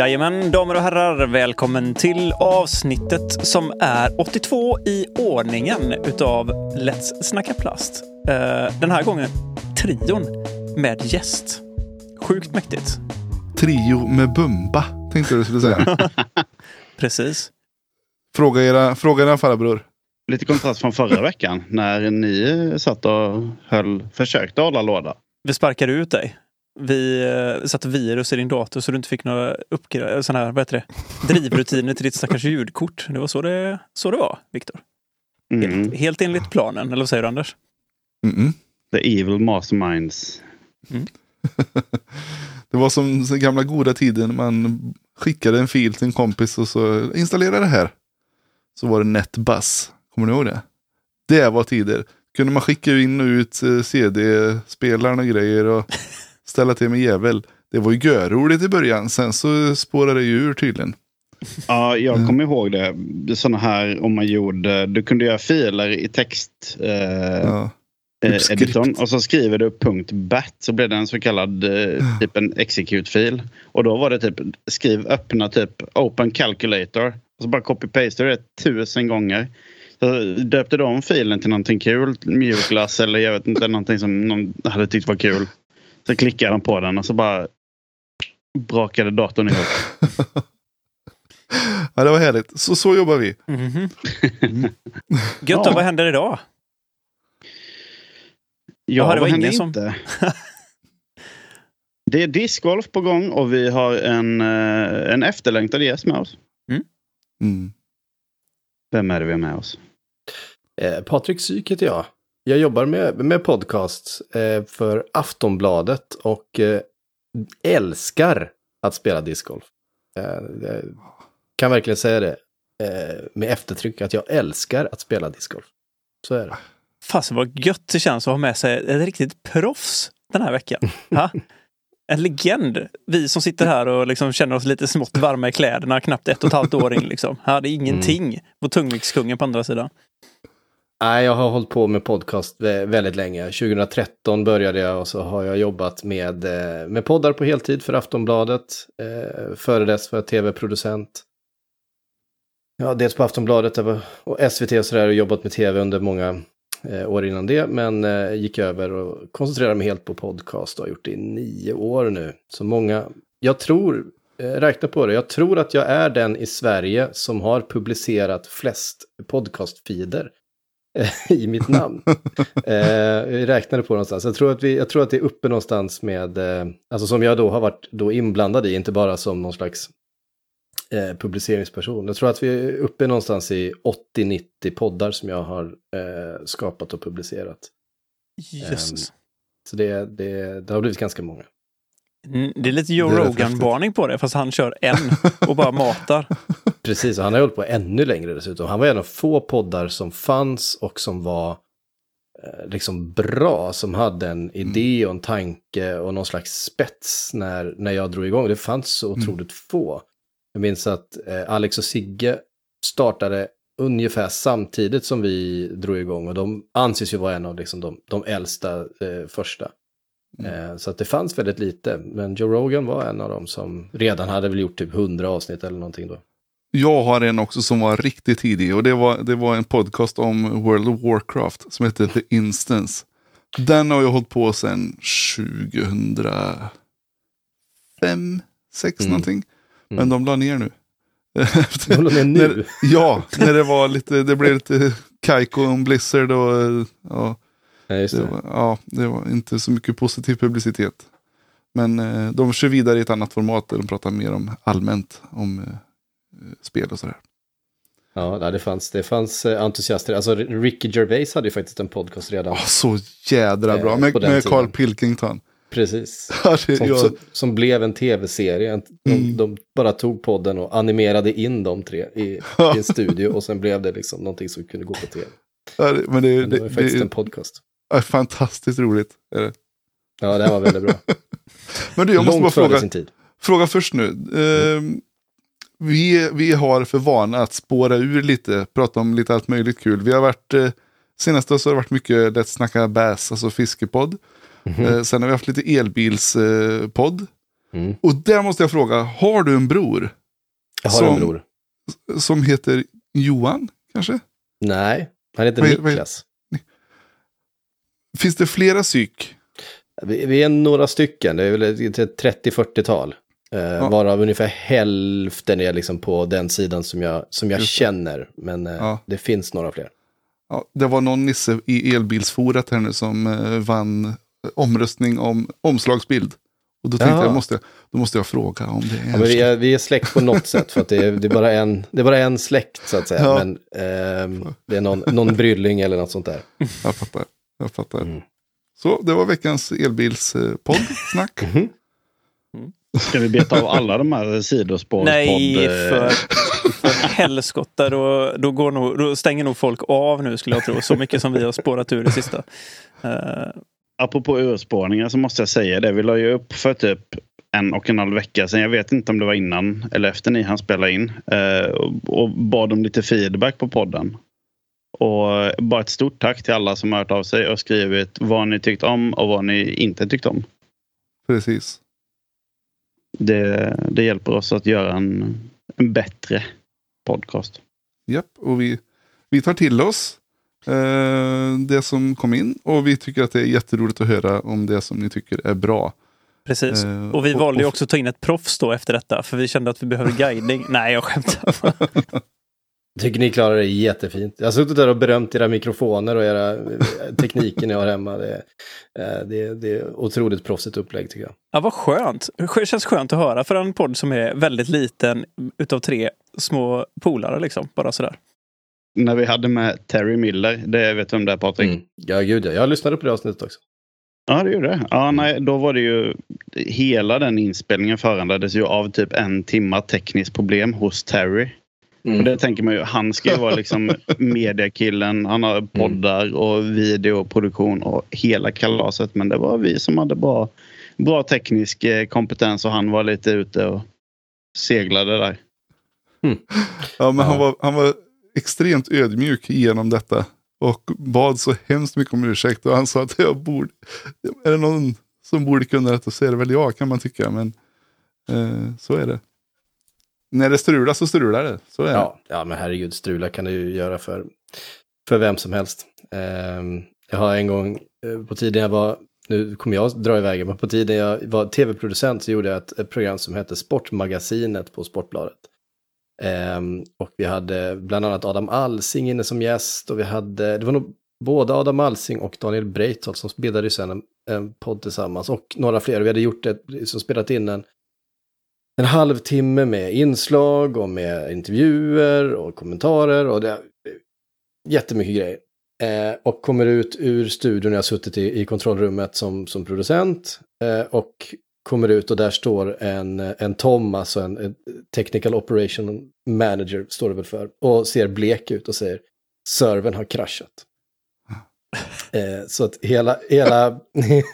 Jajamän, damer och herrar, välkommen till avsnittet som är 82 i ordningen utav Let's Snacka Plast. Eh, Den här gången trion med gäst. Sjukt mäktigt. Trio med Bumba, tänkte du skulle säga. Precis. fråga, era, fråga era farbror. Lite kontrast från förra veckan när ni satt och höll, försökte hålla låda. Vi sparkade ut dig. Vi eh, satte virus i din dator så du inte fick några såna här, vad heter det? drivrutiner till ditt stackars ljudkort. Det var så det, så det var, Viktor. Mm. Helt, helt enligt planen, eller vad säger du Anders? Mm-mm. The evil masterminds. Det var som den gamla goda tiden man skickade en fil till en kompis och så installera det här. Så var det NetBuzz. Kommer ni ihåg det? Det var tider. Kunde man skicka in och ut eh, CD-spelaren och grejer och ställa till med jävel. Det var ju görroligt i början. Sen så spårade det ju ur tydligen. Ja, jag kommer ihåg det. Sådana här om man gjorde, du kunde göra filer i text. Eh, Ja. eh, editorn och så skriver du .bat så blir det en så kallad eh, typ en execute-fil. Och då var det typ skriv öppna typ open calculator. Och så bara copy-paste det tusen gånger. Så döpte de filen till någonting kul, mjukglass eller jag vet inte, någonting som någon hade tyckt var kul. Så klickade de på den och så bara brakade datorn ihop. ja, det var härligt. Så, så jobbar vi. Mhm. Gött, då, Ja. vad händer idag? Ja, Jaha, det var vad händer som- inte? Det är discgolf på gång och vi har en, eh, en efterlängtad gäst med oss. Mm. Vem är det vi har med oss? Eh, Patrik Syk heter jag. Jag jobbar med, med podcasts eh, för Aftonbladet och eh, älskar att spela discgolf. Eh, jag kan verkligen säga det eh, med eftertryck att jag älskar att spela discgolf. Så är det. Fasen vad gött det känns att ha med sig ett riktigt proffs den här veckan. Ha? En legend. Vi som sitter här och liksom känner oss lite smått varma i kläderna, knappt ett och ett halvt år in. Liksom. Här, det är ingenting på tungviktskungen på andra sidan. Nej, jag har hållit på med podcast väldigt länge. 2013 började jag och så har jag jobbat med, eh, med poddar på heltid för Aftonbladet. Eh, före dess var jag tv-producent. Ja, dels på Aftonbladet och SVT och sådär och jobbat med tv under många eh, år innan det. Men eh, gick över och koncentrerade mig helt på podcast och har gjort det i nio år nu. Så många, jag tror, eh, räkna på det, jag tror att jag är den i Sverige som har publicerat flest podcastfeeder eh, i mitt namn. eh, jag räknade på någonstans. Jag tror, att vi, jag tror att det är uppe någonstans med, eh, alltså som jag då har varit då inblandad i, inte bara som någon slags eh, publiceringsperson. Jag tror att vi är uppe någonstans i 80-90 poddar som jag har eh, skapat och publicerat. Jösses. Så det, det, det har blivit ganska många. Mm, Det är lite Joe Rogan-varning på det, fast han kör en och bara matar. Precis, och han har hållit på ännu längre dessutom. Han var en av få poddar som fanns och som var eh, liksom bra, som hade en idé och en tanke och någon slags spets när, när jag drog igång. Det fanns så otroligt få. Jag minns att eh, Alex och Sigge startade ungefär samtidigt som vi drog igång och de anses ju vara en av liksom, de, de äldsta eh, första. Eh, så att det fanns väldigt lite, men Joe Rogan var en av dem som redan hade väl gjort typ 100 avsnitt eller någonting då. Jag har en också som var riktigt tidig och det var, det var en podcast om World of Warcraft som heter The Instance. Den har jag hållit på sedan 2005, 6 Mm. någonting. Men Mm. de la ner nu. De la ner nu? När, ja, när det var lite, det blev lite Kaiko och Blizzard och ja, Ja, det det. var, ja, det var inte så mycket positiv publicitet. Men eh, de kör vidare i ett annat format där de pratar mer om allmänt om eh, spel och sådär. Ja, det fanns, det fanns eh, entusiaster. Alltså Ricky Gervais hade ju faktiskt en podcast redan. Åh, så jädra Eh, bra. på Med, med Carl. Pilkington. Precis. Ja, det, Som, jag, som, som blev en tv-serie. De, Mm. de bara tog podden och animerade in de tre i, i en studio. Och sen blev det liksom någonting som kunde gå på tv. ja, det, men det, Men det det, var faktiskt det en podcast. är fantastiskt roligt. Ja, det här var väldigt bra. Men du, jag måste bara Långt före fråga, sin tid. fråga först nu. Eh, vi, vi har för vana att spåra ur lite, prata om lite allt möjligt kul. Vi har varit, eh, senaste så har det varit mycket Let's Snacka Bass, alltså fiskepodd. Mhm. Eh, sen har vi haft lite elbilspodd. Mm. Och där måste jag fråga, har du en bror Jag har Som- en bror. som heter Johan kanske? Nej, han heter Vad är- vad Niklas. Finns det flera psyk? Vi, vi är några stycken, det är väl ett ett 30-40-tal. Eh, Varav ungefär hälften är liksom på den sidan som jag, som jag känner. Men eh, Ja. det finns några fler. Ja, det var någon nisse i elbilsforat här nu som eh, vann omröstning om omslagsbild. Och då tänkte Jaha. jag, måste, då måste jag fråga om det är... Ja, vi, är, vi är släkt på något sätt, för att det är, det är, bara, en, det är bara en släkt så att säga. Ja. Men ehm, det är någon, någon brylling eller något sånt där. Jag fattar. Jag fattar. Mm. Så det var veckans elbilspodd. Snack. Mhm. Ska vi beta av alla de här sidospårspodd... Nej, för, för helskotta. Då, då, går nog, då stänger nog folk av nu skulle jag tro. Så mycket som vi har spårat ur det sista. Eh, Apropå urspårningar så måste jag säga det. Vi la ju upp för typ en och en halv vecka sedan. Jag vet inte om det var innan eller efter ni hann spela in. Eh, och, och bad om lite feedback på podden. Och bara ett stort tack till alla som har hört av sig och skrivit vad ni tyckt om och vad ni inte tyckt om. Precis. Det, det hjälper oss att göra en, en bättre podcast. Japp, och vi, vi tar till oss eh, det som kom in. Och vi tycker att det är jätteroligt att höra om det som ni tycker är bra. precis. Eh, Och vi och- valde ju också att ta in ett proffs då efter detta. För vi kände att vi behöver guidning. Nej, jag skämtar. Tycker ni klarar det jättefint. Jag har suttit där och berömt era mikrofoner och era eh, tekniker ni har hemma. Det, är- eh, det, det är otroligt proffsigt upplägg tycker jag. Ja, vad skönt. Det känns skönt att höra för en podd som är väldigt liten utav tre små polare liksom. Bara sådär. När vi hade med Terry Miller, det vet du om det är Patrik? Mm. Ja, gud ja. Jag lyssnade på det avsnittet också. Ja, det gjorde det. Ja, nej, då var det ju... Hela den inspelningen föranleddes ju av typ en timma tekniskt problem hos Terry. Och det tänker man ju, han ska ju vara liksom mediakillen. Han har poddar och videoproduktion och hela kalaset. Men det var vi som hade bra, bra teknisk eh, kompetens och han var lite ute och seglade där. Ja, men. Han, var, han var extremt ödmjuk genom detta. Och bad så hemskt mycket om ursäkt. Och han sa att jag borde... Är det någon som borde kunna detta så är det väl jag kan man tycka. Men eh, så är det. När det strular så strular det. Så är det. Ja, ja, men herregud, strula kan du ju göra för, för vem som helst. Ehm, jag har en gång eh, på tiden jag var, nu kommer jag dra iväg, men på tiden jag var tv-producent så gjorde jag ett, ett program som hette Sportmagasinet på Sportbladet. Ehm, och vi hade bland annat Adam Alsing inne som gäst och vi hade, det var nog både Adam Alsing och Daniel Breitholt som bildade ju sen en, en podd tillsammans och några fler. Vi hade gjort ett, som spelat in en en halvtimme med inslag och med intervjuer och kommentarer och det, jättemycket grejer. Eh, och kommer ut ur studion, jag har suttit i, i kontrollrummet som, som producent eh, och kommer ut och där står en, en Tom, alltså en, en technical operation manager, står det väl för, och ser blek ut och säger servern har kraschat. Eh, så att hela, hela,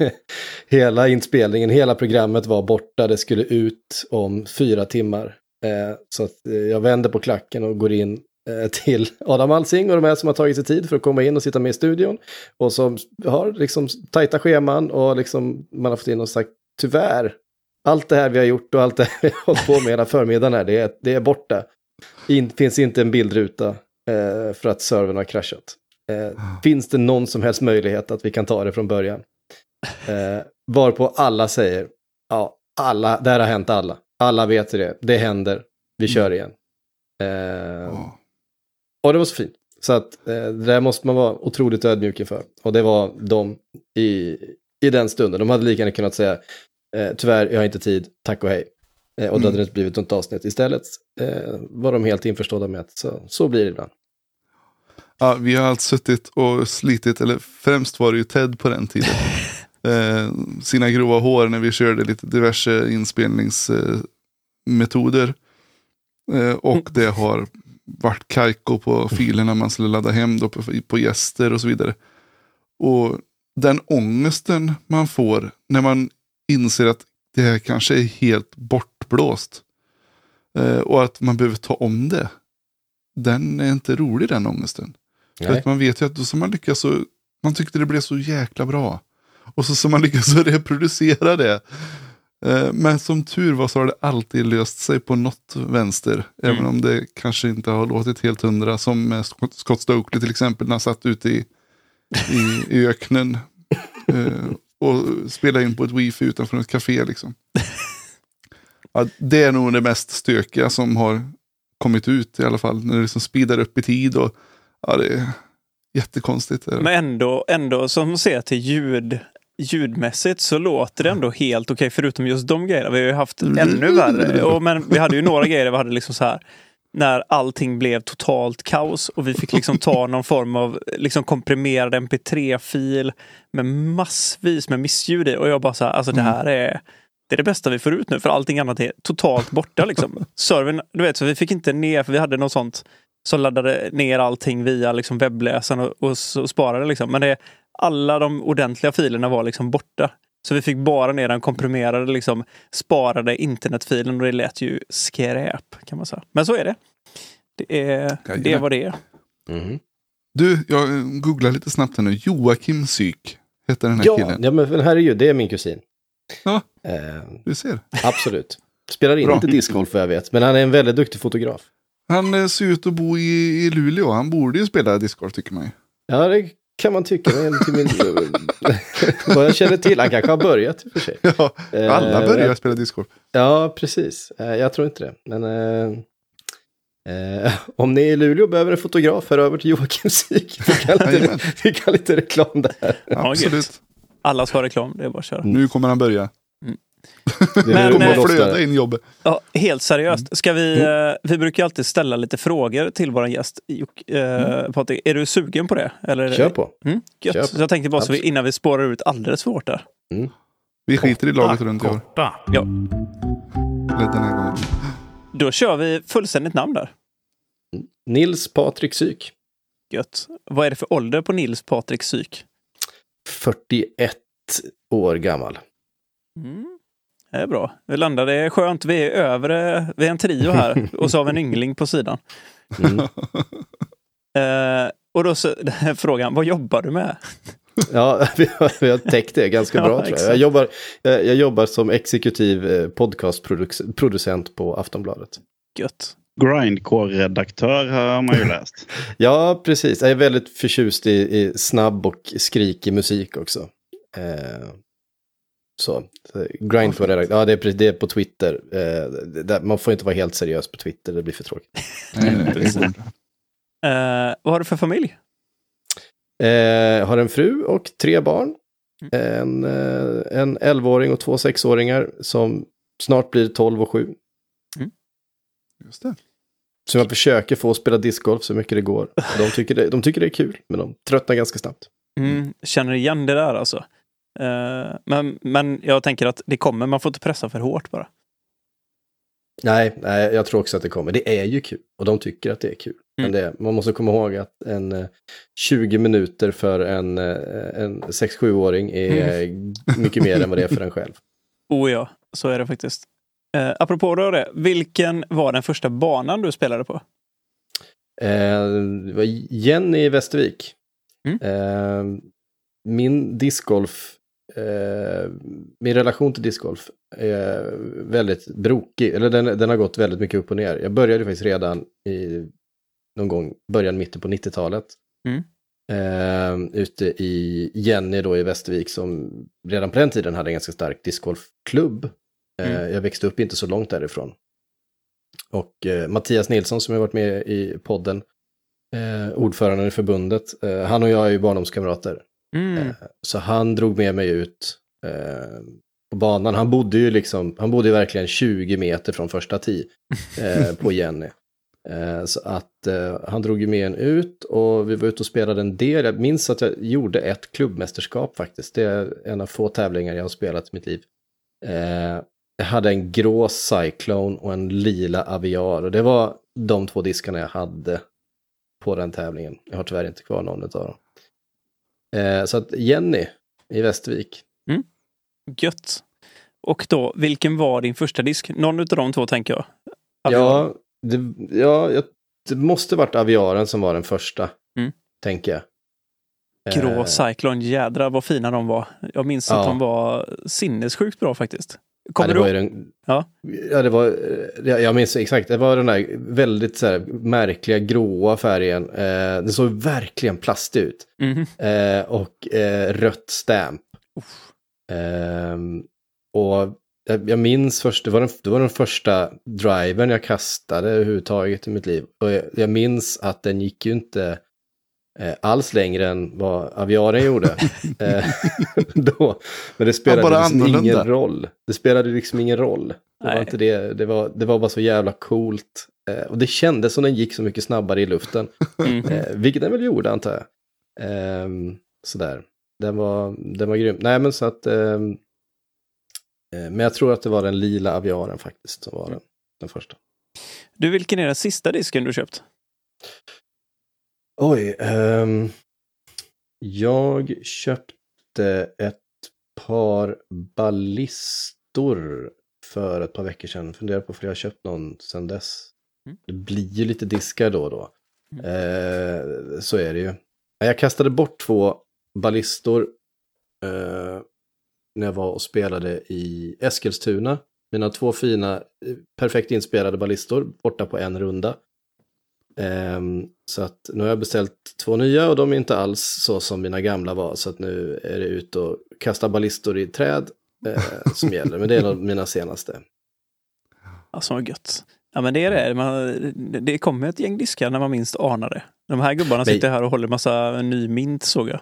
hela inspelningen, hela programmet var borta. Det skulle ut om fyra timmar. Eh, så att eh, jag vänder på klacken och går in eh, till Adam Alsing och de här som har tagit sig tid för att komma in och sitta med i studion. Och som har liksom tajta scheman och liksom man har fått in och sagt tyvärr, allt det här vi har gjort och allt det här vi har hållit på med hela förmiddagen här, det är, det är borta. In, finns inte en bildruta eh, för att servern har kraschat. Eh, finns det någon som helst möjlighet att vi kan ta det från början? Eh, varpå alla säger, ja, alla, det här har hänt alla. Alla vet det, det händer, vi kör igen. Eh, och det var så fint. Så att eh, det där måste man vara otroligt ödmjuk inför. Och det var de i, i den stunden. De hade lika gärna kunnat säga, eh, tyvärr, jag har inte tid, tack och hej. Eh, och då hade det inte blivit något avsnitt. Istället eh, var de helt införstådda med att så, så blir det ibland. Ja, vi har alltså suttit och slitit, eller främst var det ju Ted på den tiden. eh, sina grova hår när vi körde lite diverse inspelningsmetoder. Eh, och det har varit kajko på filerna man skulle ladda hem då på, på gäster och så vidare. Och den ångesten man får när man inser att det här kanske är helt bortblåst. Eh, och att man behöver ta om det. Den är inte rolig den ångesten. Att man vet ju att då ska man lyckas så, man tyckte det blev så jäkla bra. Och så ska man lyckas så reproducera det. Eh, Men som tur var så har det alltid löst sig på något vänster. Även Mm. om det kanske inte har låtit helt hundra. Som med Scott- Scott Stokely till exempel när han satt ute i, i, i öknen. eh, och spelade in på ett wifi utanför ett café liksom. Ja, det är nog det mest stökiga som har kommit ut i alla fall. När det liksom speedar upp i tid. Och, ja, det är jättekonstigt. är det. Men ändå, ändå som ser till ljud, ljudmässigt så låter det ändå helt okej förutom just de grejerna. Vi har ju haft ännu värre. Och, men vi hade ju några grejer där vi hade liksom så här när allting blev totalt kaos och vi fick liksom ta någon form av liksom komprimerad mp3-fil med massvis med missljud i. Och jag bara så här, alltså det här är det är det bästa vi får ut nu för allting annat är totalt borta liksom. Servern, du vet, så vi fick inte ner, för vi hade något sånt som laddade ner allting via liksom webbläsaren och, och, och sparade. Liksom. Men det, alla de ordentliga filerna var liksom borta. Så vi fick bara ner den komprimerade, liksom, sparade internetfilen och det lät ju skräp kan man säga. Men så är det. Det är, det är vad det är. Mhm. Du, jag googlar lite snabbt här nu. Joakim Syk heter den här Ja, killen. ja, men herregud, det är min kusin. Ja. Eh, Du ser. absolut. Spelar inte discgolf vad jag vet, men han är en väldigt duktig fotograf. Han eh, ser ut att bo i, i Luleå. Han borde ju spela discgolf tycker man ju. Ja, det kan man tycka. Till min... vad jag känner till, han kanske har börjat i och för sig. Ja, alla Eh, börjar spela discgolf. Ja, precis. Eh, Jag tror inte det. Men eh, eh, om ni i Luleå behöver en fotograf, hör över till Joakim Syk. Vi kan lite, Jajamän. vi kan lite reklam där. Absolut. Alla ska ha reklam, det är bara att köra. Nu kommer han börja. Det Men, kommer eh, att flöda in jobbet. Ja, helt seriöst. Ska vi, eh, vi brukar alltid ställa lite frågor till vår gäst. Eh, Patrik, är du sugen på det? Eller? Kör på. Mm. Kör på. Så jag tänkte bara så vi, innan vi spårar ut alldeles för hårt där. Vi skiter i laget runt i år. den här gången. Då kör vi fullständigt namn där. Nils Patrik Syk. Gött. Vad är det för ålder på Nils Patrik Syk? 41 år gammal. Mm. Det är bra. Vi landade, det är skönt. Vi är över, vi är en trio här och så har vi en yngling på sidan. Mm. Eh, och då så, frågan, vad jobbar du med? Ja, vi har, vi har täckt det ganska Ja, bra tror jag. Jag jobbar, jag, jag jobbar som exekutiv eh, podcastproducent på Aftonbladet. Gött. Grindcore-redaktör har man ju läst. Ja, precis. Jag är väldigt förtjust i, i snabb och skrikig musik också. Eh, så, så grindcore redaktör. Ja, det är, det är på Twitter. Eh, det, man får inte vara helt seriös på Twitter, det blir för tråkigt. Nej, nej. Eh, vad har du för familj? Eh, har en fru och tre barn. En, eh, en 11-åring och två 6-åringar som snart blir 12 och 7. Just det. Så jag försöker få spela discgolf så mycket det går. De tycker det, de tycker det är kul, men de tröttnar ganska snabbt. Mm, känner igen det där alltså. Eh, men, men jag tänker att det kommer, man får inte pressa för hårt bara. Nej, nej, jag tror också att det kommer. Det är ju kul och de tycker att det är kul. Men det, man måste komma ihåg att en eh, 20 minuter för en, eh, en 6-7-åring är eh, mycket mer än vad det är för en själv. Oh ja, så är det faktiskt. Eh, apropå då det, vilken var den första banan du spelade på? Eh, det var Jenny i Västervik. Mm. Eh, min discgolf, eh, min relation till discgolf är väldigt brokig. Eller den, den har gått väldigt mycket upp och ner. Jag började faktiskt redan i någon gång början, mitten på 90-talet. Mm. Eh, ute i Jenny då i Västervik som redan på den tiden hade en ganska stark discgolfklubb. Eh, Mm. Jag växte upp inte så långt därifrån. Och eh, Mattias Nilsson som har varit med i podden, eh, ordföranden i förbundet, eh, han och jag är ju barndomskamrater. Mm. Eh, Så han drog med mig ut eh, på banan. Han bodde ju liksom, han bodde ju verkligen 20 meter från första tee eh, på Jenny. Så att han drog ju med en ut och vi var ute och spelade en del. Jag minns att jag gjorde ett klubbmästerskap faktiskt. Det är en av få tävlingar jag har spelat i mitt liv. Jag hade en grå Cyclone och en lila Aviar och det var de två diskarna jag hade på den tävlingen. Jag har tyvärr inte kvar någon av dem. Eh, så att Jenny i Västervik. Gött. Och då, vilken var din första disk? Någon av de två tänker jag. Ja, det, ja, det måste varit Aviaren som var den första, Mm. tänker jag. Grå Eh, Cyclone, jädra vad fina de var. Jag minns Ja. att de var sinnessjukt bra faktiskt. Kommer det du var ju den, Ja. ja, det var, jag minns exakt, det var den där väldigt så här, märkliga gråa färgen. Eh, den såg verkligen plastig ut. Mhm. Eh, och eh, rött stamp. Ehm, och jag, jag minns först, det var, den, det var den första driven jag kastade överhuvudtaget i mitt liv. Och jag, jag minns att den gick ju inte eh, alls längre än vad Aviaren gjorde. eh, då. Men det spelade liksom annorlunda. ingen roll. Det spelade liksom ingen roll. Det var, Nej. inte det, det, var, det var bara så jävla coolt. Eh, och det kändes som den gick så mycket snabbare i luften. Mhm. Eh, vilket den väl gjorde antar jag. Ehm, sådär. Den var, den var grym. Nej men så att... ehm, eh, men jag tror att det var den lila aviaren faktiskt som var den, den första. Du, vilken är den sista disken du köpt? Oj. ehm, jag köpte ett par ballistor för ett par veckor sedan. Funderar på för jag har köpt någon sedan dess. Mm. Det blir ju lite diskar då och då. Mm. Eh, så är det ju. Jag kastade bort två ballistor eh, när jag var och spelade i Eskilstuna. Mina två fina, eh, perfekt inspelade ballistor borta på en runda. Ehm, så att nu har jag beställt två nya och de är inte alls så som mina gamla var. Så att nu är det ut och kasta ballistor i träd eh, som gäller. Men det är nog mina senaste. Alltså vad gött. Ja men det är det. Man, det kommer ett gäng diskar när man minst anar det. De här gubbarna sitter här och håller massa ny mint såg jag.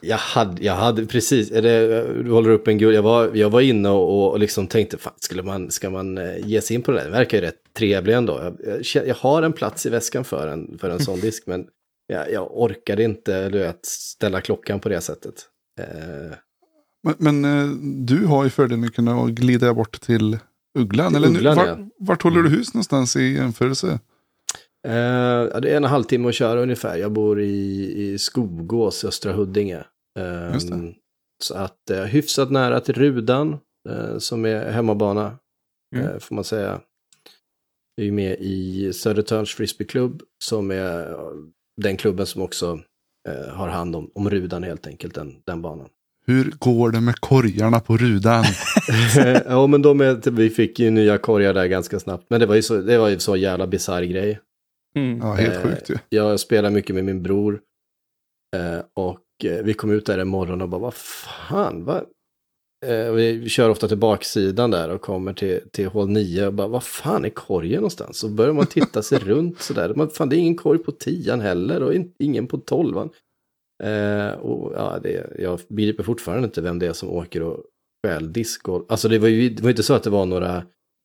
Jag hade, jag hade precis, är det, du håller upp en gul, jag var, jag var inne och, och liksom tänkte, fan, skulle man, ska man eh, ge sig in på det där? Det verkar ju rätt trevlig ändå. Jag, jag, har en plats i väskan för en, för en sån disk, men jag, jag orkade inte du vet, ställa klockan på det sättet. Eh, Men, men eh, du har ju fördelen att kunna glida bort till Ugglan. Eller nu, Ugglan, vart, ja. Mm. vart håller du hus någonstans i jämförelse? Eh, det är en halvtimme att köra ungefär. Jag bor i, i Skogås, Östra Huddinge. Eh. Så att eh, hyfsat nära till Rudan, eh, som är hemmabana, Mm. eh, får man säga. Jag är ju med i Södertörns frisbeeklubb, som är den klubben som också eh, har hand om, om Rudan helt enkelt, den, den banan. Hur går det med korgarna på rudan? ja, men de är, vi fick ju nya korgar där ganska snabbt, men det var ju så, det var ju så jävla bisarr grej. Mm. Ja, helt Eh, sjukt ju. Jag spelar mycket med min bror. Eh, och eh, vi kom ut där en morgon och bara, vad fan, vad? Vi kör ofta till baksidan där och kommer till, till hål 9 och bara, vad fan är korgen någonstans? Så börjar man titta sig runt sådär. Man, fan, det är ingen korg på 10 heller och in, ingen på 12. Eh, och ja, det, jag begriper fortfarande inte vem det är som åker och stjäl diskgolv. Alltså det var ju det var inte så att det var några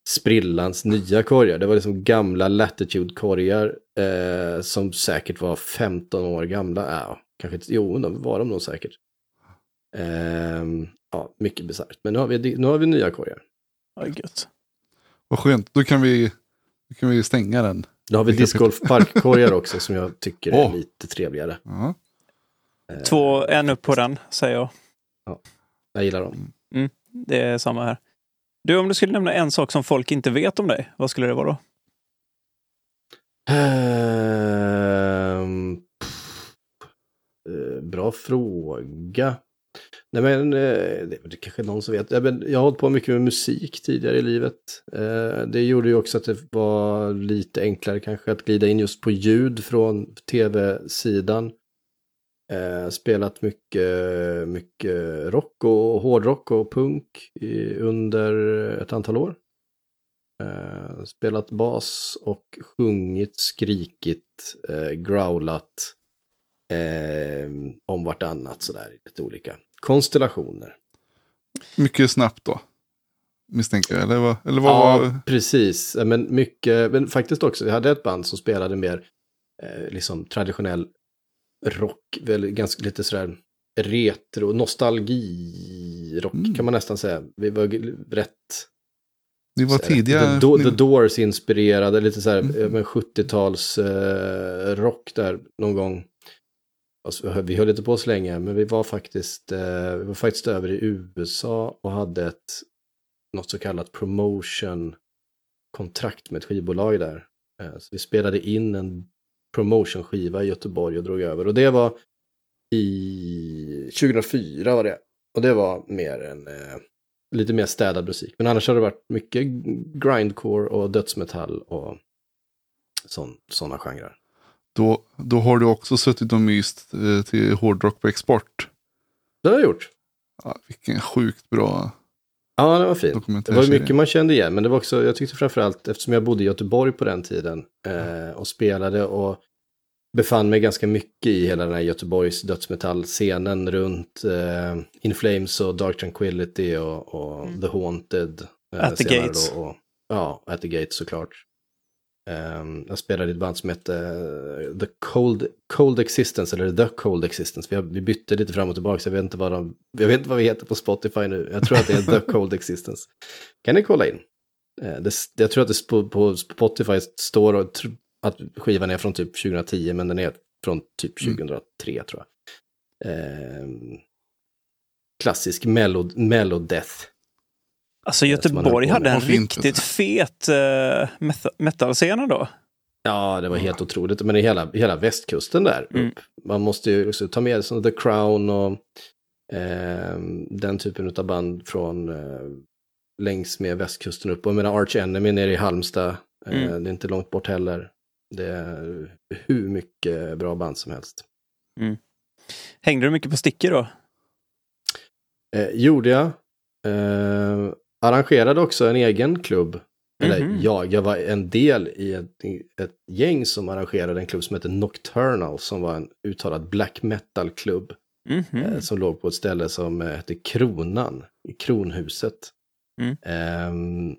sprillans nya korgar. Det var liksom gamla Latitude-korgar eh, som säkert var 15 år gamla. Ja, kanske inte, jo, de var de nog säkert. Ehm, ja, mycket bisarrt. Men nu har, vi, nu har vi nya korgar. Ja, gött. Vad skönt, då kan vi, då kan vi stänga den. Då har vi discgolf-parkkorgar också som jag tycker är lite trevligare. Ja. Eh, Två, en upp på den, säger jag. Jag gillar dem. Det är samma här. Du, om du skulle nämna en sak som folk inte vet om dig, vad skulle det vara då? Ehm, pff, bra fråga. Nej men, eh, det kanske är någon som vet. Jag har hållit på mycket med musik tidigare i livet. Eh, det gjorde ju också att det var lite enklare kanske att glida in just på ljud från tv-sidan. Eh, Spelat mycket, mycket rock och hårdrock och punk i, under ett antal år. Eh, spelat bas och sjungit, skrikit, eh, growlat eh, om vartannat sådär i lite olika konstellationer. Mycket snabbt då. Misstänker jag. Eller vad, eller vad Ja, var... precis. Eh, Men mycket, men faktiskt också, vi hade ett band som spelade mer eh, liksom traditionell rock, väl ganska lite sådär retro, nostalgirock Mm. kan man nästan säga. Vi var rätt Ni var tidiga. The, Do- The Doors-inspirerade, lite så här Mm. eh, men 70-tals eh, rock där någon gång. Alltså, vi höll inte på så länge, men vi var faktiskt, eh, vi var faktiskt över i USA och hade ett något så kallat promotion-kontrakt med ett skivbolag där. Eh, så vi spelade in en promotion-skiva i Göteborg och drog över. Och det var i 2004 var det. Och det var mer en, eh, lite mer städad musik. Men annars har det varit mycket grindcore och dödsmetall och sådana genrer. Då, då har du också suttit och myst eh, till hårdrock på export. Det har jag gjort. Ja, vilken sjukt bra Ja, det var fint. Det var mycket man kände igen, men det var också, jag tyckte framförallt, eftersom jag bodde i Göteborg på den tiden eh, och spelade och befann mig ganska mycket i hela den här Göteborgs dödsmetallscenen runt eh, In Flames och Dark Tranquility och, och Mm. The Haunted. eh, At the Gates. Då, och, ja, At the Gates såklart. Ehm, jag spelade i ett band som hette eh, The Cold, Cold Existence, eller The Cold Existence. Vi, har, vi bytte lite fram och tillbaka, så jag vet, inte vad de, jag vet inte vad vi heter på Spotify nu. Jag tror att det är The Cold Existence. Kan ni kolla in? Eh, det, jag tror att det på, på Spotify står och, att skivan är från typ 2010, men den är från typ Mm. 2003 tror jag. Ehm, klassisk mello, mellodeath. Alltså man Göteborg hade en riktigt fet uh, metalscen då. Ja, det var helt otroligt. Men i hela, hela västkusten där. Mm. Man måste ju också ta med som The Crown och ehm, den typen av band från eh, längs med västkusten upp. Och jag menar Arch Enemy nere i Halmstad. Eh, Mm. Det är inte långt bort heller. Det är hur mycket bra band som helst. Hängde du mycket på stickor då? Eh, gjorde jag. Eh, arrangerade också en egen klubb. Eller Mhm. jag, jag var en del i ett, i ett gäng som arrangerade en klubb som hette Nocturnal. Som var en uttalad black metal-klubb. Mhm. eh, som låg på ett ställe som eh, hette Kronan, i Kronhuset. Mm. Ehm,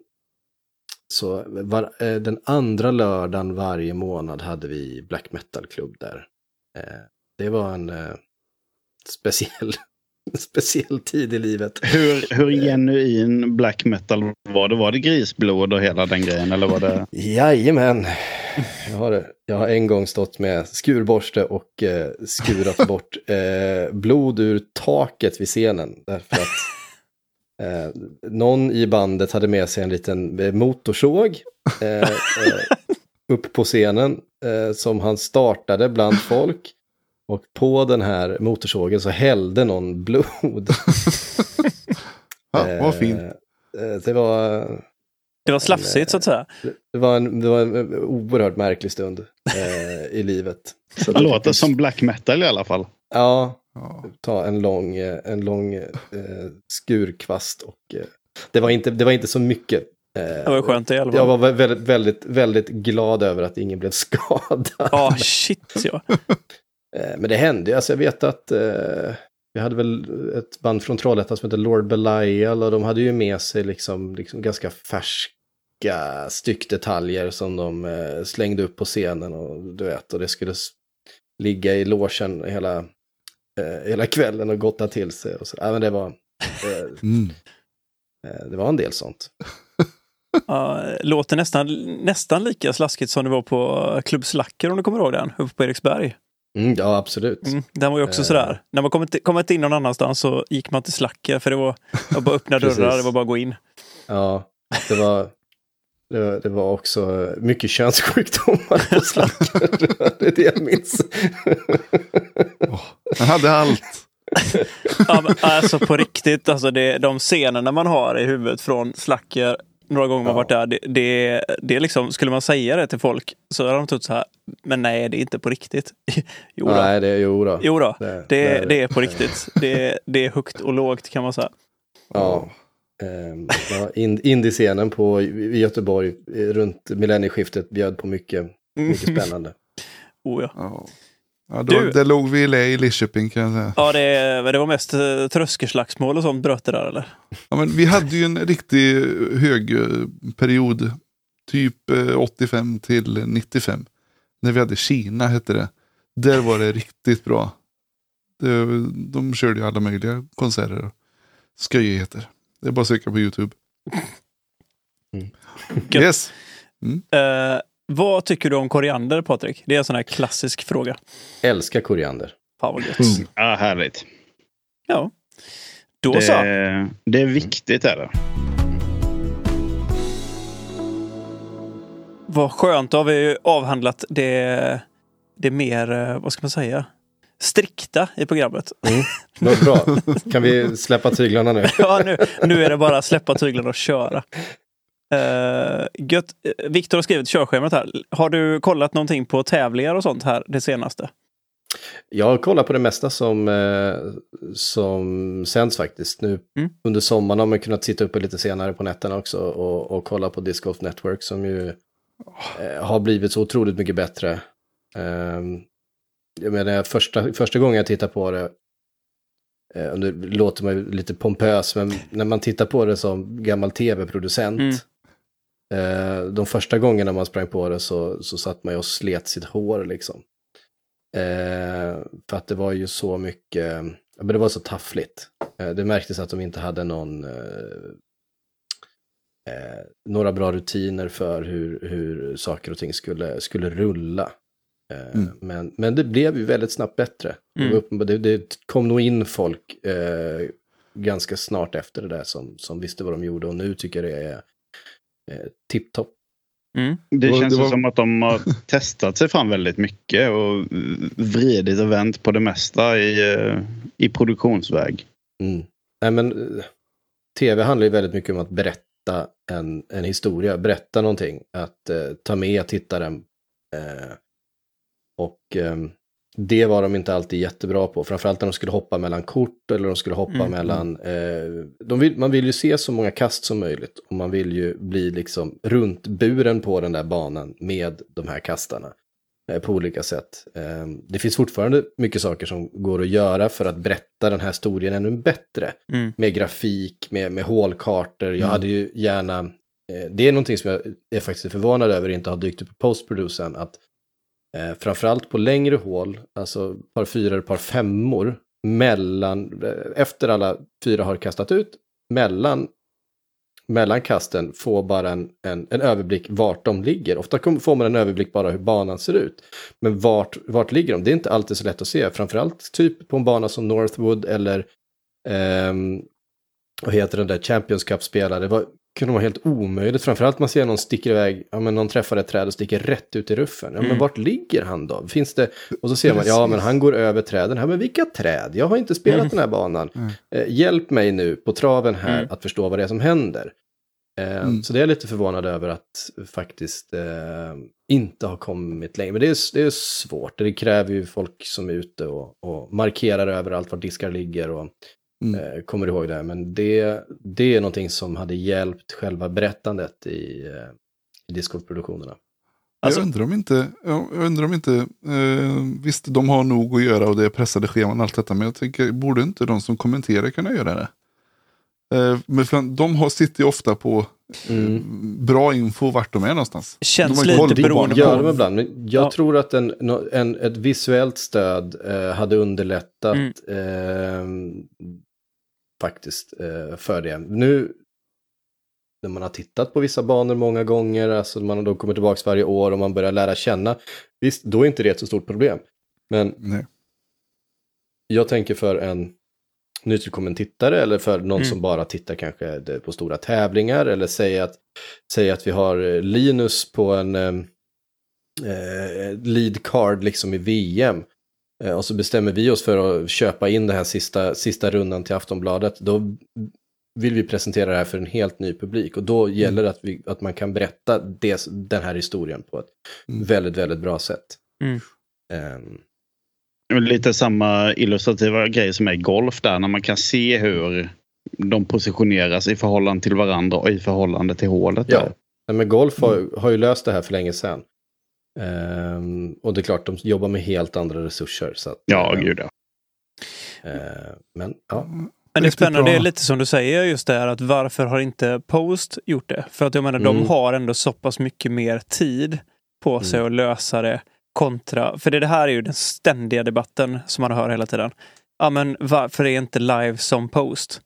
så var, eh, den andra lördagen varje månad hade vi black metal-klubb där. Eh, det var en eh, speciell, speciell tid i livet. Hur, hur genuin black metal var det? Var det grisblod och hela den grejen? Eller var det... Jajamän. Jag har, jag har en gång stått med skurborste och eh, skurat bort eh, blod ur taket vid scenen. Därför att eh, någon i bandet hade med sig en liten eh, motorsåg eh, eh, upp på scenen eh, som han startade bland folk. Och på den här motorsågen så hällde någon blod. Ja, vad fint. Eh, eh, det var... Det var slafsigt så att säga. Det var en, det var en oerhört märklig stund eh, i livet. Så Det låter som black metal i alla fall. Ja, ta en lång, eh, en lång eh, skurkvast och eh, det, var inte, det var inte så mycket. Eh, Det var skönt i alla jag fall. var vä- väldigt, väldigt, väldigt glad över att ingen blev skadad. Ja, shit ja. Eh, Men det hände. Alltså jag vet att eh, vi hade väl ett band från Trollhättan som heter Lord Belial och de hade ju med sig liksom, liksom ganska färska styckdetaljer som de eh, slängde upp på scenen och du vet, och det skulle ligga i logen hela, eh, hela kvällen och gotta till sig. Och så. Ja, men det var, eh, Mm. eh, det var en del sånt. ja. Låter nästan, nästan lika slaskigt som det var på Klubb Slacker om du kommer ihåg den, uppe på Eriksberg. Mm, ja, absolut. Mm, den var ju också Eh. sådär. När man kommit, kommit in någon annanstans så gick man till Slacker för det var, det var bara öppna dörrar, det var bara att gå in. Ja, det var, det var, det var också mycket könssjukdomar på slacken. det är det jag minns. Han hade allt. Ja, men, alltså på riktigt, alltså det, de scenerna man har i huvudet från Slacker några gånger man Ja. varit där, det, det, det är liksom, skulle man säga det till folk så hade de trott så här, men nej det är inte på riktigt. jo, då. Nej, det är jo då. jo då, Det, det, det är på riktigt. Det, det är högt och lågt kan man säga. Ja. Ehm, ja, in, Indiescenen på, i Göteborg eh, runt millennieskiftet bjöd på mycket, mycket spännande. Oh, ja. Ja. Ja, då, Du- Där låg vi i i Lidköping kan jag säga. Ja, det, det var mest eh, tröskelslagsmål och sånt bröt det där eller? Ja, men vi hade ju en riktig hög eh, period. Typ eh, 85 till 95. När vi hade Kina hette det. Där var det riktigt bra. Det, de körde ju alla möjliga konserter. och Skojigheter. Det är bara att söka på YouTube. Mm. Yes. Eh, vad tycker du om koriander Patrik? Det är en sån här klassisk fråga. Älskar koriander. Fan vad gött. Mm. Ja, härligt. Ja. Då så. Det, det är viktigt. Är det. Vad skönt, då har vi avhandlat det, det mer, eh, vad ska man säga, strikta i programmet. Mm. Vad bra. Kan vi släppa tyglarna nu? Ja, nu, nu är det bara att släppa tyglarna och köra. Uh, gött. Viktor har skrivit körschemat här. Har du kollat någonting på tävlingar och sånt här det senaste? Jag har kollat på det mesta som, eh, som sänds faktiskt. Nu Mm. under sommaren har man kunnat sitta uppe lite senare på nätterna också och, och kolla på Disc Golf Network som ju eh, har blivit så otroligt mycket bättre. Ehm, jag menar, första, första gången jag tittade på det, eh, det låter mig lite pompös, men när man tittar på det som gammal tv-producent, Mm. Eh, de första gångerna man sprang på det så, så satt man ju och slet sitt hår liksom. Eh, för att det var ju så mycket, men det var så taffligt. Eh, det märktes att de inte hade någon, eh, eh, några bra rutiner för hur, hur saker och ting skulle, skulle rulla. Eh, Mm. men, men det blev ju väldigt snabbt bättre. Det, Mm. det, det kom nog in folk ganska snart efter det där som, som visste vad de gjorde och nu tycker jag det är tipptopp. Mm. Det känns det var- som att de har testat sig fram väldigt mycket och vridit och vänt på det mesta i, eh, i produktionsväg. Mm. Nej, men eh, tv handlar ju väldigt mycket om att berätta en, en historia, berätta någonting, att eh, ta med tittaren. Eh, och eh, det var de inte alltid jättebra på, framförallt när de skulle hoppa mellan kort eller de skulle hoppa Mm. mellan... Eh, de vill, man vill ju se så många kast som möjligt och man vill ju bli liksom runt buren på den där banan med de här kastarna eh, på olika sätt. Eh, Det finns fortfarande mycket saker som går att göra för att berätta den här historien ännu bättre. Mm. Med grafik, med, med hålkartor. Jag Mm. hade ju gärna, eh, det är någonting som jag är faktiskt förvånad över inte har dykt upp på postproducen, att eh, framförallt på längre hål, alltså par fyra, par femmor, mellan, eh, efter alla fyra har kastat ut, mellan mellan kasten få bara en, en, en överblick vart de ligger. Ofta får man en överblick bara hur banan ser ut. Men vart, vart ligger de? Det är inte alltid så lätt att se. Framförallt typ på en bana som Northwood eller eh, vad heter den där Champions Cup-spelare. Det var, kunde vara helt omöjligt. Framförallt man ser någon sticker iväg, ja men någon träffar ett träd och sticker rätt ut i ruffen. Ja men Mm. vart ligger han då? Finns det, och så ser man, ja men han går över träden. Ja men vilka träd? Jag har inte spelat Mm. den här banan. Mm. Eh, hjälp mig nu på traven här Mm. att förstå vad det är som händer. Eh, Mm. Så det är jag lite förvånad över att faktiskt eh, inte ha kommit längre. Men det är, det är svårt. Det kräver ju folk som är ute och, och markerar överallt var diskar ligger och Mm. eh, kommer ihåg det. Men det, det är någonting som hade hjälpt själva berättandet i, eh, i Discord-produktionerna. Alltså- jag undrar om inte, ja, jag undrar om inte eh, visst de har nog att göra och det är pressade scheman och allt detta. Men jag tänker, borde inte de som kommenterar kunna göra det? Eh, men för de har, sitter ju ofta på Mm. eh, bra info vart de är någonstans. Känns De har lite på beroende banan. gör på... de ibland. Men jag Ja. tror att en, en, ett visuellt stöd eh, hade underlättat Mm. Eh, faktiskt eh, för det. Nu när man har tittat på vissa banor många gånger, alltså man då kommer tillbaka varje år och man börjar lära känna, visst, då är inte det ett så stort problem. Men Nej. jag tänker för en nytillkommen tittare eller för någon Mm. som bara tittar kanske det- på stora tävlingar eller säger att, säger att vi har eh, Linus på en eh, eh, lead card liksom i VM. Eh, och så bestämmer vi oss för att köpa in den här sista, sista rundan till Aftonbladet. Då vill vi presentera det här för en helt ny publik. Och då gäller det att, vi, att man kan berätta det, den här historien på ett Mm. väldigt, väldigt bra sätt. Mm. Ehm, Lite samma illustrativa grej som är golf där när man kan se hur de positioneras i förhållande till varandra och i förhållande till hålet. Ja. där. Men Golf har, har ju löst det här för länge sedan. Ehm, och det är klart, de jobbar med helt andra resurser. Så att, ja eh, gud ja. eh, men ja, Men det är spännande, det är lite som du säger just det här att varför har inte Post gjort det? För att jag menar, de Mm. har ändå så pass mycket mer tid på sig Mm. att lösa det kontra, för det, det här är ju den ständiga debatten som man hör hela tiden. Ja men varför är inte live som Post?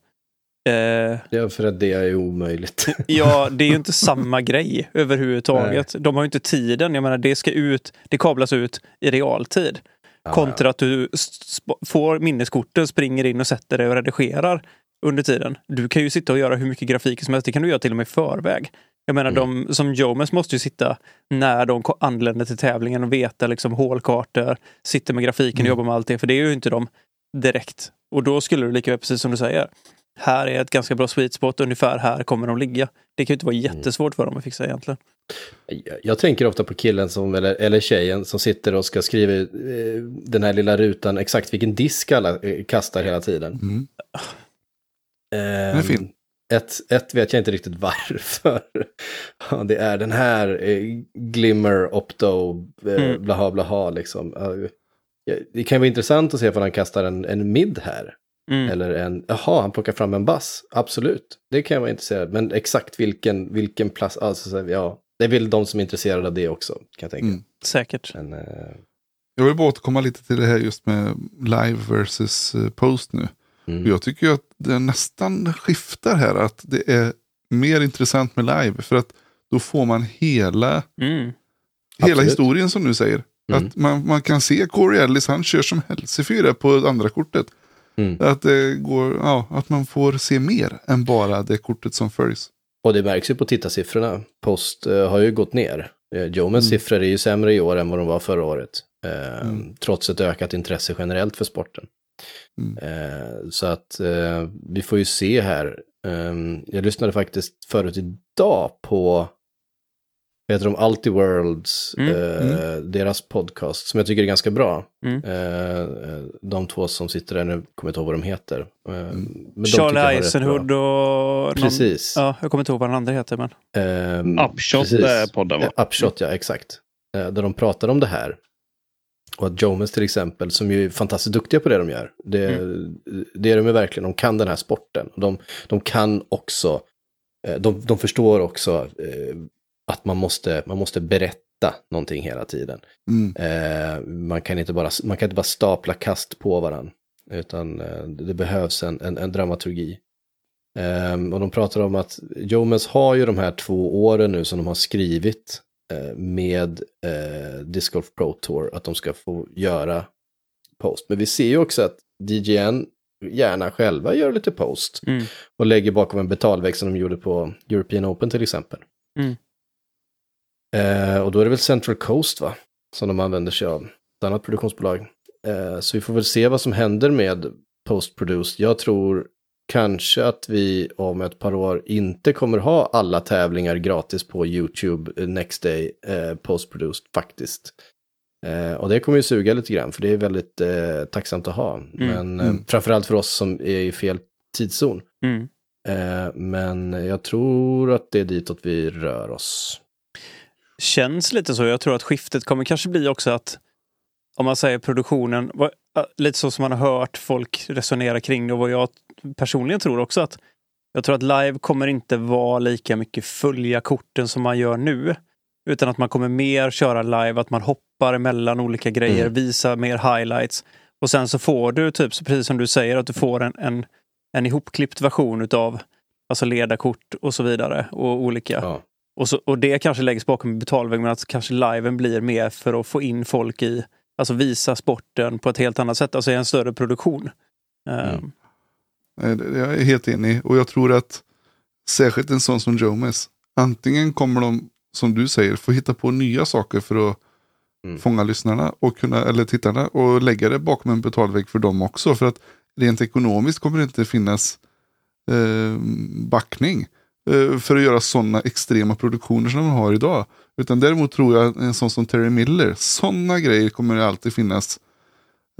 Eh, ja, för att det är omöjligt. ja, det är ju inte samma grej överhuvudtaget. De har ju inte tiden. Jag menar, det ska ut, det kablas ut i realtid. Kontra att du får minneskorten, springer in och sätter dig och redigerar under tiden. Du kan ju sitta och göra hur mycket grafik som helst. Det kan du göra till och med i förväg. Jag menar, Mm. de som Jomes måste ju sitta när de anländer till tävlingen och veta liksom hålkartor, sitter med grafiken och Mm. jobbar med allt det, för det är ju inte de direkt. Och då skulle det lika väl, precis som du säger, här är ett ganska bra sweet spot, ungefär här kommer de ligga. Det kan ju inte vara Mm. jättesvårt för dem att fixa egentligen. Jag, jag tänker ofta på killen som, eller, eller tjejen som sitter och ska skriva eh, den här lilla rutan exakt vilken disk alla eh, kastar hela tiden. Mm. Är fin. Ett, ett vet jag inte riktigt varför. Ja, det är den här eh, Glimmer Opto eh, Mm. blaha blaha liksom. Det kan vara intressant att se om han kastar en, en mid här. Mm. Eller en, jaha, han plockar fram en bass. Absolut, det kan jag vara intresserad Men exakt vilken, vilken plats, alltså ja. Det är väl de som är intresserade av det också, kan jag tänka. Mm. Säkert. Men, eh, Jag vill bara återkomma lite till det här just med live versus eh, post nu. mm. Jag tycker ju att det nästan skiftar här. Att det är mer intressant med live. För att då får man hela, Mm. hela Absolut. historien som du säger. Mm. Att man, man kan se Corey Ellis, han kör som helsefyra på andra kortet. Mm. Att, det går, ja, att man får se mer än bara det kortet som följs. Och det märks ju på tittarsiffrorna. Post eh, har ju gått ner. Uh, Jomens Mm. siffror är ju sämre i år än vad de var förra året. Eh, Mm. Trots ett ökat intresse generellt för sporten. Mm. Eh, så att eh, vi får ju se här. Ehm, jag lyssnade faktiskt förut idag på heter de, Altiworlds, Mm, eh, deras podcast, som jag tycker är ganska bra. Mm. Eh, eh, de två som sitter där nu, kommer jag inte ihåg vad de heter. Eh, men tycker jag Charlie Eisenhood och... Någon, Precis. Ja, jag kommer inte ihåg vad den andra heter, men... Ehm, Upshot precis. är podden va? Eh, Upshot, ja, exakt. Eh, Där de pratar om det här. Och att Jomes till exempel, som ju är fantastiskt duktiga på det de gör. Det, det är de ju verkligen, de kan den här sporten. De, de kan också, eh, de, de förstår också eh, att man måste, man måste berätta någonting hela tiden. Mm. Eh, man, kan inte bara, man kan inte bara stapla kast på varandra. Utan eh, det behövs en, en, en dramaturgi. Ehm, och de pratar om att Jomes har ju de här två åren nu som de har skrivit eh, med eh, Disc Golf Pro Tour att de ska få göra post. Men vi ser ju också att DGN gärna själva gör lite post Mm. och lägger bakom en betalvägg som de gjorde på European Open till exempel. Mm. Eh, och då är det väl Central Coast va? Som de använder sig av. Ett annat produktionsbolag. Eh, så vi får väl se vad som händer med Post-Produced. Jag tror kanske att vi om ett par år inte kommer ha alla tävlingar gratis på YouTube Next Day eh, Post-Produced faktiskt. Eh, och det kommer ju suga lite grann för det är väldigt eh, tacksamt att ha. Men eh, Mm. framförallt för oss som är i fel tidszon. Mm. Eh, men jag tror att det är ditåt vi rör oss. Känns lite så. Jag tror att skiftet kommer kanske bli också att om man säger produktionen, äh, lite så som man har hört folk resonera kring det och vad jag personligen tror också att jag tror att live kommer inte vara lika mycket följa korten som man gör nu. Utan att man kommer mer köra live, att man hoppar mellan olika grejer, Mm. visar mer highlights. Och sen så får du, typ, så precis som du säger, att du får en, en, en ihopklippt version utav alltså ledarkort och så vidare. Och olika. Ja. Och, så, och det kanske läggs bakom en betalvägg, men att kanske liven blir mer för att få in folk i, alltså visa sporten på ett helt annat sätt, alltså i en större produktion. Mm. Nej, det- Jag är helt enig. Och jag tror att särskilt en sån som Jomes. Antingen kommer de, som du säger, få hitta på nya saker för att Mm. fånga lyssnarna och kunna, eller tittarna och lägga det bakom en betalvägg för dem också. För att rent ekonomiskt kommer det inte finnas eh, backning för att göra sådana extrema produktioner som de har idag. Utan däremot tror jag en sån som Terry Miller, sådana grejer kommer det alltid finnas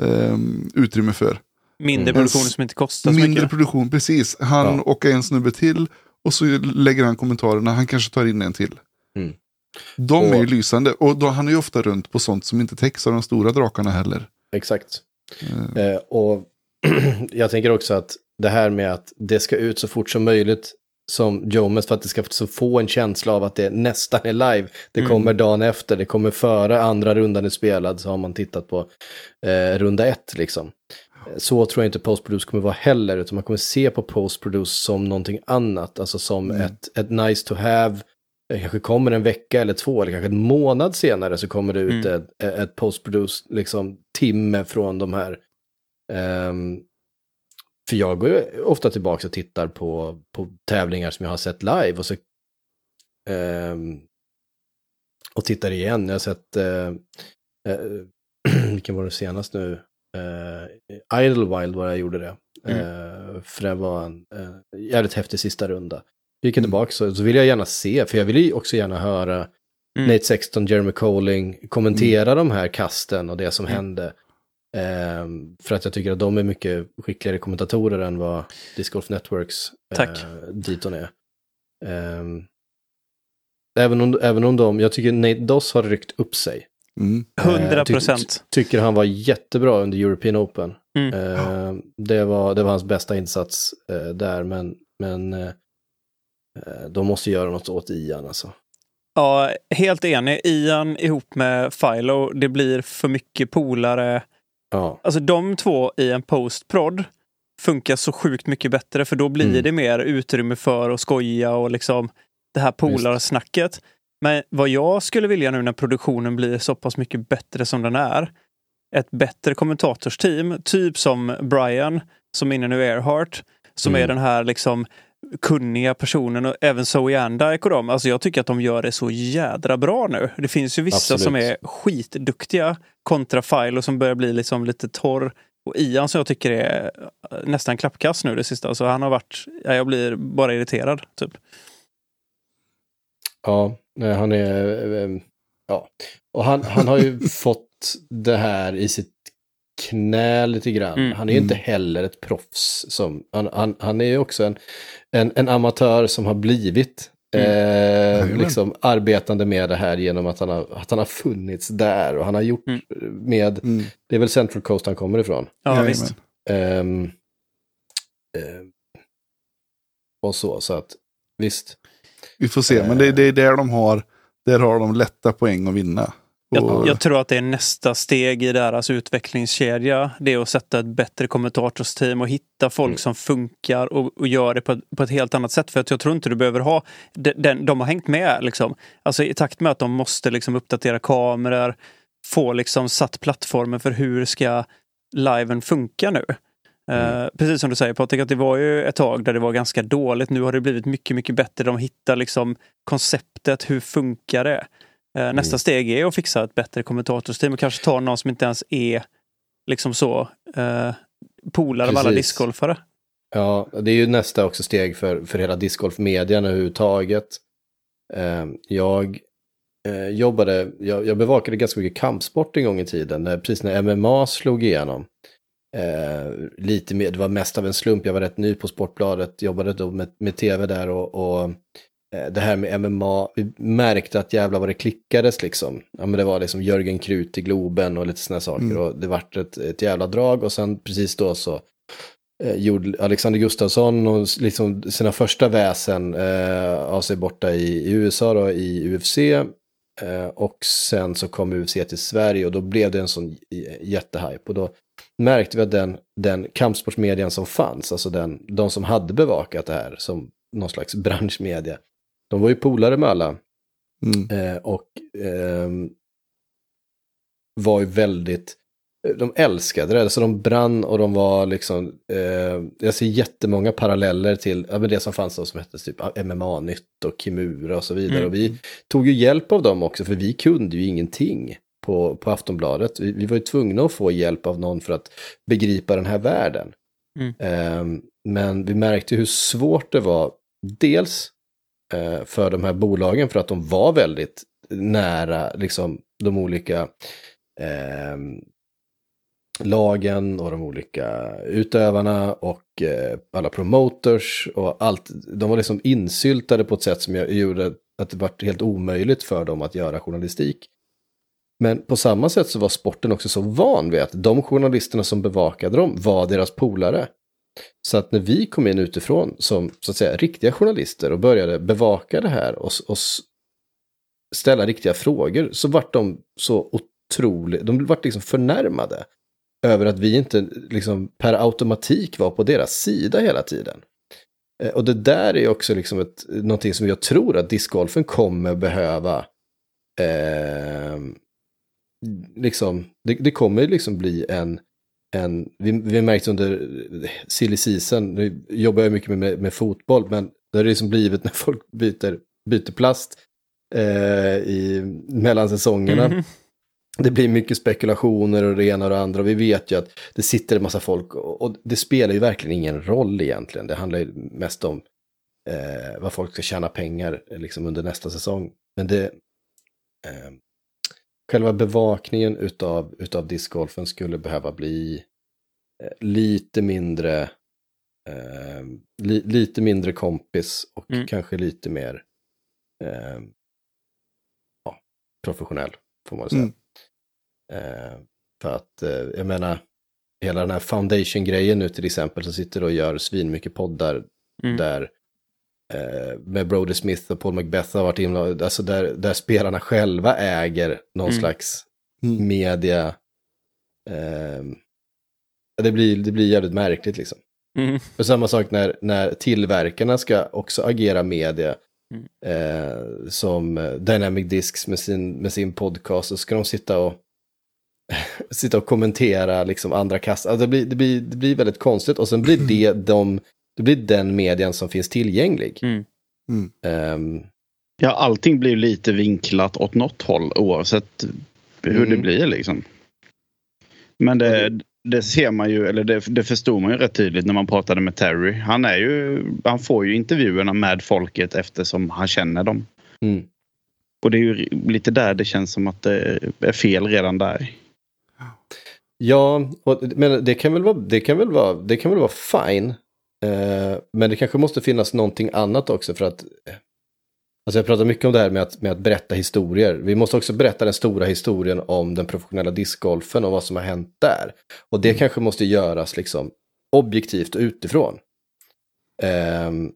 eh, utrymme för. mindre Mm. produktioner som inte kostar så Mindre mycket. produktion, precis. Han Ja. och en snubbe till. Och så lägger han kommentarerna, han kanske tar in en till. Mm. De Och- är ju lysande. Och då, han är ju ofta runt på sånt som inte täcks av de stora drakarna heller. Exakt. Eh, Eh, och jag tänker också att det här med att det ska ut så fort som möjligt som Jomes för att det ska så få en känsla av att det nästan är live. Det Mm. kommer dagen efter, det kommer före andra rundan är spelad så har man tittat på eh, runda ett liksom. Eh, Så tror jag inte Postproduce kommer vara heller, utan man kommer se på Postproduce som någonting annat, alltså som Mm. ett, ett nice to have. Det kanske kommer en vecka eller två, eller kanske en månad senare så kommer det ut Mm. ett, ett Postproduce liksom, timme från de här Ehm, för jag går ju ofta tillbaka och tittar på, på tävlingar som jag har sett live och så ehm, och tittar igen. Jag har sett, eh, eh, vilken var det senast nu? Eh, Idlewild var jag gjorde det. Eh, för det var en eh, jävligt häftig sista runda. Gick jag tillbaka så, så vill jag gärna se, för jag vill ju också gärna höra Mm. Nate Sexton, Jeremy Colling kommentera de här kasten och det som hände. Ehm, för att jag tycker att de är mycket skickligare kommentatorer än vad Disc Golf Networks Tack. eh, Diton är. Ehm, även, om, även om de, jag tycker Nate Doss har ryckt upp sig. Mm. Eh, Hundra tyck- procent. Tycker han var jättebra under European Open. Mm. Ehm, det, var, det var hans bästa insats eh, där, men, men eh, eh, de måste göra något åt Ian alltså. Ja, helt enig. Ian ihop med Philo, det blir för mycket polare. Ja, Alltså de två i en post-prod funkar så sjukt mycket bättre för då blir Mm. det mer utrymme för att skoja och liksom det här polarsnacket. Men vad jag skulle vilja nu när produktionen blir så pass mycket bättre som den är. Ett bättre kommentatorsteam, typ som Brian, som är inne nu Earhart, som Mm. är den här liksom kunniga personen och även Zoe Andike och dem. Alltså jag tycker att de gör det så jädra bra nu. Det finns ju vissa Absolut. som är skitduktiga kontra Philo som börjar bli liksom lite torr. Och Ian som jag tycker är eh, nästan klappkast nu det sista. Så han har varit, ja, jag blir bara irriterad. Typ. Ja, han är... eh, Ja. Och han, han har ju fått det här i sitt knä lite grann. Mm. Han är ju inte heller ett proffs. Som, han, han, han är ju också en, en, en amatör som har blivit eh, Jajamän. liksom arbetande med det här genom att han, har, att han har funnits där. Och han har gjort Mm. med, Mm. det är väl Central Coast han kommer ifrån. Ja, Jajamän. visst. Ehm, ehm, och så, så att visst. Vi får se, men det, det är där de har, där har de lätta poäng att vinna. Jag, jag tror att det är nästa steg i deras utvecklingskedja. Det är att sätta ett bättre kommentatorsteam och hitta folk Mm. som funkar och, och gör det på ett, på ett helt annat sätt. För att jag tror inte du behöver ha... De, den, de har hängt med liksom. Alltså i takt med att de måste liksom uppdatera kameror, få liksom satt plattformen för hur ska liven funka nu. Eh, precis som du säger Patrik, att det var ju ett tag där det var ganska dåligt. Nu har det blivit mycket, mycket bättre. De hittar liksom konceptet, hur funkar det? Eh, nästa Mm. steg är att fixa ett bättre kommentatorsteam och kanske ta någon som inte ens är liksom så eh, polare med alla discgolfare. Ja, det är ju nästa också steg för, för hela discgolfmedian överhuvudtaget. Eh, jag eh, jobbade, jag, jag bevakade ganska mycket kampsport en gång i tiden, när, precis när MMA slog igenom. Eh, lite mer, det var mest av en slump, jag var rätt ny på Sportbladet, jobbade då med, med tv där och, och det här med MMA, vi märkte att jävla vad det klickades liksom. Ja men det var liksom Jörgen Krut i Globen och lite sådana saker Mm. och det vart ett, ett jävla drag och sen precis då så eh, gjorde Alexander Gustafsson och liksom sina första väsen eh, av sig borta i, i USA då, i UFC. Eh, och sen så kom UFC till Sverige och då blev det en sån jättehype. Och då märkte vi att den, den kampsportsmedian som fanns, alltså den, de som hade bevakat det här som någon slags branschmedia, de var ju polare med alla. Mm. Eh, och ehm, var ju väldigt, de älskade det, så de brann och de var liksom, eh, jag ser jättemånga paralleller till ja, men det som fanns då som hette typ MMA-nytt och Kimura och så vidare. Mm. Och vi tog ju hjälp av dem också, för vi kunde ju ingenting på, på Aftonbladet. Vi, vi var ju tvungna att få hjälp av någon för att begripa den här världen. Mm. Ehm, men vi märkte hur svårt det var, dels eh, Eh, för de här bolagen för att de var väldigt nära liksom, de olika eh, lagen och de olika utövarna och eh, alla promoters och allt. De var liksom insyltade på ett sätt som jag gjorde att det var helt omöjligt för dem att göra journalistik. Men på samma sätt så var sporten också så van vid att de journalisterna som bevakade dem var deras polare. Så att när vi kom in utifrån som så att säga riktiga journalister och började bevaka det här och, och ställa riktiga frågor så vart de så otroligt, de vart liksom förnärmade över att vi inte liksom per automatik var på deras sida hela tiden. Eh, och det där är också liksom ett, någonting som jag tror att discgolfen kommer behöva. Eh, liksom, det, det kommer liksom bli en, en vi, vi märkte under silly season, nu jobbar jag mycket med, med, fotboll, men det har liksom blivit när folk byter byter plast eh, i, mellan säsongerna. Mhm. Det blir mycket spekulationer och det ena och det andra. Vi vet ju att det sitter en massa folk och, och det spelar ju verkligen ingen roll egentligen. Det handlar ju mest om eh, vad folk ska tjäna pengar liksom under nästa säsong. Men det... Eh, själva bevakningen utav, utav discgolfen skulle behöva bli eh, lite mindre... Eh, li, lite mindre kompis och Mm. kanske lite mer eh, ja, professionell, får man säga. Mm. Eh, för att, eh, jag menar, hela den här foundation-grejen nu till exempel, som sitter och gör svinmycket poddar Mm. där med Brody Smith och Paul Macbeth har varit inblandade, alltså där, där spelarna själva äger någon Mm. slags Mm. media. Eh, det, blir, det blir jävligt märkligt liksom. Mm. Och samma sak när, när tillverkarna ska också agera media. Mm. Eh, som eh, Dynamic Discs med sin, med sin podcast. Så ska de sitta och, sitta och kommentera liksom andra kast. Alltså det, blir, det, blir, det blir väldigt konstigt. Och sen blir det, de, det blir den median som finns tillgänglig. Mm. Ehm, Ja, allting blir lite vinklat åt något håll oavsett hur Mm. det blir liksom. Men det, det ser man ju, eller det, det förstod man ju rätt tydligt när man pratade med Terry. Han, är ju, han får ju intervjuerna med folket eftersom han känner dem. mm. Och det är ju lite där det känns som att det är fel redan där. Ja, och, men det kan väl vara, det kan väl vara, det kan väl vara fine. Eh, men det kanske måste finnas någonting annat också för att... Alltså jag pratar mycket om det här med att, med att berätta historier. Vi måste också berätta den stora historien om den professionella discgolfen och vad som har hänt där. Och det kanske måste göras liksom objektivt och utifrån. Ehm,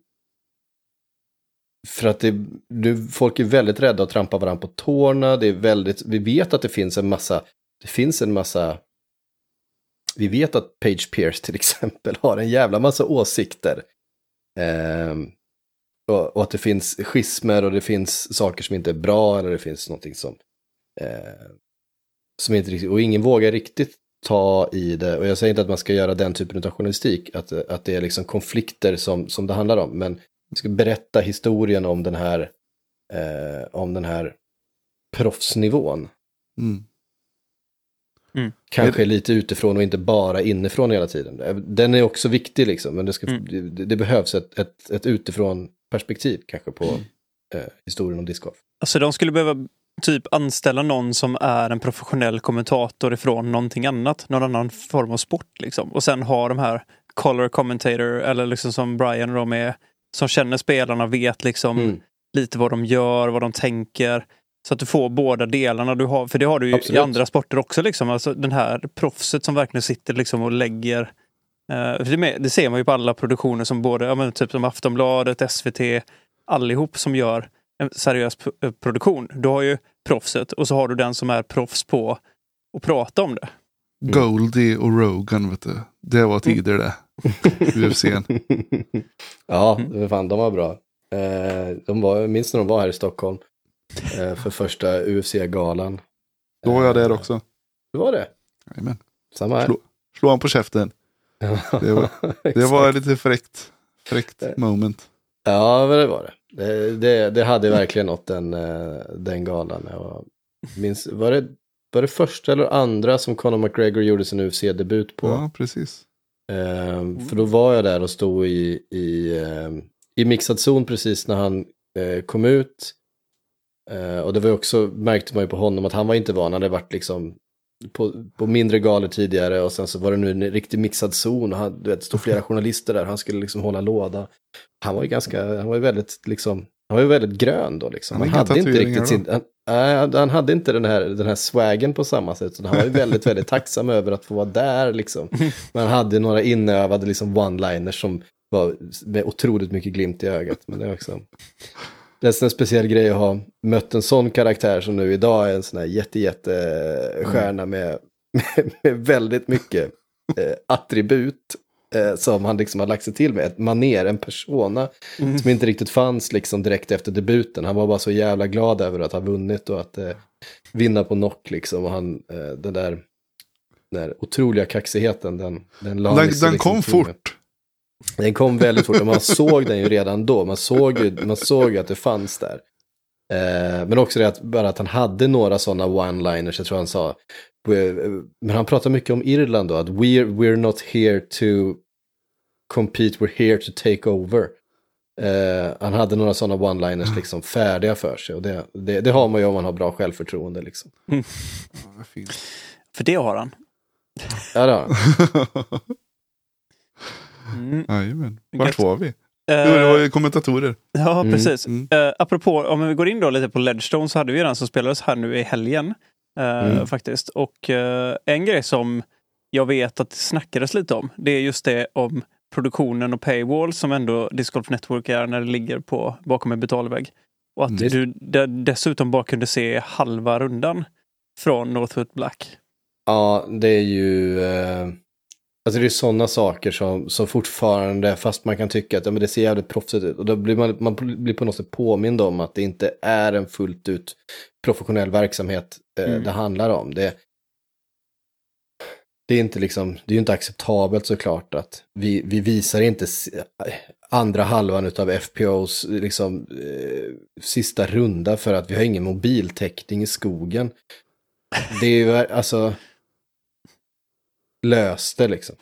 för att det, nu, folk är väldigt rädda att trampa varandra på tårna. Det är väldigt, vi vet att det finns en massa, det finns en massa vi vet att Page Pierce till exempel har en jävla massa åsikter. Eh, och, och att det finns schismer och det finns saker som inte är bra eller det finns någonting som... Eh, som inte riktigt, och ingen vågar riktigt ta i det. Och jag säger inte att man ska göra den typen av journalistik, att, att det är liksom konflikter som, som det handlar om. Men vi ska berätta historien om den här, eh, om den här proffsnivån. Mm. Kanske lite utifrån och inte bara inifrån hela tiden. Den är också viktig liksom, men det, ska, Mm. det, det behövs ett, ett, ett utifrån perspektiv kanske på eh, historien om discgolf. Alltså de skulle behöva typ anställa någon som är en professionell kommentator ifrån någonting annat, någon annan form av sport liksom. Och sen ha de här color commentator eller liksom som Brian och de är, som känner spelarna, vet liksom Mm. lite vad de gör, vad de tänker. Så att du får båda delarna. Du har, för det har du ju Absolut. i andra sporter också. Liksom. Alltså den här proffset som verkligen sitter liksom och lägger eh, för det, med, det ser man ju på alla produktioner som både ja, men typ som Aftonbladet, SVT, allihop som gör en seriös eh, produktion. Du har ju proffset och så har du den som är proffs på att prata om det. Goldie och Rogan, vet du. Det var tider det. UFCn. ja, Mm. för fan, de var bra. Eh, de var, jag minns när de var här i Stockholm för första UFC-galan. Då var jag där också. Det var det? Jajamän. Samma här. Slå, slå han på käften. Det var, det var lite fräckt. Fräckt moment. Ja, men det var det. Det, det, det hade verkligen något den, eh, den galan. Jag var- minns, var, det, var det första eller andra som Conor McGregor gjorde sin UFC-debut på? Ja, precis. Ehm, för då var jag där och stod i, i, i mixad zon precis när han eh, kom ut. Eh, och det var också, märkte man ju på honom att han var inte van, han hade varit liksom på, på mindre galor tidigare och sen så var det nu en riktig mixad zon och han, du vet, stod flera journalister där, han skulle liksom hålla låda. Han var ju ganska, han var ju väldigt liksom, han var ju väldigt grön då liksom. Han Han, hade inte riktigt sin, han, han- hade inte den här, den här swagen på samma sätt. Så han var ju väldigt, väldigt tacksam över att få vara där liksom. Men han hade några inövade liksom one-liners som var med otroligt mycket glimt i ögat. Men det är också det är en speciell grej att ha mött en sån karaktär som nu idag är en sån här jätte, jätte stjärna med, med, med väldigt mycket eh, attribut eh, som han liksom har lagt sig till med. Ett maner, en persona som inte riktigt fanns liksom direkt efter debuten. Han var bara så jävla glad över att ha vunnit och att eh, vinna på knock liksom. Och han, eh, den där, den där otroliga kaxigheten, den, den Den, liksom den liksom kom fort. Den kom väldigt fort och man såg den ju redan då. Man såg ju, man såg ju att det fanns där. Eh, men också det att, bara att han hade några sådana one-liners, jag tror han sa. Men han pratar mycket om Irland då, att we're, we're not here to compete, we're here to take over. Eh, han hade några sådana one-liners liksom färdiga för sig och det, det, det, har man ju om man har bra självförtroende. Liksom. Fint. För det har han. Ja, det har han. Mm. Jajamän. Vart var vi? Eh, Jo, det var ju kommentatorer. Ja, Mm, precis. mm. Eh, apropå, om vi går in då lite på Ledgestone så hade vi den som spelades här nu i helgen. eh, Mm. Faktiskt. Och eh, en grej som jag vet att det snackades lite om, det är just det om produktionen och paywall som ändå Disc Golf Network är när det ligger på, bakom en betalvägg. Och att Mm. du de, dessutom bara kunde se halva rundan från Northwood Black. Ja, det är ju... Alltså det är sådana saker som, som fortfarande, fast man kan tycka att ja, men det ser jävligt proffsigt ut. Och då blir man, man blir på något sätt påmind om att det inte är en fullt ut professionell verksamhet eh, Mm. det handlar om. Det, det är inte liksom, det är ju inte acceptabelt såklart att vi, vi visar inte andra halvan av FPOs liksom, eh, sista runda för att vi har ingen mobiltäckning i skogen. Det är ju alltså... Lös det liksom.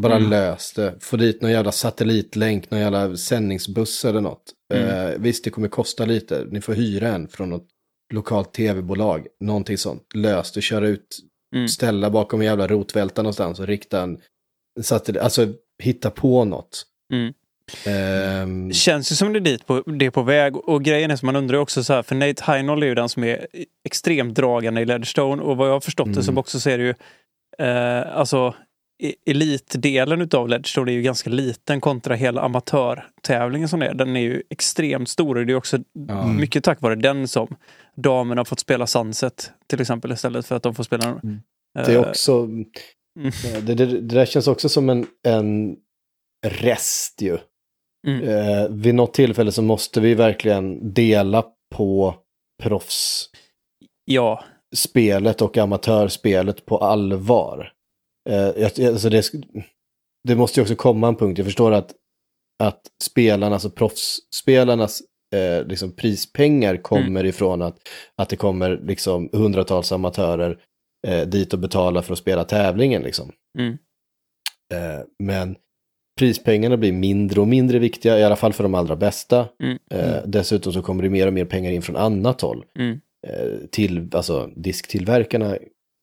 Bara Mm. lös det. Få dit någon jävla satellitlänk, någon jävla sändningsbuss eller något. Mm. Eh, visst, det kommer kosta lite. Ni får hyra en från något lokalt tv-bolag. Någonting sånt. Lös det, köra ut, Mm. ställa bakom en jävla rotvälta någonstans och rikta en satellit. Alltså, hitta på något. Mm. Ehm, Känns ju som det är dit på, det är på väg. Och grejen är som man undrar också så här, för Nate Heinold är ju den som är extremt dragande i Ledgestone. Och vad jag har förstått det Mm. som också så är det ju, eh, alltså elitdelen utav Ledgestone är ju ganska liten kontra hela amatörtävlingen som det är. Den är ju extremt stor och det är också ja. mycket tack vare den som damerna har fått spela Sunset till exempel istället för att de får spela Mm. Det är eh, också... Det, det, det där känns också som en, en rest ju. Mm. Eh, vid något tillfälle så måste vi verkligen dela på proffsspelet Ja, och amatörspelet på allvar. Eh, alltså det, det måste ju också komma en punkt, jag förstår att, att spelarnas, alltså proffsspelarnas eh, liksom prispengar kommer ifrån att, att det kommer liksom hundratals amatörer eh, dit och betala för att spela tävlingen. Liksom. Mm. Eh, men prispengarna blir mindre och mindre viktiga, i alla fall för de allra bästa. Mm. Eh, dessutom så kommer det mer och mer pengar in från annat håll. Eh, till, alltså, disktillverkarna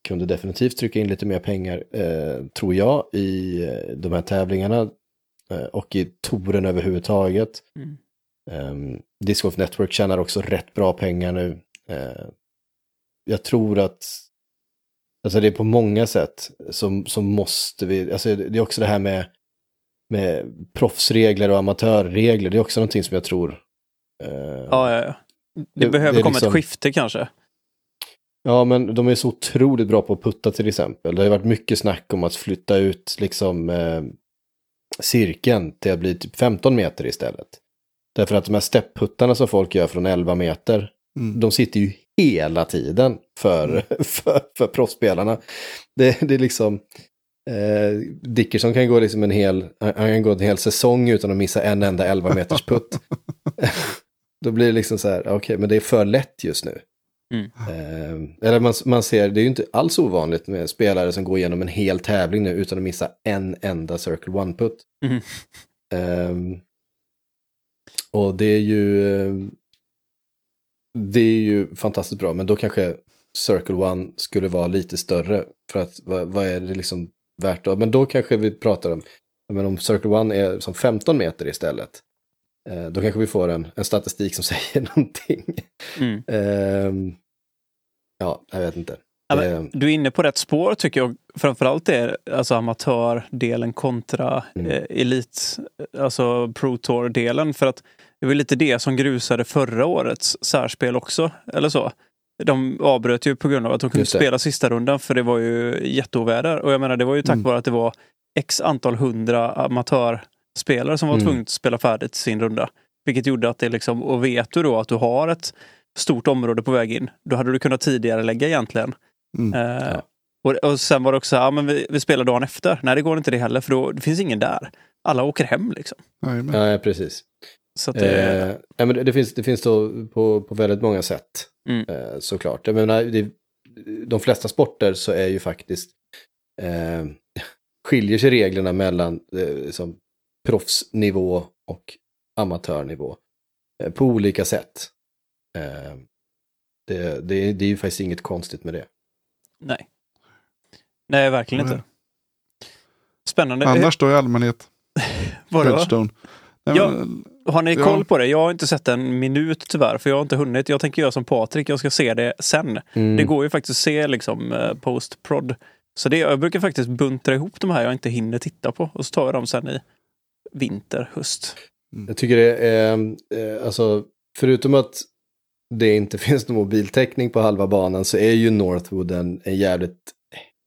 kunde definitivt trycka in lite mer pengar, eh, tror jag, i eh, de här tävlingarna. Eh, och i touren överhuvudtaget. Mm. Um, Disc Golf Network tjänar också rätt bra pengar nu. Eh, jag tror att alltså det är på många sätt som, som måste vi, alltså det är också det här med, med proffsregler och amatörregler, det är också någonting som jag tror eh, ja, ja, ja. Det, Det- behöver det komma liksom- ett skifte kanske. Ja, men de är så otroligt bra på att putta till exempel. Det har ju varit mycket snack om att flytta ut liksom eh, cirkeln till att bli typ 15 meter istället. Därför att de här stepputtarna som folk gör från 11 meter, Mm. de sitter ju hela tiden för, för, för proffsspelarna. Det, det är liksom... Eh, Dickerson kan gå liksom en hel, han kan gå en hel säsong utan att missa en enda 11 meters putt. Då blir det liksom så här, okej, men det är för lätt just nu. Mm. Eh, eller man, man ser, det är ju inte alls ovanligt med spelare som går igenom en hel tävling nu utan att missa en enda Circle One-putt. Mhm. Ehm, och det är ju... eh, Det är ju fantastiskt bra, men då kanske Circle One skulle vara lite större. För att vad, vad är det liksom värt då? Men då kanske vi pratar om, men om Circle One är som 15 meter istället. Eh, Då kanske vi får en, en statistik som säger någonting. Mm. Ehm, ja, jag vet inte. Ja, men du är inne på rätt spår tycker jag. Framförallt är alltså amatördelen kontra Mm. eh, elit, alltså Pro Tour-delen. För att det var lite det som grusade förra årets särspel också. Eller så. De avbröt ju på grund av att de kunde spela sista rundan för det var ju jätteoväder. Och jag menar det var ju tack Mm. vare att det var x antal hundra amatörspelare som var Mm. tvungna att spela färdigt sin runda. Vilket gjorde att det liksom, och vet du då att du har ett stort område på väg in, då hade du kunnat tidigare lägga egentligen. Mm. Eh, Ja. och, och sen var det också, ja men vi, vi spelar dagen efter. Nej det går inte det heller för då det finns ingen där. alla åker hem liksom. Jajamän. Ja, precis. Så att det, Eh, ja, men det, det, finns, det finns då på, på väldigt många sätt, Mm. eh, såklart. Jag menar, det, de flesta sporter så är ju faktiskt, eh, skiljer sig reglerna mellan eh, liksom, proffsnivå och amatörnivå eh, på olika sätt. Eh, det, det, det är ju faktiskt inget konstigt med det. nej. Nej, verkligen Nej. inte. Spännande. Annars då i allmänhet, Vadå? Ja. men, Har ni Ja. koll på det? Jag har inte sett en minut tyvärr, för jag har inte hunnit. Jag tänker göra som Patrik, jag ska se det sen. Mm. Det går ju faktiskt att se liksom eh, post-prod. Så det, jag brukar faktiskt buntra ihop de här jag inte hinner titta på och så tar jag dem sen i vinter, höst. Jag tycker det är, eh, alltså, förutom att det inte finns någon mobiltäckning på halva banan så är ju Northwood en, en jävligt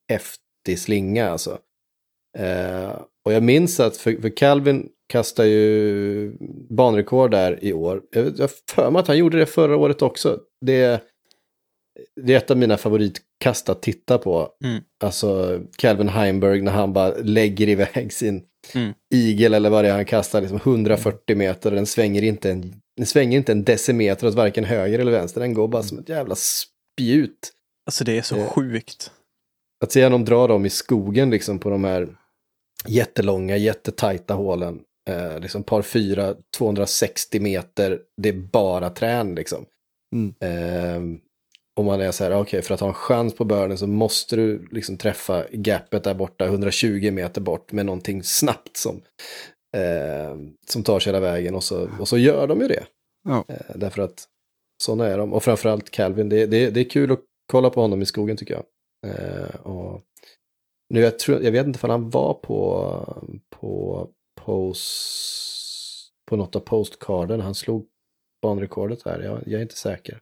häftig slinga alltså. Eh, och jag minns att för, för Calvin kastar ju banrekord där i år. Jag jag har för mig att han gjorde det förra året också. Det, det är ett av mina favoritkast att titta på. Mm. Alltså Calvin Heimberg när han bara lägger iväg sin Mm. igel eller vad det är han kastar, liksom 140 meter och den svänger inte en, den svänger inte en decimeter åt varken höger eller vänster. Den går bara som ett jävla spjut. Alltså det är så Eh. sjukt. Att se honom dra dem i skogen liksom på de här jättelånga, jättetajta hålen. Eh, liksom par fyra, 260 meter, det är bara trän liksom. Mm. Eh, om man är så här, okej, för att ha en chans på börden så måste du liksom träffa gapet där borta, 120 meter bort med någonting snabbt som, eh, som tar sig hela vägen. Och så, och så gör de ju det. Ja. Eh, därför att sådana är de. Och framförallt Calvin, det, det, det är kul att kolla på honom i skogen tycker jag. Eh, och nu, jag, tror, jag vet inte om han var på, på, post, på något av postcarden. Han slog banrekordet här. Jag, jag är inte säker.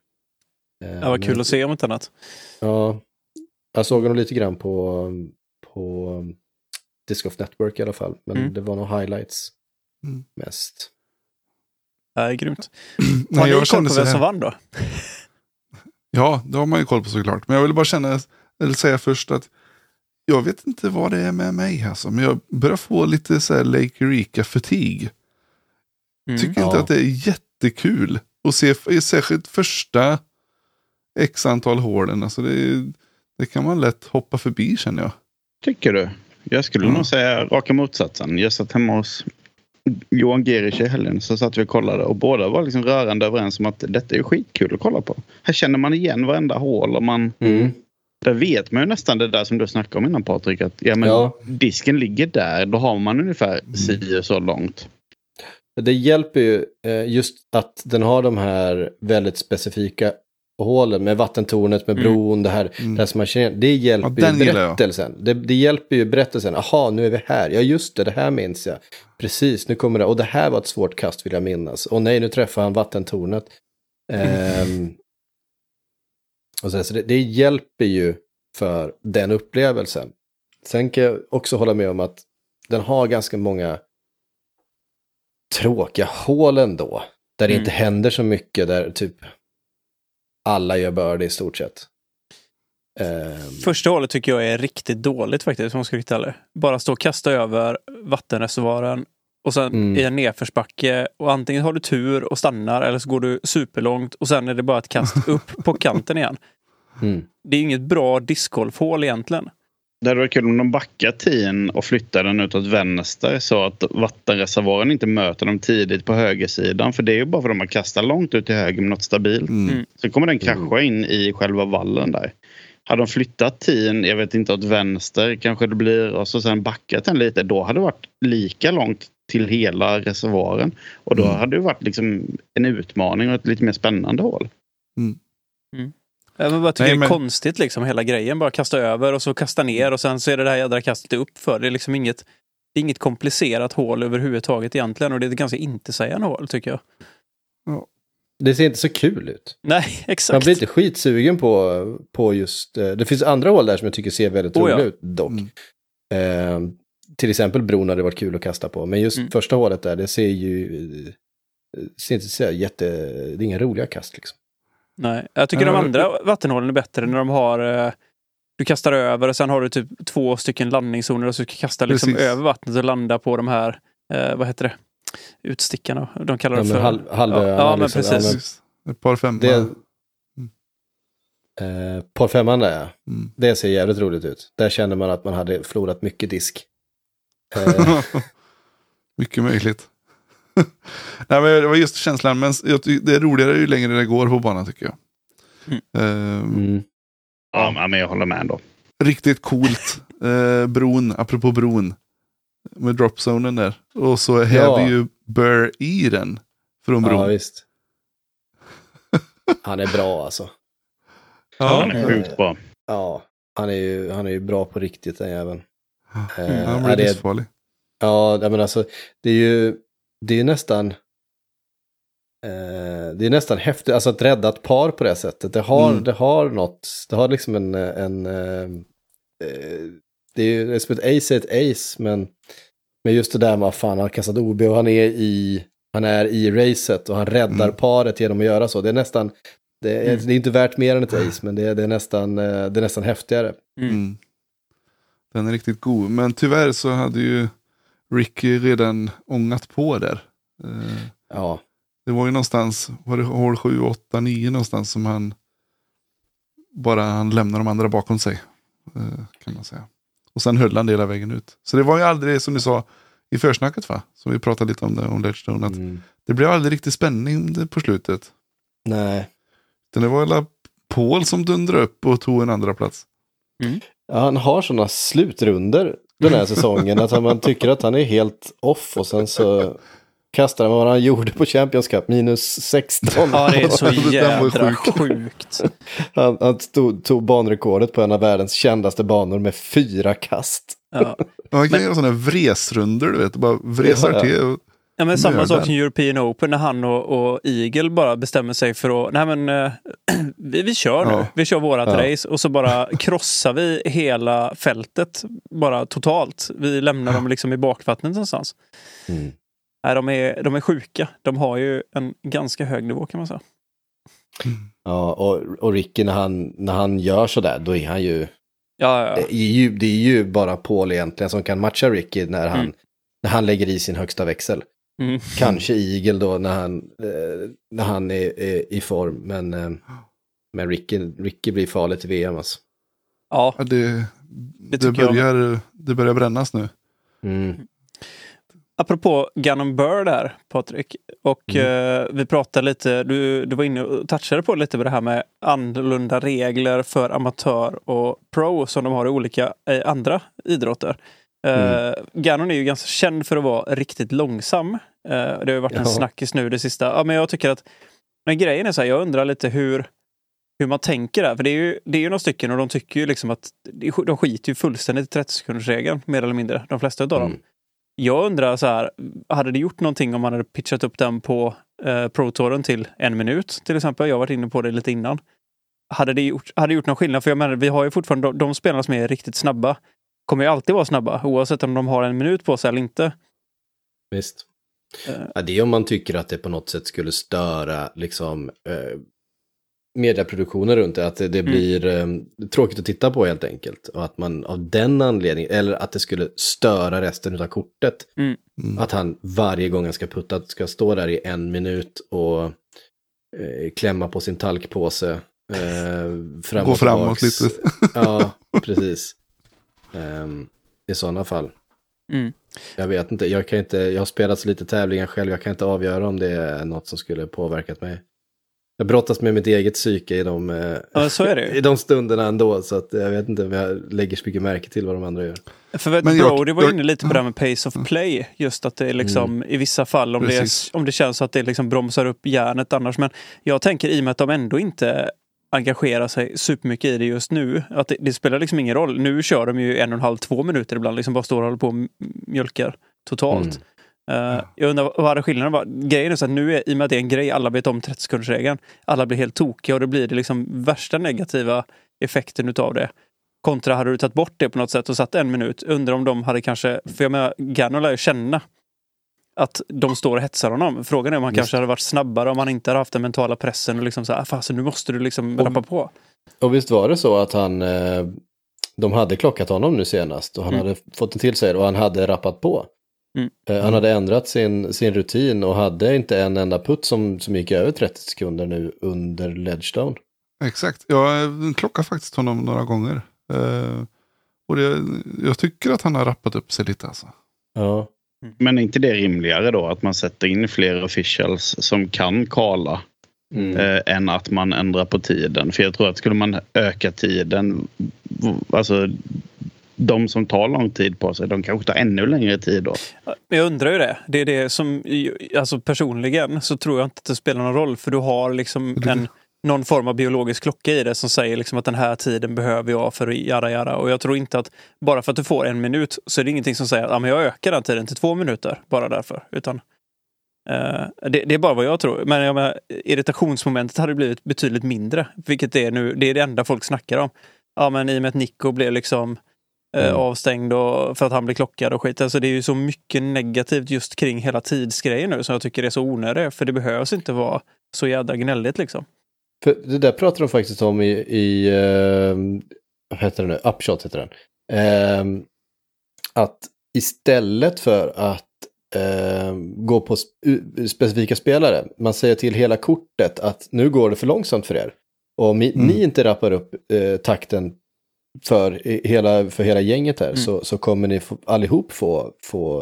Eh, Det var kul men- att se om inte annat. Ja, jag såg honom lite grann på, på Disc of Network i alla fall. Men Mm. det var nog highlights Mm. mest. Det är grymt. nej, Har ni jag koll på så vem som vann då? Ja, det har man ju koll på såklart. Men jag vill bara känna, eller säga först att jag vet inte vad det är med mig alltså. Men jag börjar få lite så här Lake Erika-fatig. Mm. Tycker Ja. inte att det är jättekul att se, särskilt första x antal hålen. Alltså det, det kan man lätt hoppa förbi känner jag. Tycker du? Jag skulle Mm. nog säga raka motsatsen. Jag satt hemma hos Johan Gerich i helgen så satt vi och kollade och båda var liksom rörande överens om att detta är skitkul att kolla på. Här känner man igen varenda hål och man Mm. där vet man ju nästan det där som du snackade om innan Patrik. Att ja, men Ja. disken ligger där. Då har man ungefär si och så långt. Det hjälper ju eh, just att den har de här väldigt specifika hålen med vattentornet, med Mm. bron, det här, Mm. det här som man känner. Det hjälper Ja, ju berättelsen. Det, det hjälper ju berättelsen. Jaha, nu är vi här. Ja, just det, det här minns jag. Precis, nu kommer det. Och det här var ett svårt kast vill jag minnas. Och nej, nu träffar han vattentornet. Ehm, och så, så det, det hjälper ju för den upplevelsen. Sen kan jag också hålla med om att den har ganska många tråkiga hål ändå. Där det Mm. inte händer så mycket, där typ alla gör birdie i stort sett. Ehm, Första hålet tycker jag är riktigt dåligt faktiskt, om man ska riktigt ärlig. Bara stå och kasta över vattenreservoaren och sen Mm. i en nedförsbacke och antingen har du tur och stannar eller så går du superlångt och sen är det bara ett kast upp på kanten igen. mm. Det är inget bra discgolfhål egentligen. Det hade varit kul om de backar tien och flyttar den utåt vänster så att vattenreservoaren inte möter dem tidigt på högersidan. För det är ju bara för att de kastar långt ut till höger med något stabilt. Mm. Mm. Så kommer den krascha in i själva vallen där. Hade de flyttat tien, jag vet inte, åt vänster kanske det blir och så sen backat den lite. Då hade det varit lika långt till hela reservoaren. Och då Mm. hade det varit liksom en utmaning och ett lite mer spännande hål. Jag bara tycker Nej, det är men- konstigt liksom hela grejen. Bara kasta över och så kasta ner och sen så är det det här jädra kastet upp för. Det är liksom inget, det är inget komplicerat hål överhuvudtaget egentligen och det är ett ganska intetsägande hål tycker jag. Det ser inte så kul ut. Nej, Man exakt. blir inte skitsugen på, på just... eh, Det finns andra hål där som jag tycker ser väldigt Oh ja. roliga ut dock. Mm. Eh, till exempel bron hade varit kul att kasta på. Men just Mm. första hålet där, det ser ju... eh, Ser inte så här jätte... Det är inga roliga kast liksom. Nej, jag tycker de Ja, andra vattenhålen är bättre när de har eh, du kastar över och sen har du typ två stycken landningszoner och så ska du kasta liksom Precis. över vattnet och landa på de här eh, vad heter det? Utstickarna. De kallar Ja, det men för... halv, halvöarna, ja, ja, men liksom. precis. Precis. Ett par femma. Det, eh, par femman där ja. Mm. Det ser jävligt roligt ut. Där känner man att man hade förlorat mycket disk. Eh, Mycket möjligt. Nej, men det var just känslan, men det är roligare ju längre det går på banan tycker jag. Ehm, mm. Ja, men jag håller med ändå. Riktigt coolt. Eh, bron, apropå bron. Med dropzonen där. Och så häver Ja. ju Burr i den. Från bron. Ja, visst. Han är bra alltså. Ja, han är sjukt bra. Ja, han är ju, han är ju bra på riktigt den jäveln. Eh, Mm, Han ja, blir det är- livsfarlig. Ja, men alltså det är ju det är nästan eh, det är nästan häftigt, alltså att rädda ett par på det sättet. Det har, Mm. det har något, det har liksom en, en eh, eh, det är som ett ace är ett ace, men, men just det där med att fan han har kastat OB och han är i, han är i racet och han räddar Mm. paret genom att göra så. Det är nästan, det är, Mm. det är inte värt mer än ett ace, men det är, det är, nästan, eh, det är nästan häftigare. Mm. Mm. Den är riktigt god. Men tyvärr så hade ju Ricky redan ångat på där. Eh, Ja, Det var ju någonstans, var det hål 7, 8, 9 någonstans som han bara han lämnade de andra bakom sig. eh, Kan man säga. Och sen höll han det hela vägen ut. Så det var ju aldrig som ni sa i försnacket va? Som vi pratade lite om det, om Ledgestone. Att mm. Det blev aldrig riktigt spänning på slutet. nej. Utan det var hela Paul som dundrade upp och tog en andra plats. Ja, han har sådana slutrunder den här säsongen att man tycker att han är helt off och sen så kastar han vad han gjorde på Champions Cup, minus 16. Ja, det är så jädra sjuk. sjukt. Han, han tog, tog banrekordet på en av världens kändaste banor med fyra kast. Ja. Man kan göra sådana vresrunder du vet. Bara vresar Ja, ja. till. Och, Ja, men samma sak som European Open när han och, och Eagle bara bestämmer sig för att, nej men eh, vi, vi kör nu, Ja. vi kör vårat Ja. race och så bara krossar vi hela fältet bara totalt. Vi lämnar dem liksom i bakvattnet någonstans. Nej, de är, de är sjuka. De har ju en ganska hög nivå kan man säga. Ja, och, och Ricky när han, när han gör sådär, då är han ju, Ja, ja, ja. det är ju, det är ju bara Paul egentligen som kan matcha Ricky när han, Mm. när han lägger i sin högsta växel. Mm. Kanske Eagle då när han, eh, när han är, är i form, men, eh, men Ricky, Ricky blir farligt i VM alltså. ja. det, Det det, börjar, det börjar brännas nu. Mm. Apropå Gunn Bird där, Patrik. Och eh, vi pratade lite, du, du var inne och touchade på lite med det här med annorlunda regler för amatör och pro som de har i olika eh, andra idrotter. Eh, Gannon är ju ganska känd för att vara riktigt långsam. Eh, det har ju varit en Ja. snackis nu det sista. Ja, men jag tycker att men grejen är så här, jag undrar lite hur, hur man tänker där. För det är ju, det är ju några stycken och de tycker ju liksom att de skiter ju fullständigt i 30 sekundersregeln mer eller mindre. De flesta av dem. Mm. Jag undrar så här, hade det gjort någonting om man hade pitchat upp den på eh, Pro-touren till en minut till exempel? Jag har varit inne på det lite innan. Hade det gjort, hade det gjort någon skillnad? För jag menar, vi har ju fortfarande de, de spelarna som är riktigt snabba. Kommer ju alltid vara snabba oavsett om de har en minut på sig eller inte. Visst. Eh. Ja, det är om man tycker att det på något sätt skulle störa liksom eh, mediaproduktionen runt det. Att det, det Mm. blir eh, tråkigt att titta på helt enkelt. Och att man av den anledningen, eller att det skulle störa resten av kortet. Mm. Mm. Att han varje gång han ska putta ska stå där i en minut och eh, klämma på sin talkpåse. Eh, fram Gå och framåt tillbaks. lite. Ja, precis. Ehm, I sådana fall. Mm. Jag vet inte, jag, kan inte, jag har spelat så lite tävlingar själv, jag kan inte avgöra om det är något som skulle påverkat mig. Jag brottas med mitt eget psyke i de, eh, Ja, så är det ju. i de stunderna ändå, så att jag vet inte om jag lägger så mycket märke till vad de andra gör. För vet, Men jag- Brody var jag- inne lite på det här med pace of play. Just att det är liksom i vissa fall om det, Precis. är, om det känns så att det liksom bromsar upp järnet annars. Men jag tänker i och med att de ändå inte engagerar sig supermycket i det just nu. Att det, det spelar liksom ingen roll. Nu kör de ju en och en halv, två minuter ibland. Liksom bara står och håller på och mjölkar totalt. Eh, jag undrar vad hade skillnaden var. Grejen är så att nu är, i och med att det är en grej, alla vet om 30 sekundersregeln. Alla blir helt tokiga och då blir det liksom värsta negativa effekten utav det. Kontra hade du tagit bort det på något sätt och satt en minut. Undrar om de hade kanske, för jag menar, Gannon lär ju känna att de står och hetsar honom. Frågan är om han Just. kanske hade varit snabbare om han inte hade haft den mentala pressen och liksom så här, fasen nu måste du liksom Och- rappa på. Och visst var det så att han, eh, de hade klockat honom nu senast och han Mm. hade fått en till sig och han hade rappat på. Mm. Eh, Han hade ändrat sin, sin rutin och hade inte en enda putt som, som gick över 30 sekunder nu under ledgestone. Exakt. Jag klockar faktiskt honom några gånger. Eh, och det, jag tycker att han har rappat upp sig lite alltså. Ja. Men är inte det rimligare då att man sätter in fler officials som kan kala Mm. eh, än att man ändrar på tiden? För jag tror att skulle man öka tiden, alltså de som tar lång tid på sig, de kanske tar ännu längre tid då. Jag undrar ju det. Det är det som, alltså personligen så tror jag inte att det spelar någon roll för du har liksom en, någon form av biologisk klocka i det som säger liksom att den här tiden behöver jag för att jada jada. Och jag tror inte att bara för att du får en minut så är det ingenting som säger att ja, men jag ökar den tiden till två minuter bara därför. Utan eh, det, det är bara vad jag tror. Men jag menar, irritationsmomentet hade blivit betydligt mindre. Vilket det är nu. Det är det enda folk snackar om. Ja men i och med att Nico blev liksom Mm. avstängd och för att han blev klockad och skit. Alltså det är ju så mycket negativt just kring hela tidsgrejen nu som jag tycker är så onödigt. För det behövs inte vara så jävla gnälligt liksom. För det där pratar de faktiskt om i, i eh, vad heter det nu, Upshot heter den. Eh, att istället för att eh, gå på sp- specifika spelare, man säger till hela kortet att nu går det för långsamt för er. Och om ni, Mm. ni inte rappar upp eh, takten för hela, för hela gänget här Mm. så, så kommer ni få, allihop få, få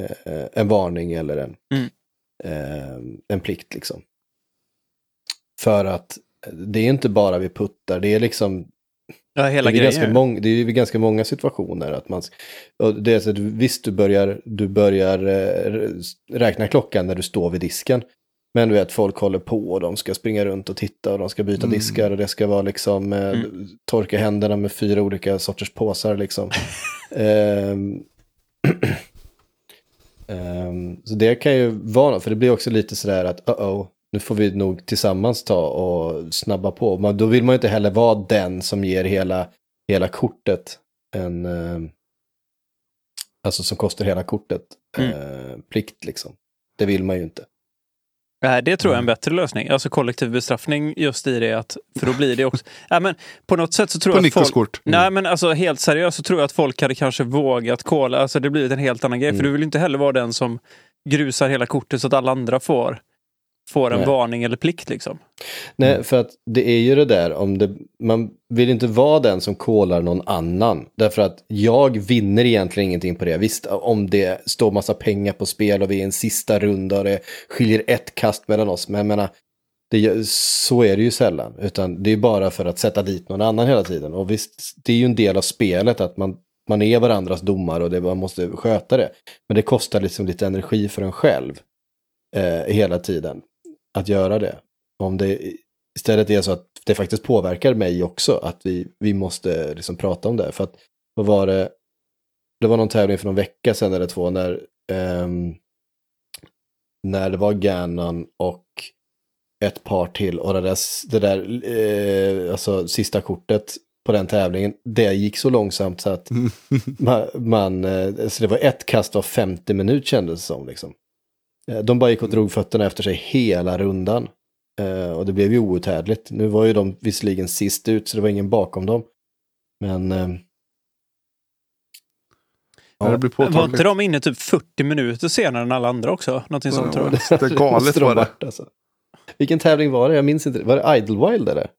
eh, eh, en varning eller en, Mm. eh, en plikt liksom. För att det är inte bara vi puttar, det är liksom Ja, hela det är, ganska grejen. mång, det är ganska många situationer. Att man, det är så att visst, du börjar, du börjar eh, räkna klockan när du står vid disken. Men du vet, folk håller på och de ska springa runt och titta och de ska byta Mm. diskar och det ska vara liksom eh, Mm. torka händerna med fyra olika sorters påsar liksom. Ehm, ehm, så det kan ju vara något, för det blir också lite sådär att uh-oh, nu får vi nog tillsammans ta och snabba på. Men då vill man ju inte heller vara den som ger hela, hela kortet en... Eh, alltså som kostar hela kortet Mm. eh, plikt liksom. Det vill man ju inte. Nej, det tror jag är en Mm. bättre lösning. Alltså kollektiv bestraffning just i det att, för då blir det också... Nej, men på något sätt så tror På jag att folk... kort. Nej men alltså helt seriöst så tror jag att folk hade kanske vågat kolla. Alltså det blir en helt annan grej. För Mm. du vill inte heller vara den som grusar hela kortet så att alla andra får, får en Nej. varning eller plikt liksom. Nej, för att det är ju det där om det, man vill inte vara den som kolar någon annan. Därför att jag vinner egentligen ingenting på det. Visst, om det står massa pengar på spel och vi är i en sista runda och det skiljer ett kast mellan oss. Men jag menar, det, så är det ju sällan. Utan det är bara för att sätta dit någon annan hela tiden. Och visst, det är ju en del av spelet att man, man är varandras domare och det, man måste sköta det. Men det kostar liksom lite energi för en själv eh, hela tiden att göra det. Om det istället är så att det faktiskt påverkar mig också, att vi, vi måste liksom prata om det. För att, vad var det, det var någon tävling för någon vecka sedan eller två när, ehm, när det var Gannon och ett par till och det där, det där eh, alltså sista kortet på den tävlingen, det gick så långsamt så att man, man eh, så det var ett kast av 50 minuter kändes det som. Liksom. Eh, De bara gick och drog fötterna efter sig hela rundan. Eh, och det blev ju outhärdligt. Nu var ju de visserligen sist ut så det var ingen bakom dem. Men... Eh, Ja, det blir Var inte de inne typ 40 minuter senare än alla andra också? Någonting sånt tror jag. Det är galet var det. Alltså. Vilken tävling var det? Jag minns inte. Var det Idlewild eller?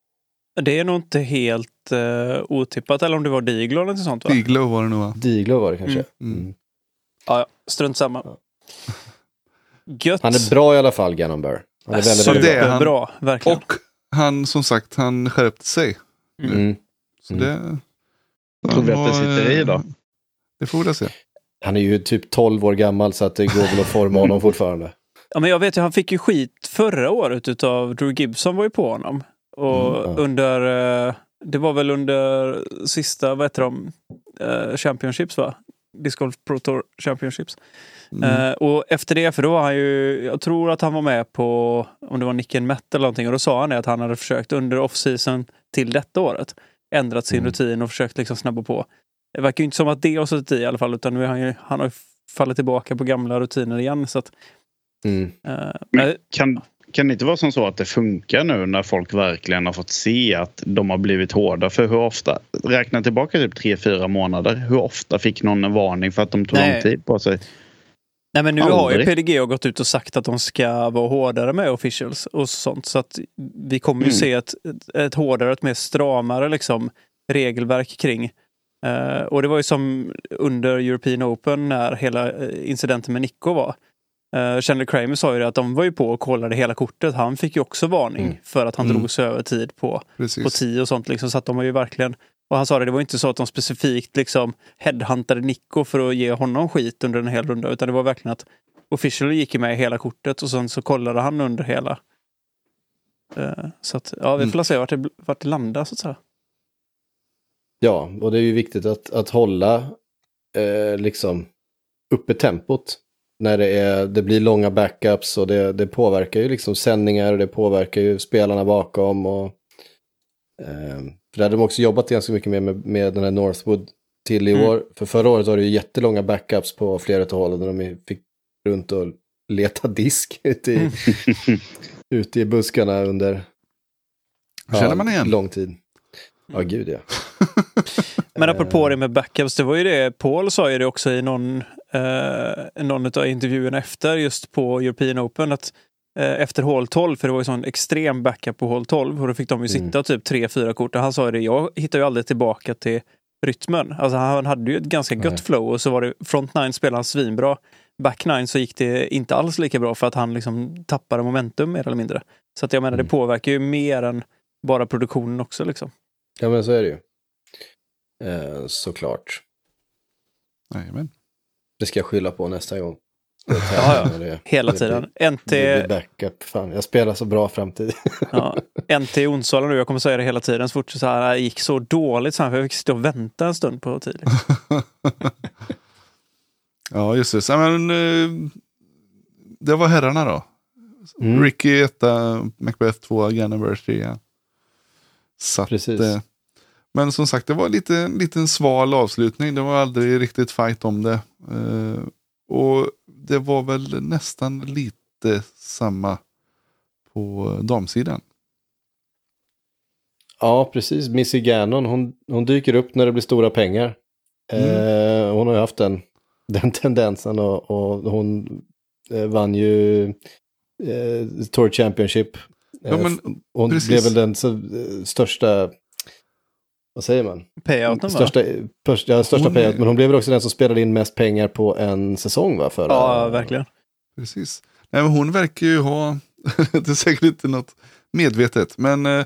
Det är nog inte helt uh, otippat. Eller om det var Diglo eller något sånt va? Iglo var det nog va? Diglo var det kanske. Mm. Mm. Ja, ja. Strunt samma. Ja. Gött. Han är bra i alla fall, Gannon Burr. Han är väldigt, Så väldigt det bra. är han. Bra, verkligen. Och han som sagt, han skärpte sig. Mm. Så Mm. det... Tror vi att det han var, sitter i då? Det får vi väl se. Han är ju typ 12 år gammal så att det går väl att forma honom fortfarande. Ja, men jag vet ju, han fick ju skit förra året utav Drew Gibson var ju på honom. Och Mm, ja. under, eh, det var väl under sista, vad heter de, eh, Championships va? Disc Golf Pro Tour Championships. Mm. Eh, och efter det, för då var han ju, jag tror att han var med på, om det var Nick and Met eller någonting, och då sa han det att han hade försökt under off-season till detta året ändrat sin Mm. rutin och försökt liksom snabba på. Det verkar ju inte som att det har suttit i i alla fall, utan nu är han ju, han har ju fallit tillbaka på gamla rutiner igen. Så att, Mm. eh, Men kan, kan det inte vara som så att det funkar nu när folk verkligen har fått se att de har blivit hårda? För hur ofta, räkna tillbaka typ tre fyra månader, hur ofta fick någon en varning för att de tog Nej. lång tid på sig? Nej men nu har ju Aldrig. PDG gått ut och sagt att de ska vara hårdare med officials och sånt. Så att vi kommer ju Mm. se ett, ett, hårdare, ett mer stramare liksom, regelverk kring. Eh, och det var ju som under European Open när hela eh, incidenten med Nico var. Uh, Chandler Kramer sa ju det att de var ju på och kollade hela kortet. Han fick ju också varning Mm. för att han Mm. drog sig över tid på, Precis. på 10 och sånt. Liksom, så att de var ju verkligen... Och han sa det, det var inte så att de specifikt liksom headhuntade Nico för att ge honom skit under en hel runda. Utan det var verkligen att official gick med i hela kortet och sen så kollade han under hela. Eh, så att, ja, vi Mm. får se vart det, vart det landar så att säga. Ja, och det är ju viktigt att, att hålla eh, liksom uppe tempot. När det, är, det blir långa backups och det, det påverkar ju liksom sändningar och det påverkar ju spelarna bakom. Och, eh, för det hade de också jobbat ganska mycket med, med, med den här Northwood till i Mm. år. För förra året var det ju jättelånga backups på flera av hållen där de fick runt och leta disk ute i, Mm. ute i buskarna under Känner man igen? lång tid. Ja, gud ja. Men apropå Eh. det med backups, det var ju det, Paul sa ju det också i någon, eh, någon av intervjuerna efter just på European Open att eh, efter hål 12, för det var ju sån extrem backup på hål 12 och då fick de ju Mm. sitta typ 3-4 kort och han sa ju det, jag hittar ju aldrig tillbaka till rytmen. Alltså han hade ju ett ganska Nej. gött flow och så var det front 9 spelade han svinbra. Back 9 så gick det inte alls lika bra för att han liksom tappade momentum mer eller mindre. Så att jag menar Mm. det påverkar ju mer än bara produktionen också liksom. Ja, men så är det ju. Eh, såklart. Jajamän. Det ska jag skylla på nästa gång. Ja, ja. Hela det tiden. NT, backup. Fan, jag spelar så bra framtid. ja, NT i Onsala nu, jag kommer säga det hela tiden, så fort så här, det gick så dåligt så här, för jag fick sitta och vänta en stund på tid. Liksom. ja, just det. Så, men, eh, det var herrarna då. Mm. Ricky etta, Macbeth tvåa, Ganniver trea. Så att, Precis. Eh, Men som sagt, det var lite, en liten sval avslutning. Det var aldrig riktigt fight om det. Eh, och det var väl nästan lite samma på damsidan. Ja, precis. Missy Gannon, hon, hon dyker upp när det blir stora pengar. Mm. Eh, hon har ju haft den, den tendensen och, och hon eh, vann ju eh, Tour Championship. Ja, Eh, men hon precis. blev väl den så, eh, största, vad säger man? Payouten va? Största, pers- ja, största Hon- payout, men hon blev väl också den som spelade in mest pengar på en säsong va? Förra, Ja, verkligen. Precis. Nej, men hon verkar ju ha, det är säkert inte något medvetet, men eh,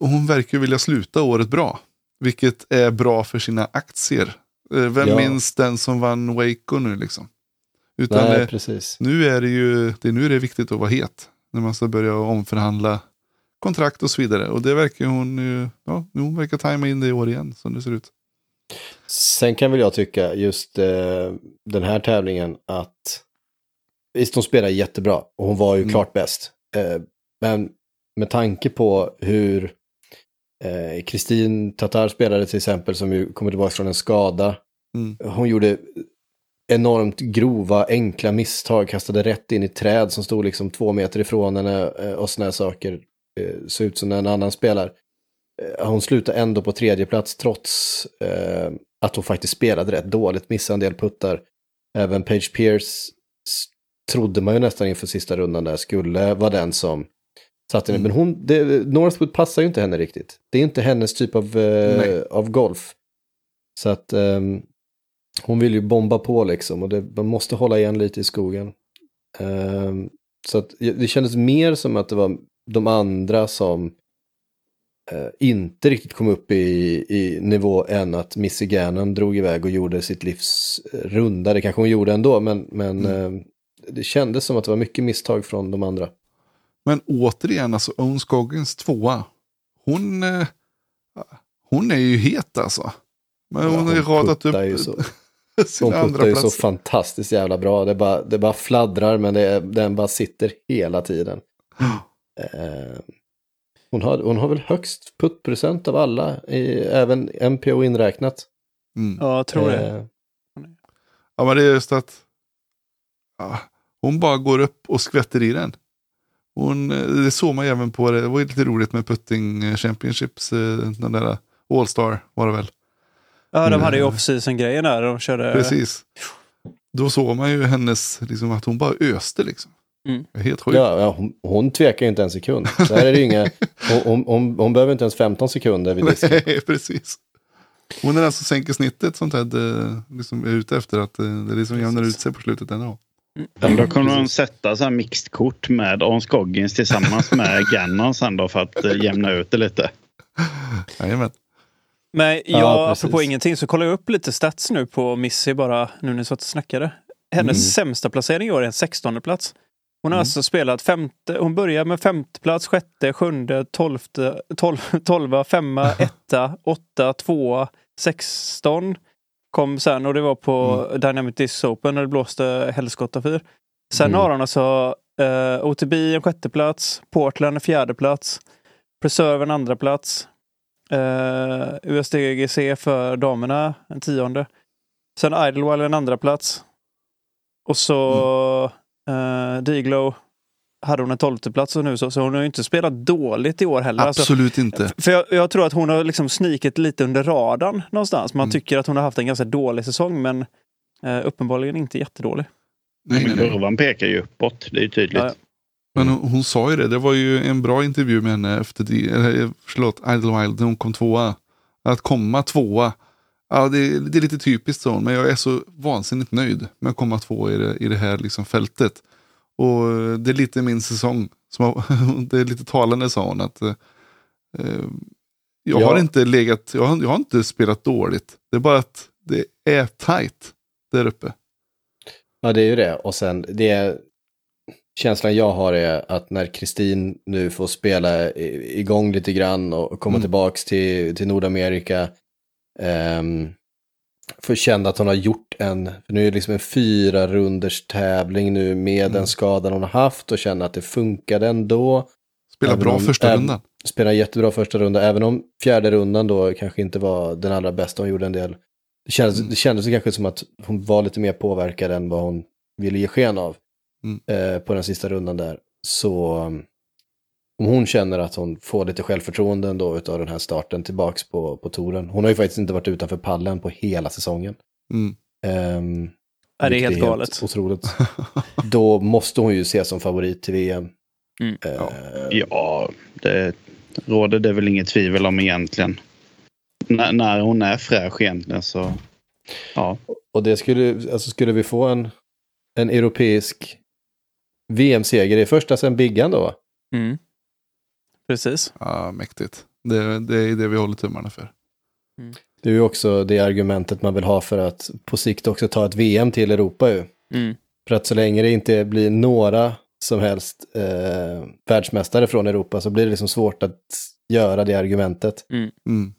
hon verkar ju vilja sluta året bra. Vilket är bra för sina aktier. Eh, vem Ja. minns den som vann Waco nu liksom? Utan Nej, eh, precis. nu är det ju det är nu det är viktigt att vara het. När man ska börja omförhandla kontrakt och så vidare. Och det verkar hon ju, ja, hon verkar tajma in det i år igen som det ser ut. Sen kan väl jag tycka just eh, den här tävlingen att visst hon spelar jättebra och hon var ju Mm. klart bäst. Eh, men med tanke på hur eh, Kristin Tatar spelade till exempel som ju kommer tillbaka från en skada. Mm. Hon gjorde enormt grova, enkla misstag, kastade rätt in i träd som stod liksom två meter ifrån henne eh, och sådana saker. Eh, såg ut som en annan spelar. Eh, hon slutade ändå på tredje plats trots eh, att hon faktiskt spelade rätt dåligt, missade en del puttar. Även Page Pierce trodde man ju nästan inför sista rundan där skulle vara den som satte Mm. Men hon, det, Northwood passar ju inte henne riktigt. Det är inte hennes typ av, eh, av golf. Så att ehm, hon vill ju bomba på liksom och det, man måste hålla igen lite i skogen. Ehm, så att det kändes mer som att det var de andra som eh, inte riktigt kom upp i, i nivå än att Missy Gannon drog iväg och gjorde sitt livs runda. Det kanske hon gjorde ändå, men, men Mm. eh, det kändes som att det var mycket misstag från de andra. Men återigen, alltså Owen Scoggins tvåa. Hon, eh, hon är ju het alltså. Men hon har ju radat upp ju så, sina hon puttar ju så fantastiskt jävla bra. Det bara, det bara fladdrar, men det, den bara sitter hela tiden. Eh, hon, har, hon har väl högst puttprocent av alla, i, även MPO inräknat. Mm. Ja, jag tror det. Eh, Ja, men det är just att ja, hon bara går upp och skvätter i den. Hon, eh, det såg man även på det. Det var ju lite roligt med Putting Championships. eh, Den där All-Star var det väl. Ja, de Mm. hade ju off-season-grejen där. De körde... Precis. då såg man ju hennes, liksom, att hon bara öste liksom. Mm. Helt sjukt. Ja, ja, hon, hon tvekar ju inte en sekund. Där är det inga, hon, hon, hon, hon behöver inte ens 15 sekunder vid disken. Nej, precis. Hon är den som sänker snittet som Ted eh, liksom är ute efter. Att eh, det liksom jämnar ut sig på slutet ändå. Men då kommer de sätta så här mixed kort med Ons Goggins tillsammans med Gannon sen då för att eh, jämna ut det lite. Jajamän. Men jag, Ja, precis. apropå ingenting, så kollar jag upp lite stats nu på Missy bara nu när ni satt och snackade. Hennes Mm. sämsta placering i år är en 16 plats. Hon har Mm. alltså spelat femte, hon börjar med femte plats, sjätte, sjunde, tolfte, tolv, tolva, femma, etta, åtta, tvåa, sexton. Kom sen och det var på Dynamic Disc Open när det blåste helskottafyr. Sen Mm. har hon alltså eh, OTB en sjätte plats, Portland en fjärde plats, Preserve en andra plats, eh, USDGC för damerna en tionde. Sen Idlewild en andra plats. Och så eh, Diglow hade hon en tolfte plats och nu så, så hon har ju inte spelat dåligt i år heller. Alltså, Absolut inte. för jag, jag tror att hon har liksom snikit lite under radarn någonstans. Man Mm. tycker att hon har haft en ganska dålig säsong men eh, uppenbarligen inte jättedålig. Nej, Men kurvan pekar ju uppåt. Det är ju tydligt. Ja, Men hon, hon sa ju det. Det var ju en bra intervju med henne efter, eller, förlåt, Idlewild när hon kom tvåa. Att komma tvåa. Ja, det, det är lite typiskt så, men jag är så vansinnigt nöjd med att komma tvåa i det, i det här liksom fältet. Och eh, det är lite min säsong. Som det är lite talande sa hon att eh, eh, jag Ja. har inte legat, jag har, jag har inte spelat dåligt. Det är bara att det är tight där uppe. Ja, det är ju det. Och sen, det är, känslan jag har är att när Kristin nu får spela igång lite grann och komma Mm. tillbaks till, till Nordamerika, um, får känna att hon har gjort en, för nu är det liksom en fyra runders tävling nu med Mm. den skadan hon har haft och känna att det funkade ändå. Spelar bra om- första rundan. Spelar jättebra första runda, även om fjärde rundan då kanske inte var den allra bästa. Hon gjorde en del. Det kändes, Mm. det kändes kanske som att hon var lite mer påverkad än vad hon ville ge sken av Mm. eh, på den sista rundan där. Så um, om hon känner att hon får lite självförtroende ändå utav den här starten tillbaks på, på touren. Hon har ju faktiskt inte varit utanför pallen på hela säsongen. Mm. Ehm, Ja, det är helt galet. Otroligt. Då måste hon ju ses som favorit till VM. Mm. Ja. Ja, det råder det väl inget tvivel om egentligen. N- när hon är fräsch egentligen så... Ja, Och det skulle, alltså skulle vi få en, en europeisk VM-seger i första sen Biggan då? Mm. Precis. Ja, mäktigt. Det, det är det vi håller tummarna för. Det är ju också det argumentet man vill ha för att på sikt också ta ett VM till Europa ju. Mm. För att så länge det inte blir några som helst eh, världsmästare från Europa så blir det liksom svårt att göra det argumentet. Mm.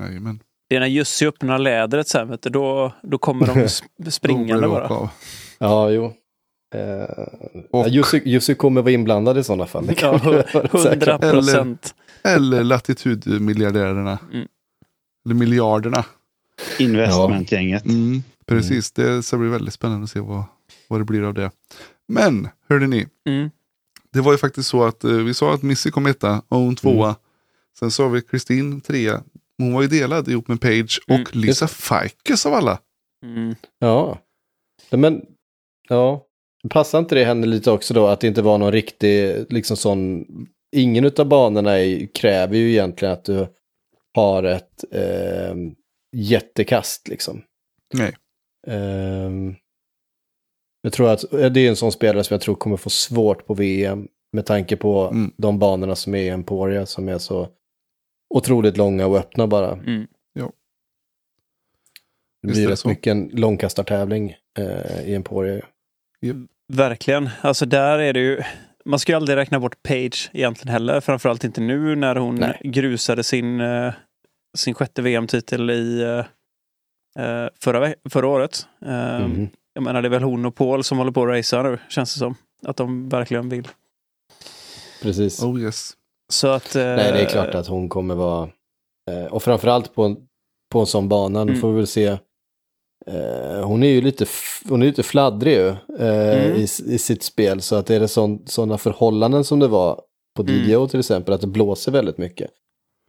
Jajamän. Det är när Jussi öppnar lädret sen, vet du, då, då kommer de springande bara. Ja, jo. Ja, Jussi, kommer vara inblandad i sådana fall. Det kan Ja, vi vara säkra Hundra på. procent. Eller latitudmiljardärerna. Mm. Eller miljarderna. investmentgänget. Mm. Precis, det ska bli väldigt spännande att se vad, vad det blir av det. Men, hörde ni. Mm. Det var ju faktiskt så att eh, vi sa att Missy kom etta och hon tvåa. Mm. Sen sa vi Kristin trea. Hon var ju delad ihop med Page och Mm, Lisa Fikes av alla. Mm. Ja. Men, ja. Passar inte det henne lite också då att det inte var någon riktig, liksom sån, ingen av banorna i, kräver ju egentligen att du har ett eh, jättekast liksom. Nej. Ehm, jag tror att det är en sån spelare som jag tror kommer få svårt på VM med tanke på Mm. de banorna som är i Emporia som är så otroligt långa och öppna bara. Mm. Det blir är det rätt så. mycket en långkastartävling eh, i Emporia. Verkligen. Alltså där är det ju... Man ska ju aldrig räkna bort Page egentligen heller. Framförallt inte nu när hon Nej. grusade sin, eh, sin sjätte VM-titel i eh, eh, förra, förra året. Mhm. Jag menar det är väl hon och Paul som håller på att racea nu, känns det som. Att de verkligen vill. Precis. Oh yes. Så att... Nej, det är klart att hon kommer vara... Och framförallt på en, på en sån bana, nu Mm. får vi väl se. Eh, hon är ju lite, hon är lite fladdrig ju, eh, Mm. i, i sitt spel. Så att det är det sådana förhållanden som det var på Mm. DDO till exempel, att det blåser väldigt mycket.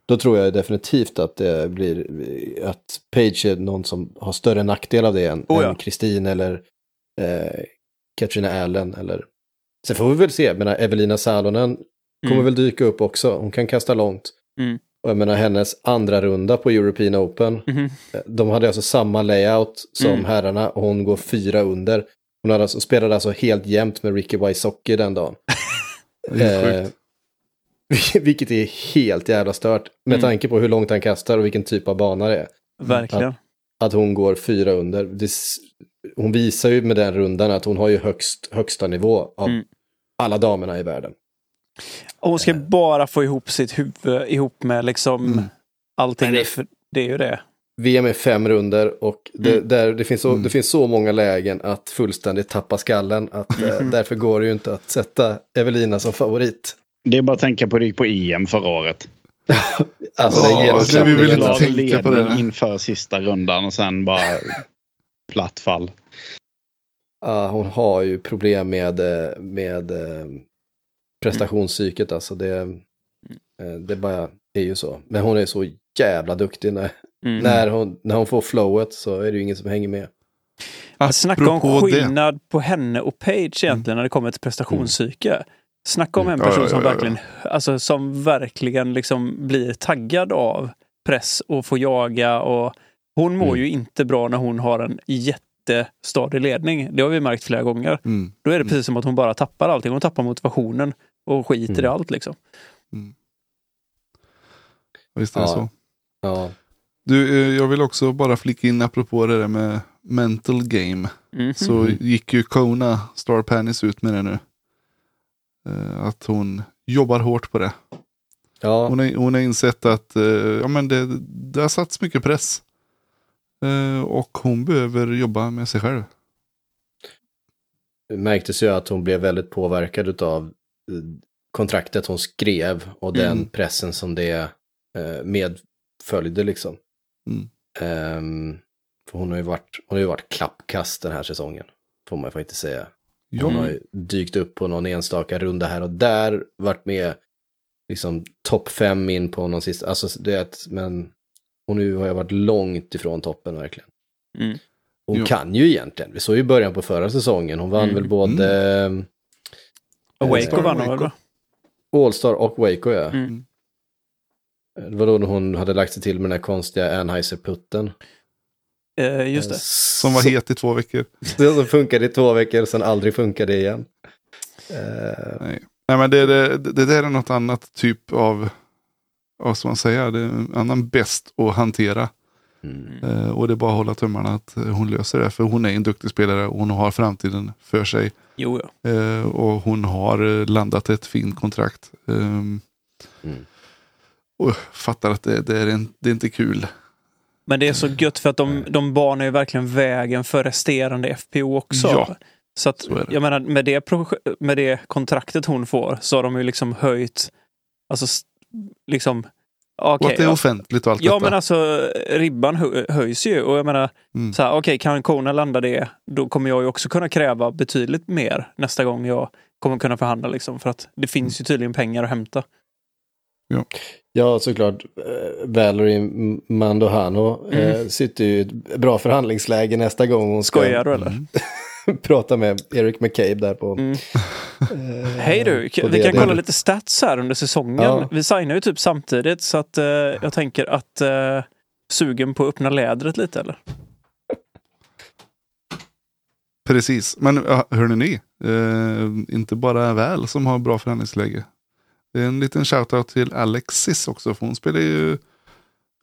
Då tror jag definitivt att det blir att Page är någon som har större nackdel av det än Oh ja. än Kristin eller eh, Katrina Allen. Eller... Sen får vi väl se, menar Evelina Salonen kommer Mm. väl dyka upp också. Hon kan kasta långt. Mm. Och jag menar hennes andra runda på European Open. Mhm. eh, De hade alltså samma layout som Mm. herrarna och hon går fyra under. Hon hade alltså, spelade alltså helt jämnt med Ricky Wysocki den dagen. Det är sjukt. Eh, vilket är helt jävla stört. Med Mm. tanke på hur långt han kastar och vilken typ av bana det är. Verkligen. Att hon går fyra under. Det, hon visar ju med den rundan att hon har ju högst, högsta nivå av Mm. alla damerna i världen. Och hon ska bara få ihop sitt huvud ihop med liksom Mm. allting. Det- För det är ju det. VM är fem runder och det, Mm. där, det, finns så, Mm. det finns så många lägen att fullständigt tappa skallen. Att, eh, därför går det ju inte att sätta Evelina som favorit. Det är bara att tänka på det gick på EM förra året. Alltså, Ja, det är det vi vill inte tänka på det. inför sista rundan och sen bara platt fall. Ja, hon har ju problem med, eh, med eh, prestationspsyket. Alltså det, eh, det bara är ju så. Men hon är så jävla duktig. När, Mm. när, hon, när hon får flowet så är det ju ingen som hänger med. Snacka om Apropå det. skillnad på henne och Page egentligen när det kommer till prestationspsyke. Snacka om en Mm. person Ja, ja, som ja, ja. verkligen, alltså, som verkligen liksom blir taggad av press och får jaga. Och hon mår Mm. ju inte bra när hon har en jättestadig ledning. Det har vi märkt flera gånger. Mm. Då är det precis som att hon bara tappar allting. Hon tappar motivationen och skiter i Mm. allt liksom. Visst är det Ja. så. Ja, Du, eh, jag vill också bara flika in apropå det där med mental game. Mhm. Så gick ju Kona Star Panis ut med det nu. Eh, Att hon jobbar hårt på det. ja. Hon har, hon har insett att eh, ja, men det, det har satts mycket press. Och hon behöver jobba med sig själv. det märktes ju att hon blev väldigt påverkad av kontraktet hon skrev och den Mm. pressen som det eh, medföljde liksom. Mm. Ehm, för hon har ju varit, hon har ju varit klappkast den här säsongen. Får man faktiskt säga. Hon Ja, har ju dykt upp på någon enstaka runda här och där, varit med liksom topp fem in på någon sista, alltså det är ett, men hon nu har ju varit långt ifrån toppen verkligen. Mm. Hon Jo. kan ju egentligen, vi såg ju början på förra säsongen, hon vann Mm. väl både Och Eh, Waco vann hon väl? Allstar och Waco ja. Mm. Det var då när hon hade lagt sig till med den här konstiga Anheuser-putten. Eh, just det. som var het i två veckor. Det som funkade i två veckor, sen aldrig funkade igen. Eh, Nej, Nej men det, det, det där är något annat typ av, vad ska man säga, det är en annan bäst att hantera. mm. Eh, och det är bara att hålla tummarna att eh, hon löser det. För hon är en duktig spelare och hon har framtiden för sig. Jo, ja. Eh, och hon har eh, landat ett fint kontrakt. Ehm, Mm. och fattar att det, det, är, en, det är inte kul. Men det är så gött för att de, de banar ju verkligen vägen för resterande FPO också. Ja, så att, så jag menar, med det, med det kontraktet hon får så har de ju liksom höjt, alltså s- liksom, och att det är ja, offentligt och allt ja detta. men alltså ribban hö, höjs ju och jag menar, Mm. så här, okej kan Kona landa det, då kommer jag ju också kunna kräva betydligt mer nästa gång jag kommer kunna förhandla liksom. För att det finns ju tydligen pengar att hämta. Ja, såklart. Eh, Valerie Mandohano eh, Mm. sitter ju i ett bra förhandlingsläge nästa gång hon ska Skojar du eller? Mm. prata med Eric McCabe där på... Mm. eh, Hej du, på vi det- kan kolla lite stats här under säsongen. Ja. Vi signar ju typ samtidigt så att eh, jag tänker att eh, sugen på att öppna lädret lite eller? Precis, men hörni ni, eh, inte bara väl som har bra förhandlingsläge. Det är en liten shoutout till Alexis också, för hon spelar ju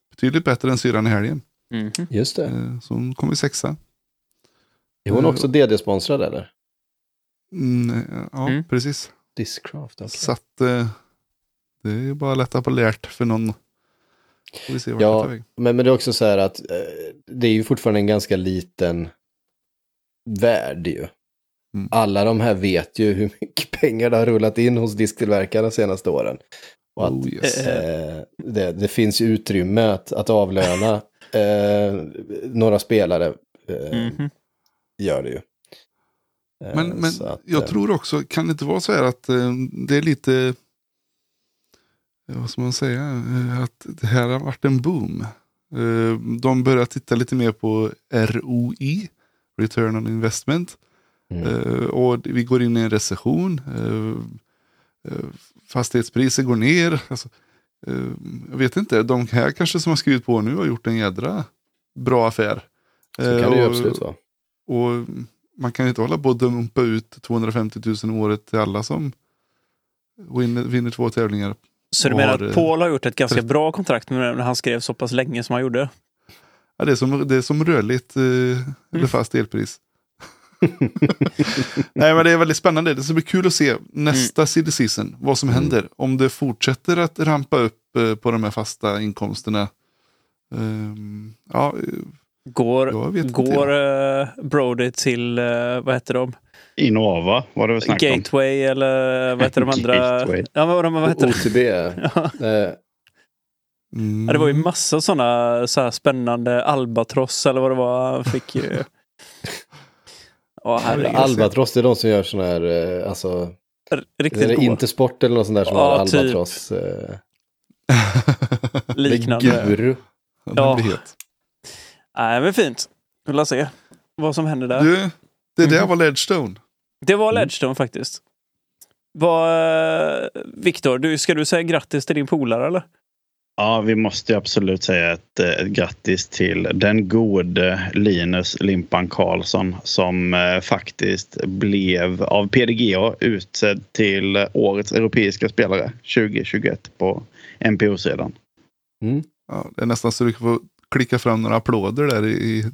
betydligt bättre än syran i helgen. Mhm. Just det. Eh, så hon kommer sexa. Är hon också DD-sponsrad eller? Mm, ja, Mm. precis. Discraft, okej. Så att eh, det är ju bara att lätta på lärt för någon. Får vi se vart Ja. det. Men, men det är också så här att eh, det är ju fortfarande en ganska liten värld ju. Mm. Alla de här vet ju hur mycket pengar det har rullat in hos disktillverkarna de senaste åren. Och att Oh, yes. eh, det, det finns ju utrymme att, att avlöna eh, några spelare. Eh, Mhm. Gör det ju. Eh, Men, men så att, jag eh, tror också, kan det inte vara så här att eh, det är lite vad ska man säga, eh, att det här har varit en boom. Eh, De börjar titta lite mer på ROI, Return on Investment. Mm. Eh, Och vi går in i en recession. Eh, eh, Fastighetspriser går ner. Alltså, eh, jag vet inte, de här kanske som har skrivit på nu har gjort en jädra bra affär. Så kan det ju absolut vara. Och man kan ju inte hålla på och dumpa ut 250 000 om året till alla som vinner, vinner två tävlingar. Så du menar att eh, Paul har gjort ett ganska bra kontrakt med när han skrev så pass länge som han gjorde? Ja, det, är som, det är som rörligt eh, eller fast elpris. Nej men det är väldigt spännande. Det ska bli kul att se nästa silly season. Vad som händer. Om det fortsätter att rampa upp eh, på de här fasta inkomsterna. Ehm, ja, Går, inte, går eh, Brody till, eh, vad heter de? Innova var det väl snack om. Gateway eller vad heter de andra? Gateway. Ja, men vad, vad heter det? OTB. Ja. eh, mm, Ja, det var ju massa sådana så här spännande albatross eller vad det var. Han fick ju... Herregud. Albatross, det är de som gör sådana här, eh, alltså, R- är Riktigt det goa. Intersport eller något sånt där som Ja, har typ. Albatross? Eh, liknande. med Guru. Ja. Nej, men fint. Vi får se vad som händer där. Du, det där Mhm. var Ledgestone. Det var Ledgestone faktiskt. Vad, eh, Viktor, du, ska du säga grattis till din polare eller? Ja, vi måste ju absolut säga ett, eh, ett grattis till den gode Linus Limpan Karlsson som eh, faktiskt blev av PDGA utsedd till årets europeiska spelare 2021 på NPO-sidan. Mm. Ja, det är nästan så du kan få klicka fram några applåder där i... i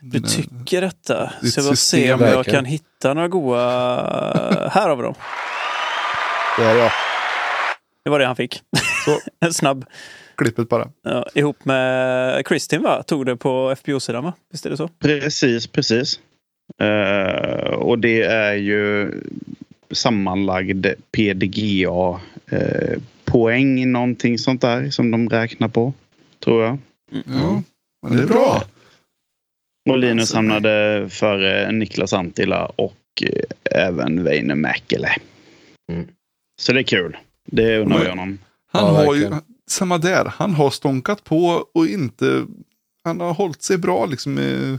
Du dina- tycker detta? Så jag se om jag kan hitta några goa... Här har vi dem. Det är jag. Det var det han fick. En snabb. klippet bara. Ja, ihop med Kristin va? Tog det på FBO-sidan va? Visst är det så? Precis, precis. Eh, och det är ju sammanlagd PDGA eh, poäng, någonting sånt där som de räknar på, tror jag. Ja, men det är bra. Och Linus Alltså, hamnade före Niklas Antila och eh, även Väinö Mäkelä. Mm. Så det är kul. Det Men- vi honom. Han Ja, har ju, samma där, han har stånkat på och inte, han har hållit sig bra liksom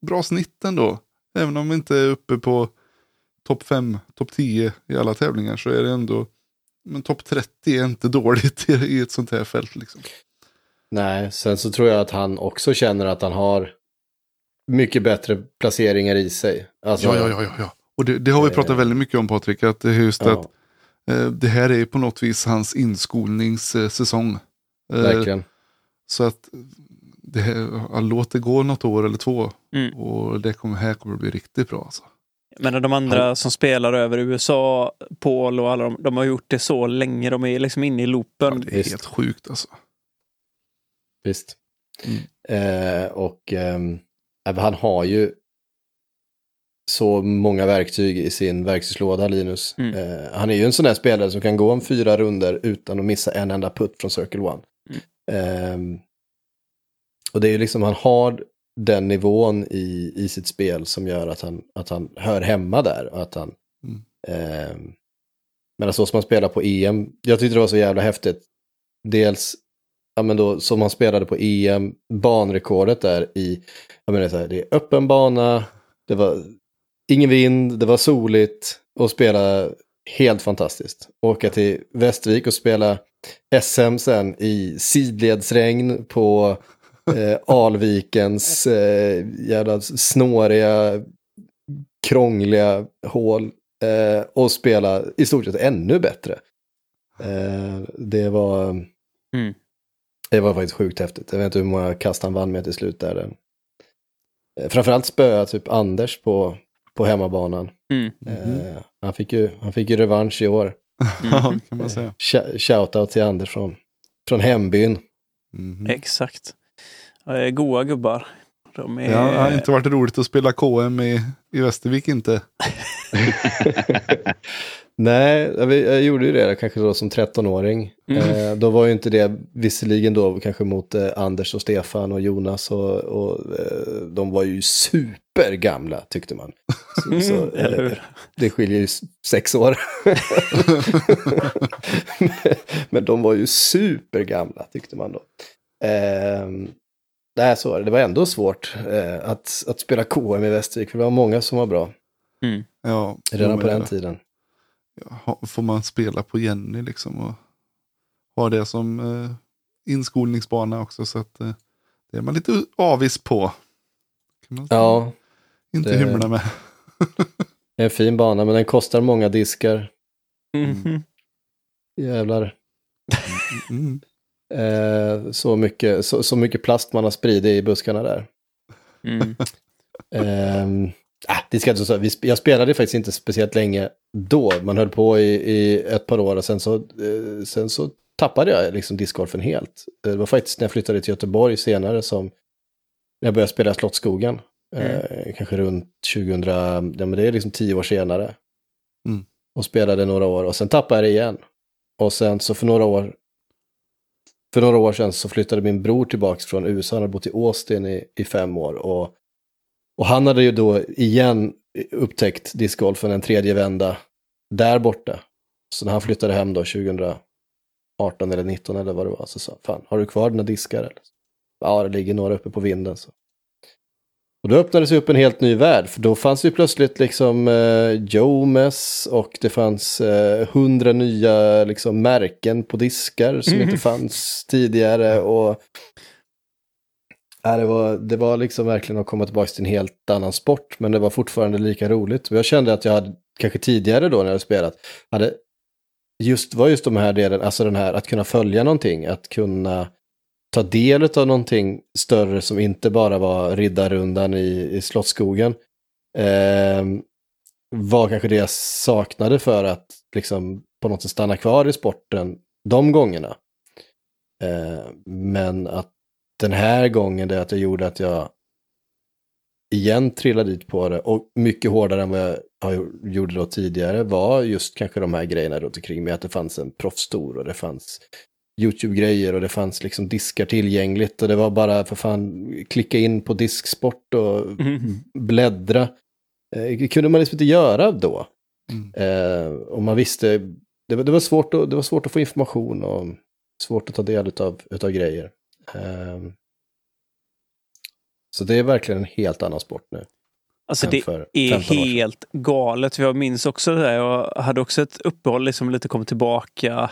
bra snitt ändå. Även om vi inte är uppe på topp 5, topp 10 i alla tävlingar så är det ändå, men topp 30 är inte dåligt i, i ett sånt här fält liksom. Nej, sen så tror jag att han också känner att han har mycket bättre placeringar i sig. Alltså, Ja, ja, ja, ja, ja. Och det, det har vi pratat Eh. väldigt mycket om Patrik, att det är just ja, att eh, det här är på något vis hans inskolningssäsong. Eh, verkligen. Så att det här, ja, låt det gå något år eller två. Mm. Och det kommer, här kommer att bli riktigt bra. Alltså. Men de andra som spelar över USA, Paul och alla de, de har gjort det så länge. De är liksom inne i Ja, loopen. det är helt sjukt alltså. Visst. Mm. Eh, och även han har ju så många verktyg i sin verktygslåda, Linus. Mm. Eh, han är ju en sån där spelare som kan gå om fyra runder utan att missa en enda putt från Circle One. Mm. Ehm, och det är ju liksom, han har den nivån i, i sitt spel som gör att han, att han hör hemma där. Och att han, Mm. ehm, men så som han spelar på EM, jag tyckte det var så jävla häftigt. Dels ja, men då, som han spelade på EM, banrekordet där i, jag menar så här, det är öppen bana, det var ingen vind, det var soligt och spela helt fantastiskt. Åka till Västervik och spela SM sen i sidledsregn på eh, Alvikens eh, jävla snåriga, krångliga hål eh, och spela i stort sett ännu bättre. Eh, det var... Mm. Det var faktiskt sjukt häftigt. Jag vet inte hur många kast han vann med till slut där. Eh, Framförallt spöa typ Anders på, på hemmabanan. Mm. Eh, han, fick ju, han fick ju revansch i år. Ja, kan man säga. Sh- Shoutout till Anders från, från hembyn. Mhm. Exakt. Är goa gubbar. De är... Ja, det har inte varit roligt att spela KM i, i Västervik inte. Nej, jag, gjorde ju det kanske då som 13-åring. Mm. Eh, då var ju inte det, visserligen då kanske mot eh, Anders och Stefan och Jonas och, och eh, de var ju supergamla tyckte man. Så, så, Mm, eller hur? det skiljer ju sex år. men, men de var ju supergamla tyckte man då. Nej, så var det. Det var ändå svårt eh, att, att spela KM i Västervik, för det var många som var bra Mm. Ja, redan på den det- tiden. ha- Får man spela på Jenny liksom och ha det som eh, inskolningsbana också. Så att eh, det är man lite avis på. Kan man Ja, inte det- hymla med. det är en fin bana, men den kostar många diskar. Mhm. Jävlar. Mm. Eh, så, mycket, så, så mycket plast man har spridit i buskarna där. Mm. Ehm, ah, det ska jag, inte jag spelade faktiskt inte speciellt länge då. Man höll på i, i ett par år och sen så, eh, sen så tappade jag liksom discgolfen helt. Det var faktiskt när jag flyttade till Göteborg senare som när jag började spela Slottsskogen. Eh, kanske runt 2000, ja men det är liksom tio år senare. Mm. Och spelade några år och sen tappade jag det igen. Och sen så för några år för några år sedan så flyttade min bror tillbaka från USA. Han hade bott i Austin i, i fem år. Och, och han hade ju då igen upptäckt discgolfen en tredje vända där borta. Så när han flyttade hem då 2018 eller 19 eller vad det var så sa han, fan har du kvar dina diskar? Eller? Ja, det ligger några uppe på vinden. Så. Och då öppnades upp en helt ny värld, för då fanns ju plötsligt liksom eh, Jomes och det fanns eh, hundra nya liksom, märken på diskar som Mhm. inte fanns tidigare. Och, ja, det, var, det var liksom verkligen att komma tillbaka till en helt annan sport, men det var fortfarande lika roligt. Och jag kände att jag hade, kanske tidigare då när jag hade spelat, hade just, var just de här delen, alltså den här att kunna följa någonting, att kunna ta del av någonting större som inte bara var riddarrundan i, i Slottsskogen. Eh, var kanske det jag saknade för att liksom på något sätt stanna kvar i sporten de gångerna. Eh, men att den här gången det att jag gjorde att jag igen trillade dit på det och mycket hårdare än vad jag har- gjorde då tidigare var just kanske de här grejerna runt omkring mig. Att det fanns en proffstor och det fanns YouTube-grejer och det fanns liksom diskar tillgängligt och det var bara för fan klicka in på disksport och Mhm. bläddra. Eh, Det kunde man liksom inte göra då. Mm. Eh, och man visste, det var, det, var svårt att, det var svårt att få information och svårt att ta del av utav grejer. Eh, så det är verkligen en helt annan sport nu. Alltså det är 15 år sedan. helt galet. Jag minns också det där. Jag hade också ett uppehåll, liksom lite kom tillbaka.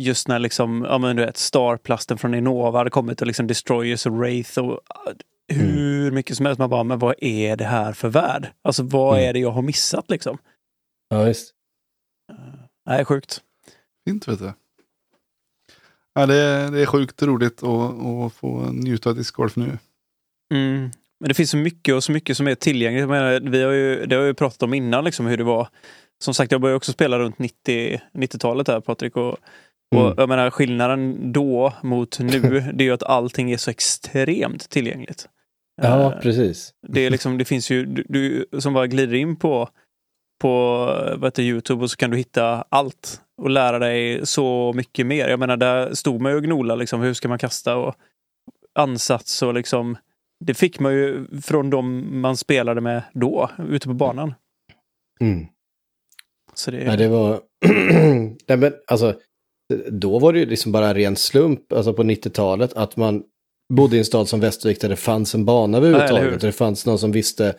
Just när liksom, ja men du vet, Starplasten från Innova hade kommit och liksom Destroyers och Wraith och ah, hur mycket som helst. Man bara, men vad är det här för värld? Alltså vad Mm. är det jag har missat liksom? Ja, visst. Nej, sjukt. Fint vet du. Ja, det, är, det är sjukt roligt att, att få njuta av discgolf nu. Mm. Men det finns så mycket och så mycket som är tillgängligt. Jag menar, vi har ju, det har vi pratat om innan, liksom, hur det var. Som sagt, jag började också spela runt 90, 90-talet här, Patrik. Och, och Mm. jag menar, skillnaden då mot nu, det är ju att allting är så extremt tillgängligt. Ja, Eh, precis. det, är liksom, det finns ju, du, du som bara glider in på, på vad heter, Youtube och så kan du hitta allt och lära dig så mycket mer. Jag menar, där stod man ju och gnola liksom, hur ska man kasta och ansats och liksom det fick man ju från de man spelade med då, ute på banan. Mm. Så det, Ja, det var... Nej, men alltså, då var det ju liksom bara en ren slump, alltså på 90-talet, att man bodde i en stad som Västervik där det fanns en bana överhuvudtaget. det fanns någon som visste.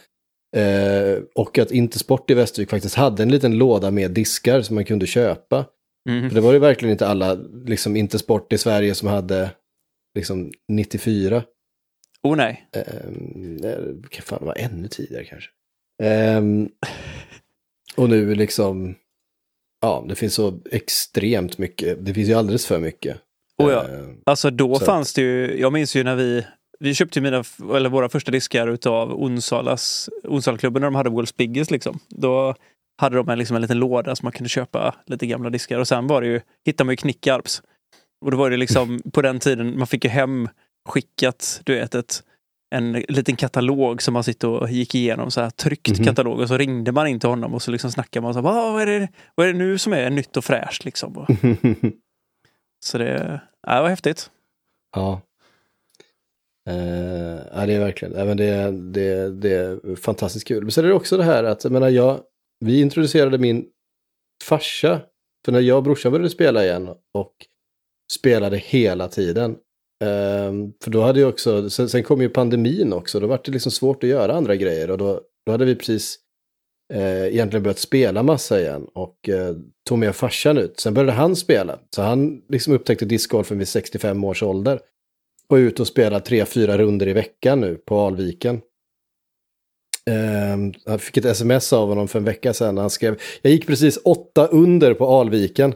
Eh, och att Intersport i Västervik faktiskt hade en liten låda med diskar som man kunde köpa. mm. För det var ju verkligen inte alla liksom, Intersport i Sverige som hade liksom 94. Oh nej. Um, kan fan vara ännu tidigare kanske. Ehm, och nu liksom, ja, det finns så extremt mycket. Det finns ju alldeles för mycket. Oh ja. Ehm, Alltså då Så. fanns det ju, jag minns ju när vi, vi köpte ju mina, eller våra första diskar utav Onsalaklubben när de hade World's Biggest liksom. Då hade de en, liksom en liten låda som man kunde köpa lite gamla diskar och sen var det ju, hittade man ju Knickarps. Och då var det liksom på den tiden, man fick ju hem skickat, du vet, ett en liten katalog som man sitter och gick igenom, så här tryckt Mhm. katalog och så ringde man in till honom och så liksom snackade man så här, "Vad- vad, är det, vad är det nu som är nytt och fräscht liksom. Och- Så det, ja, det var häftigt. ja. Eh, ja, det är verkligen, men det, det, det är fantastiskt kul. Men sen är det också det här att, jag menar, jag, vi introducerade min farsa, för när jag och brorsan började spela igen och spelade hela tiden. Ehm, för då hade jag också, sen, sen kom ju pandemin också, då var det liksom svårt att göra andra grejer och då, då hade vi precis eh, egentligen börjat spela massa igen och eh, tog med farsan ut. Sen började han spela, så han liksom upptäckte discgolfen vid 65 års ålder. Och är ute och spelar tre, fyra runder i veckan nu på Alviken. Ehm, jag fick ett sms av honom för en vecka sedan. Han skrev, jag gick precis åtta under på Alviken.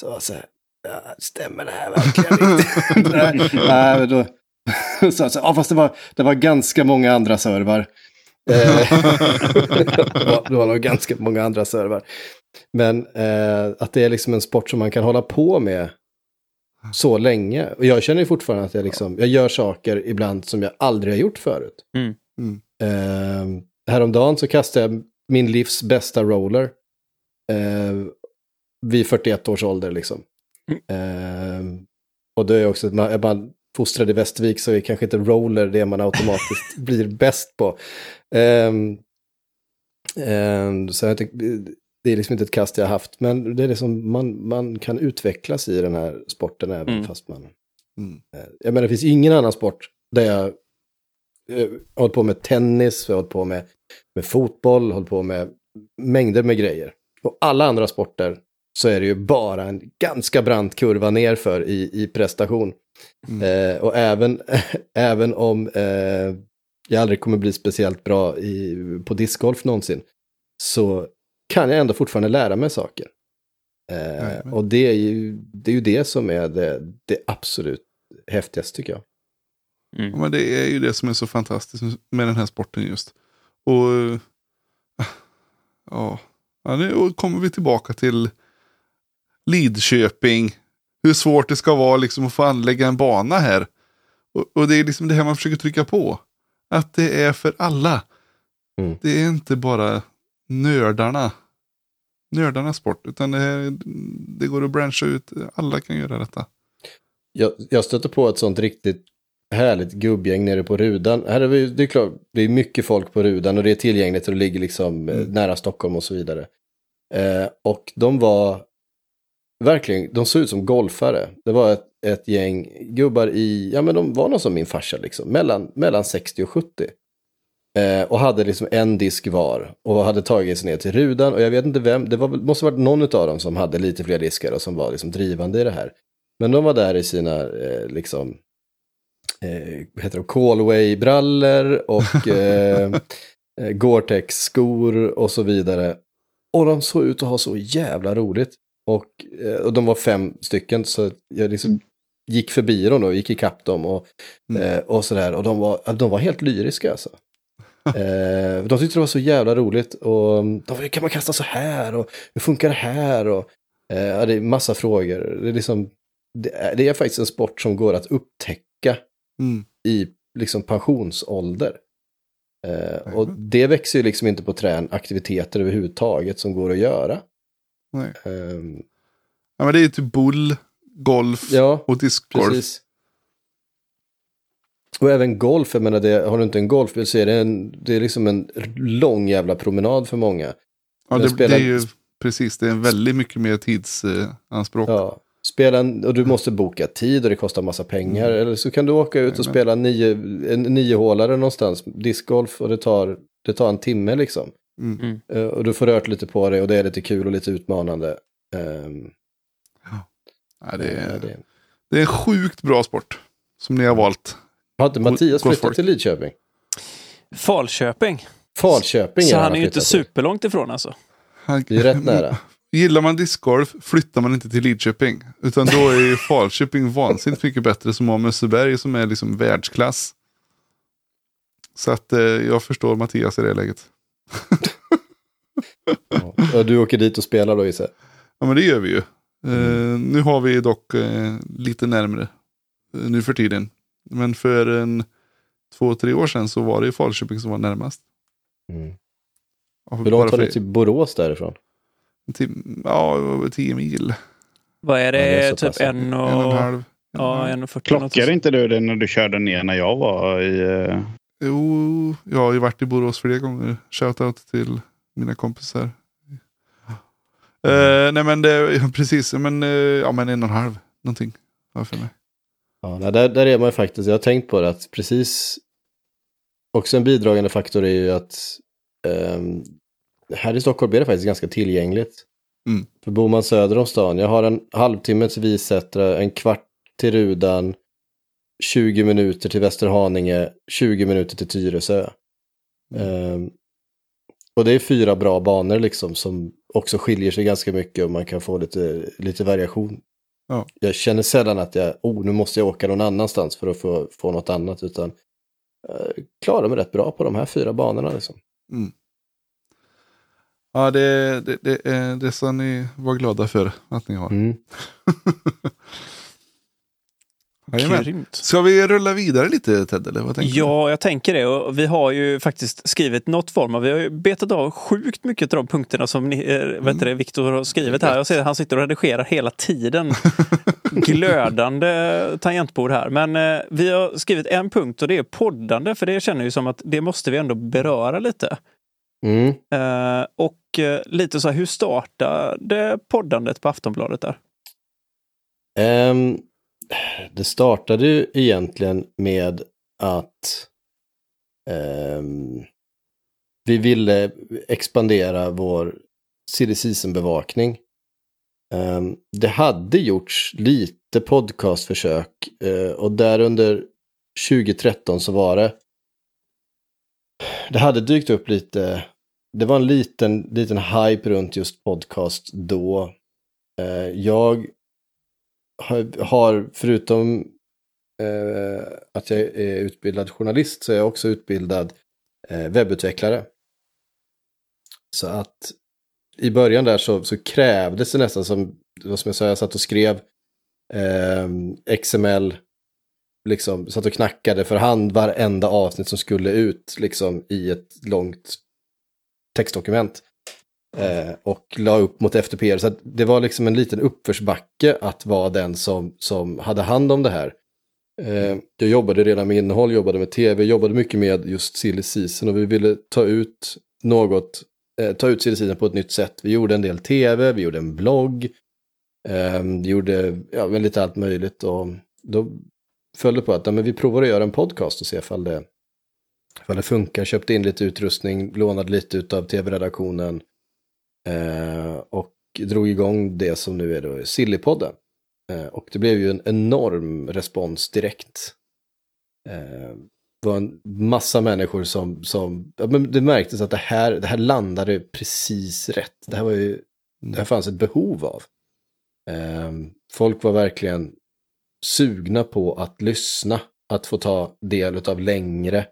Så så här, ja, stämmer det här verkligen? Nej, nej, då, så, jag så, ja, fast det var, det var ganska många andra servar. Eh, det, var, det var nog ganska många andra servar. Men eh, att det är liksom en sport som man kan hålla på med så länge. Och jag känner ju fortfarande att jag, liksom, jag gör saker ibland som jag aldrig har gjort förut. Mm. Mm. Eh, häromdagen så kastade jag min livs bästa roller. Eh, vid 41 års ålder liksom. Eh, och det är också, är man fostrad i Västervik så är kanske inte roller det man automatiskt blir bäst på. Ehm, ehm, så jag tycker, det är liksom inte ett kast jag har haft, men det är liksom, man, man kan utvecklas i den här sporten även Mm. fast man... Mm. Eh, Jag menar, det finns ingen annan sport där jag eh, har hållit på med tennis, jag har hållit på med, med fotboll, hållit på med mängder med grejer. Och alla andra sporter så är det ju bara en ganska brant kurva nerför i, i prestation. Eh, och även, även om eh, jag aldrig kommer bli speciellt bra i, på discgolf någonsin, så kan jag ändå fortfarande lära mig saker. Eh, Jajamän. och det är, ju, det är ju det som är det, det absolut häftigaste tycker jag. Ja, Mm. men det är ju det som är så fantastiskt med den här sporten just. Och ja, ja nu kommer vi tillbaka till Lidköping. Hur svårt det ska vara liksom att få anlägga en bana här. Och, och det är liksom det här man försöker trycka på. Att det är för alla. Mm. Det är inte bara nördarna. Nördarnas sport. Utan det, är, det går att branscha ut. Alla kan göra detta. Jag, jag stötte på ett sånt riktigt härligt gubbgäng nere på Rudan. Här är vi, det är klart, det är mycket folk på Rudan och det är tillgängligt och det ligger liksom eh, Mm. nära Stockholm och så vidare. Eh, och de var verkligen, de såg ut som golfare. Det var ett, ett gäng gubbar i, ja men de var nog som min farsa liksom, mellan, mellan 60 och 70. Eh, och hade liksom en disk var och hade tagit sig ner till Rudan och jag vet inte vem, det var, måste varit någon av dem som hade lite fler diskar och som var liksom drivande i det här. Men de var där i sina eh, liksom, eh, heter de, Callaway-brallor och eh, eh, Gore-Tex-skor och så vidare. Och de såg ut att ha så jävla roligt. Och, eh, och de var fem stycken så jag liksom gick förbi dem och gick ikapp dem och, Mm. eh, och sådär. Och de var, de var helt lyriska alltså. Eh, de tyckte det var så jävla roligt. Och de var, kan man kasta så här? Och hur funkar det här? Och, eh, det är massa frågor. Det är, liksom, det, är, det är faktiskt en sport som går att upptäcka Mm. i liksom pensionsålder. Eh, och det växer ju liksom inte på trän aktiviteter överhuvudtaget som går att göra. Nej. Ehm, Ja, men det är typ bull, golf ja, och discgolf. precis. Och även golf, jag menar, det, har du inte en golfbil så är det, en, det är liksom en lång jävla promenad för många. Ja, det, spelar- det är ju precis, det är en väldigt mycket mer tidsanspråk. Ja, spela en, och du måste boka tid och det kostar massa pengar. Eller så kan du åka ut och spela nio, en niohålare någonstans, discgolf, och det tar, det tar en timme liksom. Mm. Eh, och du får rört lite på dig och det är lite kul och lite utmanande. Ehm, Ja, det, eh, är, det. det är en sjukt bra sport som ni har valt. Har inte Mattias flyttat till Lidköping? Falköping. Falköping Så är han är ju inte flyttat till. superlångt ifrån alltså. Han- Det är rätt nära. Gillar man discgolf flyttar man inte till Lidköping. Utan då är ju Falköping vansinnigt mycket bättre som har Mösseberg som är liksom världsklass. Så att eh, jag förstår Mattias i det läget. Ja. Du åker dit och spelar då gissar jag? Ja men det gör vi ju. Eh, nu har vi dock eh, lite närmre eh, nu för tiden. Men för en två, tre år sedan så var det ju Falköping som var närmast. Mm. Hur bara långt var för- det till Borås därifrån? till- Ja, över tio mil. Vad är Ja, det? det är typ en och en och... halv. En en Ja, halv. en och fyrtio. Klockade inte du det när du körde ner när jag var i... eh, Jo, jag har ju varit i Borås flera gånger. Shoutout till mina kompisar. Eh, nej men det, ja, precis, men, eh, ja men en och en halv någonting. har för mig. Ja, där, där är man ju faktiskt, jag har tänkt på det, att precis också en bidragande faktor är ju att ehm, här i Stockholm är det faktiskt ganska tillgängligt. Mm. För bor man söder om stan, jag har en halvtimme till Visättra, en kvart till Rudan, 20 minuter till Västerhaninge, 20 minuter till Tyresö. Ehm, och det är fyra bra banor liksom som också skiljer sig ganska mycket och man kan få lite, lite variation. Ja. Jag känner sällan att jag, oh nu måste jag åka någon annanstans för att få, få något annat utan jag klarar mig rätt bra på de här fyra banorna liksom. Ja, det, det, det, är- det ska ni vara glada för att ni har. Mm. Jajamän. Grymt. Ska vi rulla vidare lite Ted, eller vad tänker du? Ja, jag tänker det. Och vi har ju faktiskt skrivit något form av, vi har ju betat av sjukt mycket av de punkterna som ni, eh, vet Mm. det, Viktor har skrivit här. Jag ser att han sitter och redigerar hela tiden. Glödande tangentbord här. Men eh, vi har skrivit en punkt och det är poddande, för det känner ju som att det måste vi ändå beröra lite. Mm. Eh, och eh, lite så här, hur startade poddandet på Aftonbladet där? Ehm, det startade ju egentligen med att eh, vi ville expandera vår silly season-bevakning. Eh, det hade gjorts lite podcastförsök eh, och där under 2013 så var det det hade dykt upp lite, det var en liten, liten hype runt just podcast då. Eh, jag har- har, förutom eh, att jag är utbildad journalist, så är jag också utbildad eh, webbutvecklare. Så att i början där så, så krävdes det nästan som, som jag sa, jag satt och skrev eh, XML, liksom satt och knackade för hand varenda avsnitt som skulle ut liksom i ett långt textdokument. Eh, och la upp mot FTP. Så att det var liksom en liten uppförsbacke att vara den som, som hade hand om det här. Eh, jag jobbade redan med innehåll, jobbade med tv, jobbade mycket med just silly season och vi ville ta ut något, eh, ta ut silly season på ett nytt sätt. Vi gjorde en del tv, vi gjorde en blogg, eh, vi gjorde ja, lite allt möjligt och då följde det på att ja, men vi provar att göra en podcast och se ifall det, ifall det funkar. Köpte in lite utrustning, lånade lite av tv-redaktionen Eh, och drog igång det som nu är då Sillypodden. Eh, och det blev ju en enorm respons direkt. Eh, det var en massa människor som, som ja, men det märktes att det här, det här landade precis rätt. Det här var ju, det här fanns ett behov av. Eh, folk var verkligen sugna på att lyssna, att få ta del av längre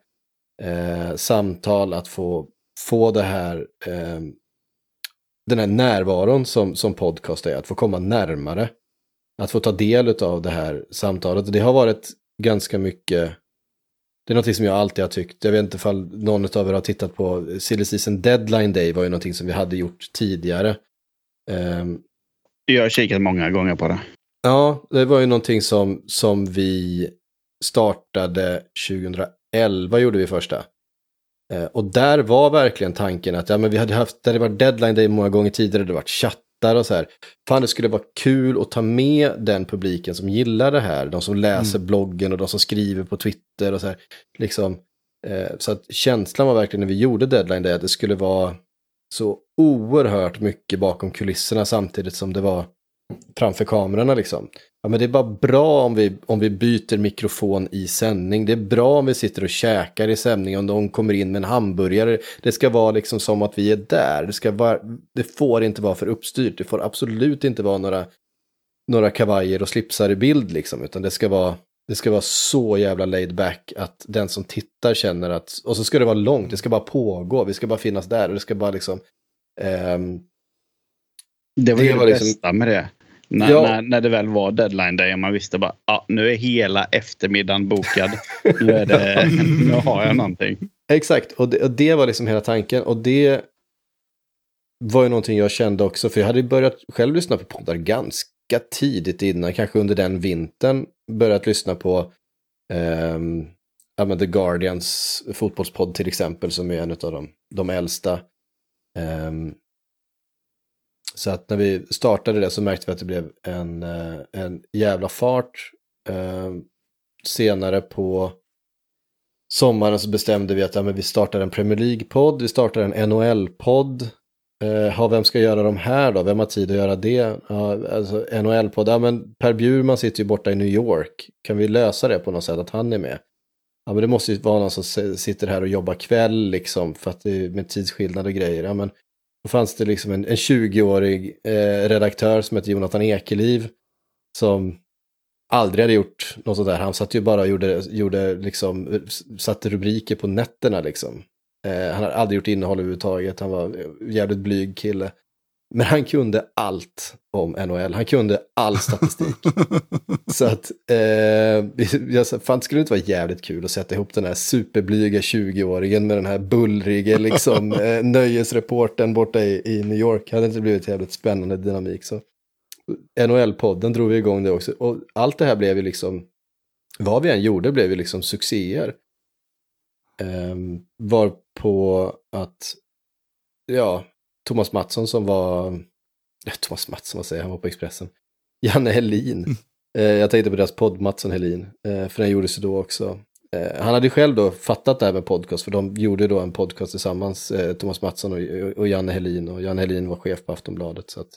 eh, samtal, att få, få det här, eh, den här närvaron som, som podcast är, att få komma närmare, att få ta del av det här samtalet. Det har varit ganska mycket, det är någonting som jag alltid har tyckt, jag vet inte ifall någon av er har tittat på Silly Season Deadline Day var ju någonting som vi hade gjort tidigare. Ehm, Jag har kikat många gånger på det. Ja, det var ju någonting som, som vi startade 2011 gjorde vi första. Eh, och där var verkligen tanken att ja, men vi hade haft, det hade varit deadline day många gånger tidigare, det hade varit chattar och så här. Fan, det skulle vara kul att ta med den publiken som gillar det här, de som läser bloggen och de som skriver på Twitter och så här. Liksom, eh, så att känslan var verkligen när vi gjorde deadline day att det skulle vara så oerhört mycket bakom kulisserna samtidigt som det var framför kamerorna liksom. Ja, men det är bara bra om vi, om vi byter mikrofon i sändning. Det är bra om vi sitter och käkar i sändning, om de kommer in med en hamburgare. Det ska vara liksom som att vi är där. Det, ska vara, det får inte vara för uppstyrt. Det får absolut inte vara några, några kavajer och slipsar i bild liksom, utan det ska vara det ska vara så jävla laid back att den som tittar känner att, och så ska det vara långt, det ska bara pågå, vi ska bara finnas där och det ska bara liksom, ehm, Det var Det det, var liksom- bästa med det. När, Ja. när, när det väl var deadline day och man visste bara ja, nu är hela eftermiddagen bokad. nu, är det, nu har jag någonting. Exakt, och det, och det var liksom hela tanken. Och det var ju någonting jag kände också, för jag hade börjat själv lyssna på poddar ganska tidigt innan, kanske under den vintern, börjat lyssna på ja, men The Guardians fotbollspodd till exempel, som är en av de, de äldsta. Ehm, så att när vi startade det så märkte vi att det blev en, eh, en jävla fart. Eh, senare på sommaren så bestämde vi att ja, men vi startar en Premier League-podd, vi startar en NHL-podd. Eh, ja, vem ska göra de här då? Vem har tid att göra det? Ja, alltså, NHL-podd, ja men Per Bjurman sitter ju borta i New York. Kan vi lösa det på något sätt, att han är med? Ja men det måste ju vara någon som sitter här och jobbar kväll liksom, för att det är med tidsskillnad och grejer. Ja men då fanns det liksom en, en 20-årig eh, redaktör som hette Jonathan Ekeliv, som aldrig hade gjort något sånt där. Han satt ju bara och gjorde, gjorde liksom, satte rubriker på nätterna liksom. Eh, han hade aldrig gjort innehåll överhuvudtaget. Han var en jävligt blyg kille. Men han kunde allt om NHL. Han kunde all statistik. Så att, eh, jag sa, fan skulle det inte vara jävligt kul att sätta ihop den här superblyga 20-åringen med den här bullriga liksom, eh, nöjesreporten borta i, i New York. Hade inte blivit jävligt spännande dynamik. Så NHL-podden drog vi igång det också. Och allt det här blev ju liksom, vad vi än gjorde blev ju liksom succéer. Um, var på att, ja, Thomas Mattsson som var, ja, Thomas Mattsson, vad säger jag, han var på Expressen. Janne Helin. Eh, jag tänkte på deras podd Mattsson Helin, eh, för den gjordes ju då också. Eh, han hade själv då fattat det här med podcast, för de gjorde då en podcast tillsammans, eh, Thomas Mattsson och, Janne Helin. Och Janne Helin var chef på Aftonbladet. Så att,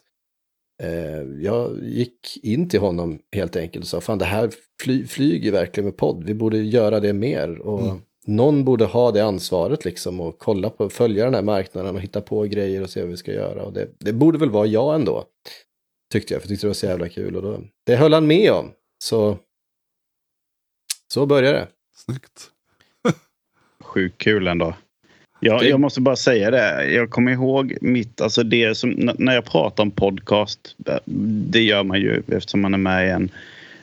eh, jag gick in till honom helt enkelt och sa, fan det här fly, flyger verkligen med podd, vi borde göra det mer. Och Mm. Någon borde ha det ansvaret liksom och kolla på, följa den här marknaden och hitta på grejer och se vad vi ska göra. Och det, det borde väl vara jag ändå, tyckte jag, för jag tyckte det var så jävla kul. Och då, det höll han med om. Så, så började det. Snyggt. Sjukt kul ändå. Ja, Det- Jag måste bara säga det. Jag kommer ihåg mitt, alltså det som, när jag pratar om podcast, det gör man ju eftersom man är med i en.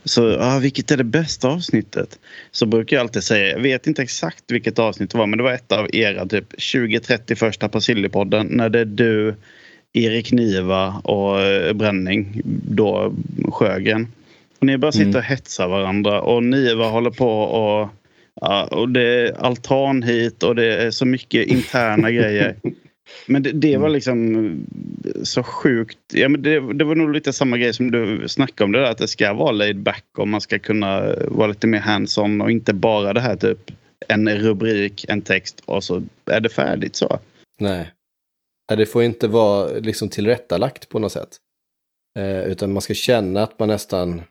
Så ah, vilket är det bästa avsnittet? Så brukar jag alltid säga, jag vet inte exakt vilket avsnitt det var, men det var ett av era typ 20-30 första Persillepodden när det är du, Erik Niva och eh, Bränning, då Sjögren. Och ni bara sitter Mm. och hetsar varandra och Niva håller på och Ja, och det är altan hit och det är så mycket interna grejer. Men det, det var liksom så sjukt. Ja, men det, det var nog lite samma grej som du snackade om det där att det ska vara laid back och man ska kunna vara lite mer hands-on och inte bara det här typ en rubrik, en text och så är det färdigt så. Nej. Det får inte vara liksom tillrättalagt på något sätt. Eh, utan man ska känna att man nästan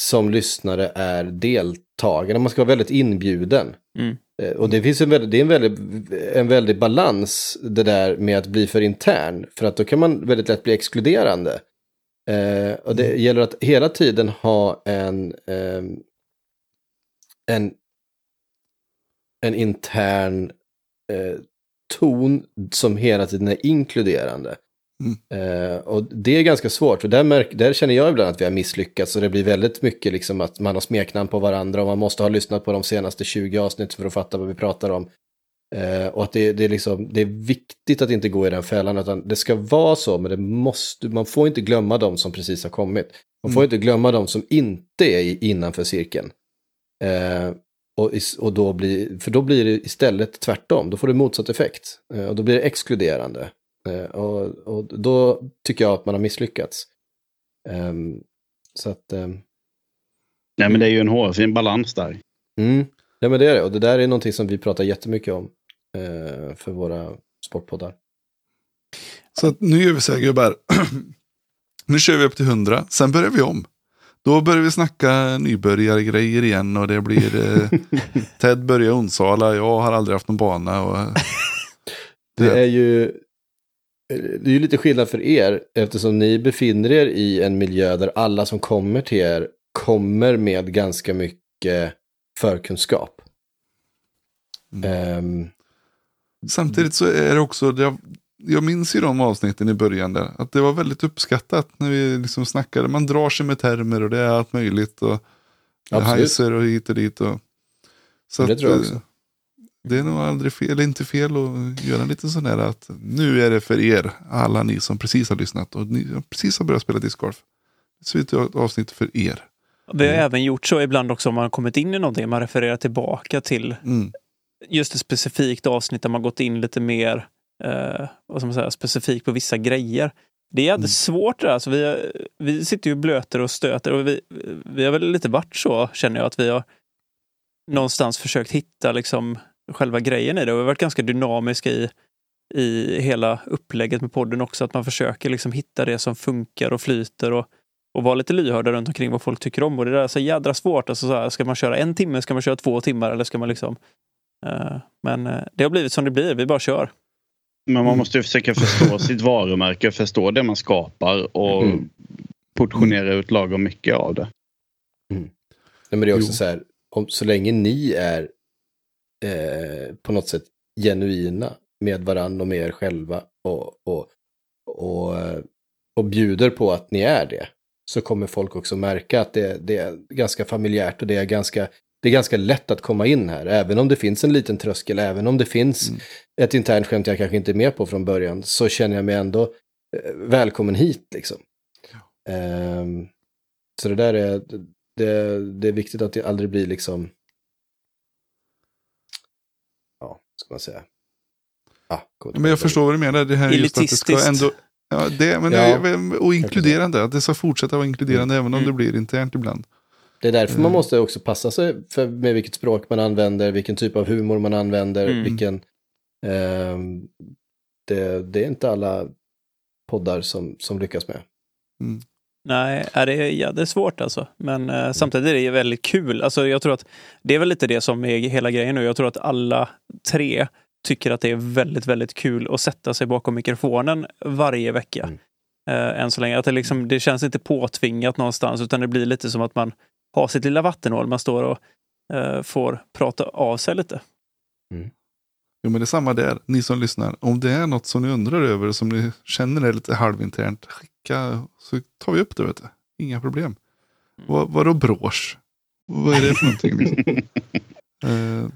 som lyssnare är deltagare. Man ska vara väldigt inbjuden. Mm. Eh, och det finns en väldigt, det är en väldigt, en väldig balans det där med att bli för intern. För att då kan man väldigt lätt bli exkluderande. Eh, och det gäller att hela tiden ha en, ehm, en, en intern eh, ton som hela tiden är inkluderande. Eh, och det är ganska svårt, för där, märk, där känner jag ibland att vi har misslyckats. Och det blir väldigt mycket liksom att man har smeknamn på varandra och man måste ha lyssnat på de senaste 20 avsnitten för att fatta vad vi pratar om. Eh, och att det, det, är liksom, det är viktigt att inte gå i den fällan, utan det ska vara så, men det måste, man får inte glömma de som precis har kommit. Man får inte glömma de som inte är i- innanför cirkeln. Eh, och, och då blir, för då blir det istället tvärtom, då får det motsatt effekt. Eh, och då blir det exkluderande. Eh, och, och då tycker jag att man har misslyckats. Ehm, så att, ehm, Nej, men det är ju en hårfin balans där. mm, ja men det är det. Och det där är någonting som vi pratar jättemycket om eh, för våra sportpoddar. Så att nu gör vi så här gubbar. nu kör vi upp till 100, sen börjar vi om. Då börjar vi snacka nybörjargrejer igen och det blir eh, Ted börjar i Onsala, jag har aldrig haft någon bana. Och, Det är ju det är ju lite skillnad för er eftersom ni befinner er i en miljö där alla som kommer till er kommer med ganska mycket förkunskap. Ehm, Samtidigt så är det också, har, jag minns ju de avsnitten i början där. Att det var väldigt uppskattat när vi liksom snackade. Man drar sig med termer och det är allt möjligt. Och. Heiser och hit och dit. Och, så Det att, tror jag eh, också. Det är nog aldrig fel, inte fel att göra en liten sån här att nu är det för er, alla ni som precis har lyssnat och ni som precis har börjat spela discgolf. Så är det ett avsnitt för er. Vi har även gjort så ibland också om man har kommit in i någonting, man refererar tillbaka till Mm. just ett specifikt avsnitt där man gått in lite mer eh, vad ska man säga, specifikt på vissa grejer. Det är jävligt svårt det där. Alltså vi, vi sitter ju och blöter och stöter och vi, vi har väl lite varit så, känner jag, att vi har någonstans försökt hitta liksom själva grejen i det. Och vi har varit ganska dynamiska i, i hela upplägget med podden också, att man försöker liksom hitta det som funkar och flyter och, och vara lite lyhörda runt omkring vad folk tycker om. Och det där är så jädra svårt. Alltså så här, ska man köra en timme, ska man köra två timmar eller ska man liksom Eh, Men eh, det har blivit som det blir, vi bara kör. Men man måste ju försöka förstå sitt varumärke, förstå det man skapar och Mm. portionera ut lagom mycket av det. Nej, men det är också Jo. så här, om, så länge ni är eh, på något sätt genuina med varandra och med er själva och, och, och, eh, och bjuder på att ni är det, så kommer folk också märka att det, det är ganska familjärt och det är ganska, det är ganska lätt att komma in här, även om det finns en liten tröskel, även om det finns Mm. ett internt skämt jag kanske inte är med på från början, så känner jag mig ändå eh, välkommen hit liksom. Ehm, så det där är, det, det är viktigt att det aldrig blir liksom, ja, vad ska man säga? Inte Men jag förstår vad du menar. Det här är just att det ska ändå... Ja, det, men Ja. det, och inkluderande. Att det ska fortsätta vara inkluderande även om Mm. det blir internt ibland. Det är därför man Mm. måste också passa sig för med vilket språk man använder, vilken typ av humor man använder, Mm. vilken... ehm, det, det är inte alla poddar som, som lyckas med. Nej, är det, ja, det är svårt alltså. Men eh, samtidigt är det väldigt kul. Alltså, jag tror att det är väl lite det som är hela grejen nu. Jag tror att alla tre tycker att det är väldigt, väldigt kul att sätta sig bakom mikrofonen varje vecka. Mm. Eh, än så länge. Att det, liksom, det känns inte påtvingat någonstans utan det blir lite som att man har sitt lilla vattenhål. Man står och eh, får prata av sig lite. Jo, men det är samma där. Ni som lyssnar. Om det är något som ni undrar över som ni känner är lite halvinternt. Skicka så tar vi upp det. Vet du. Inga problem. Vad, vadå brås? Vad är det för någonting? Liksom? Eh,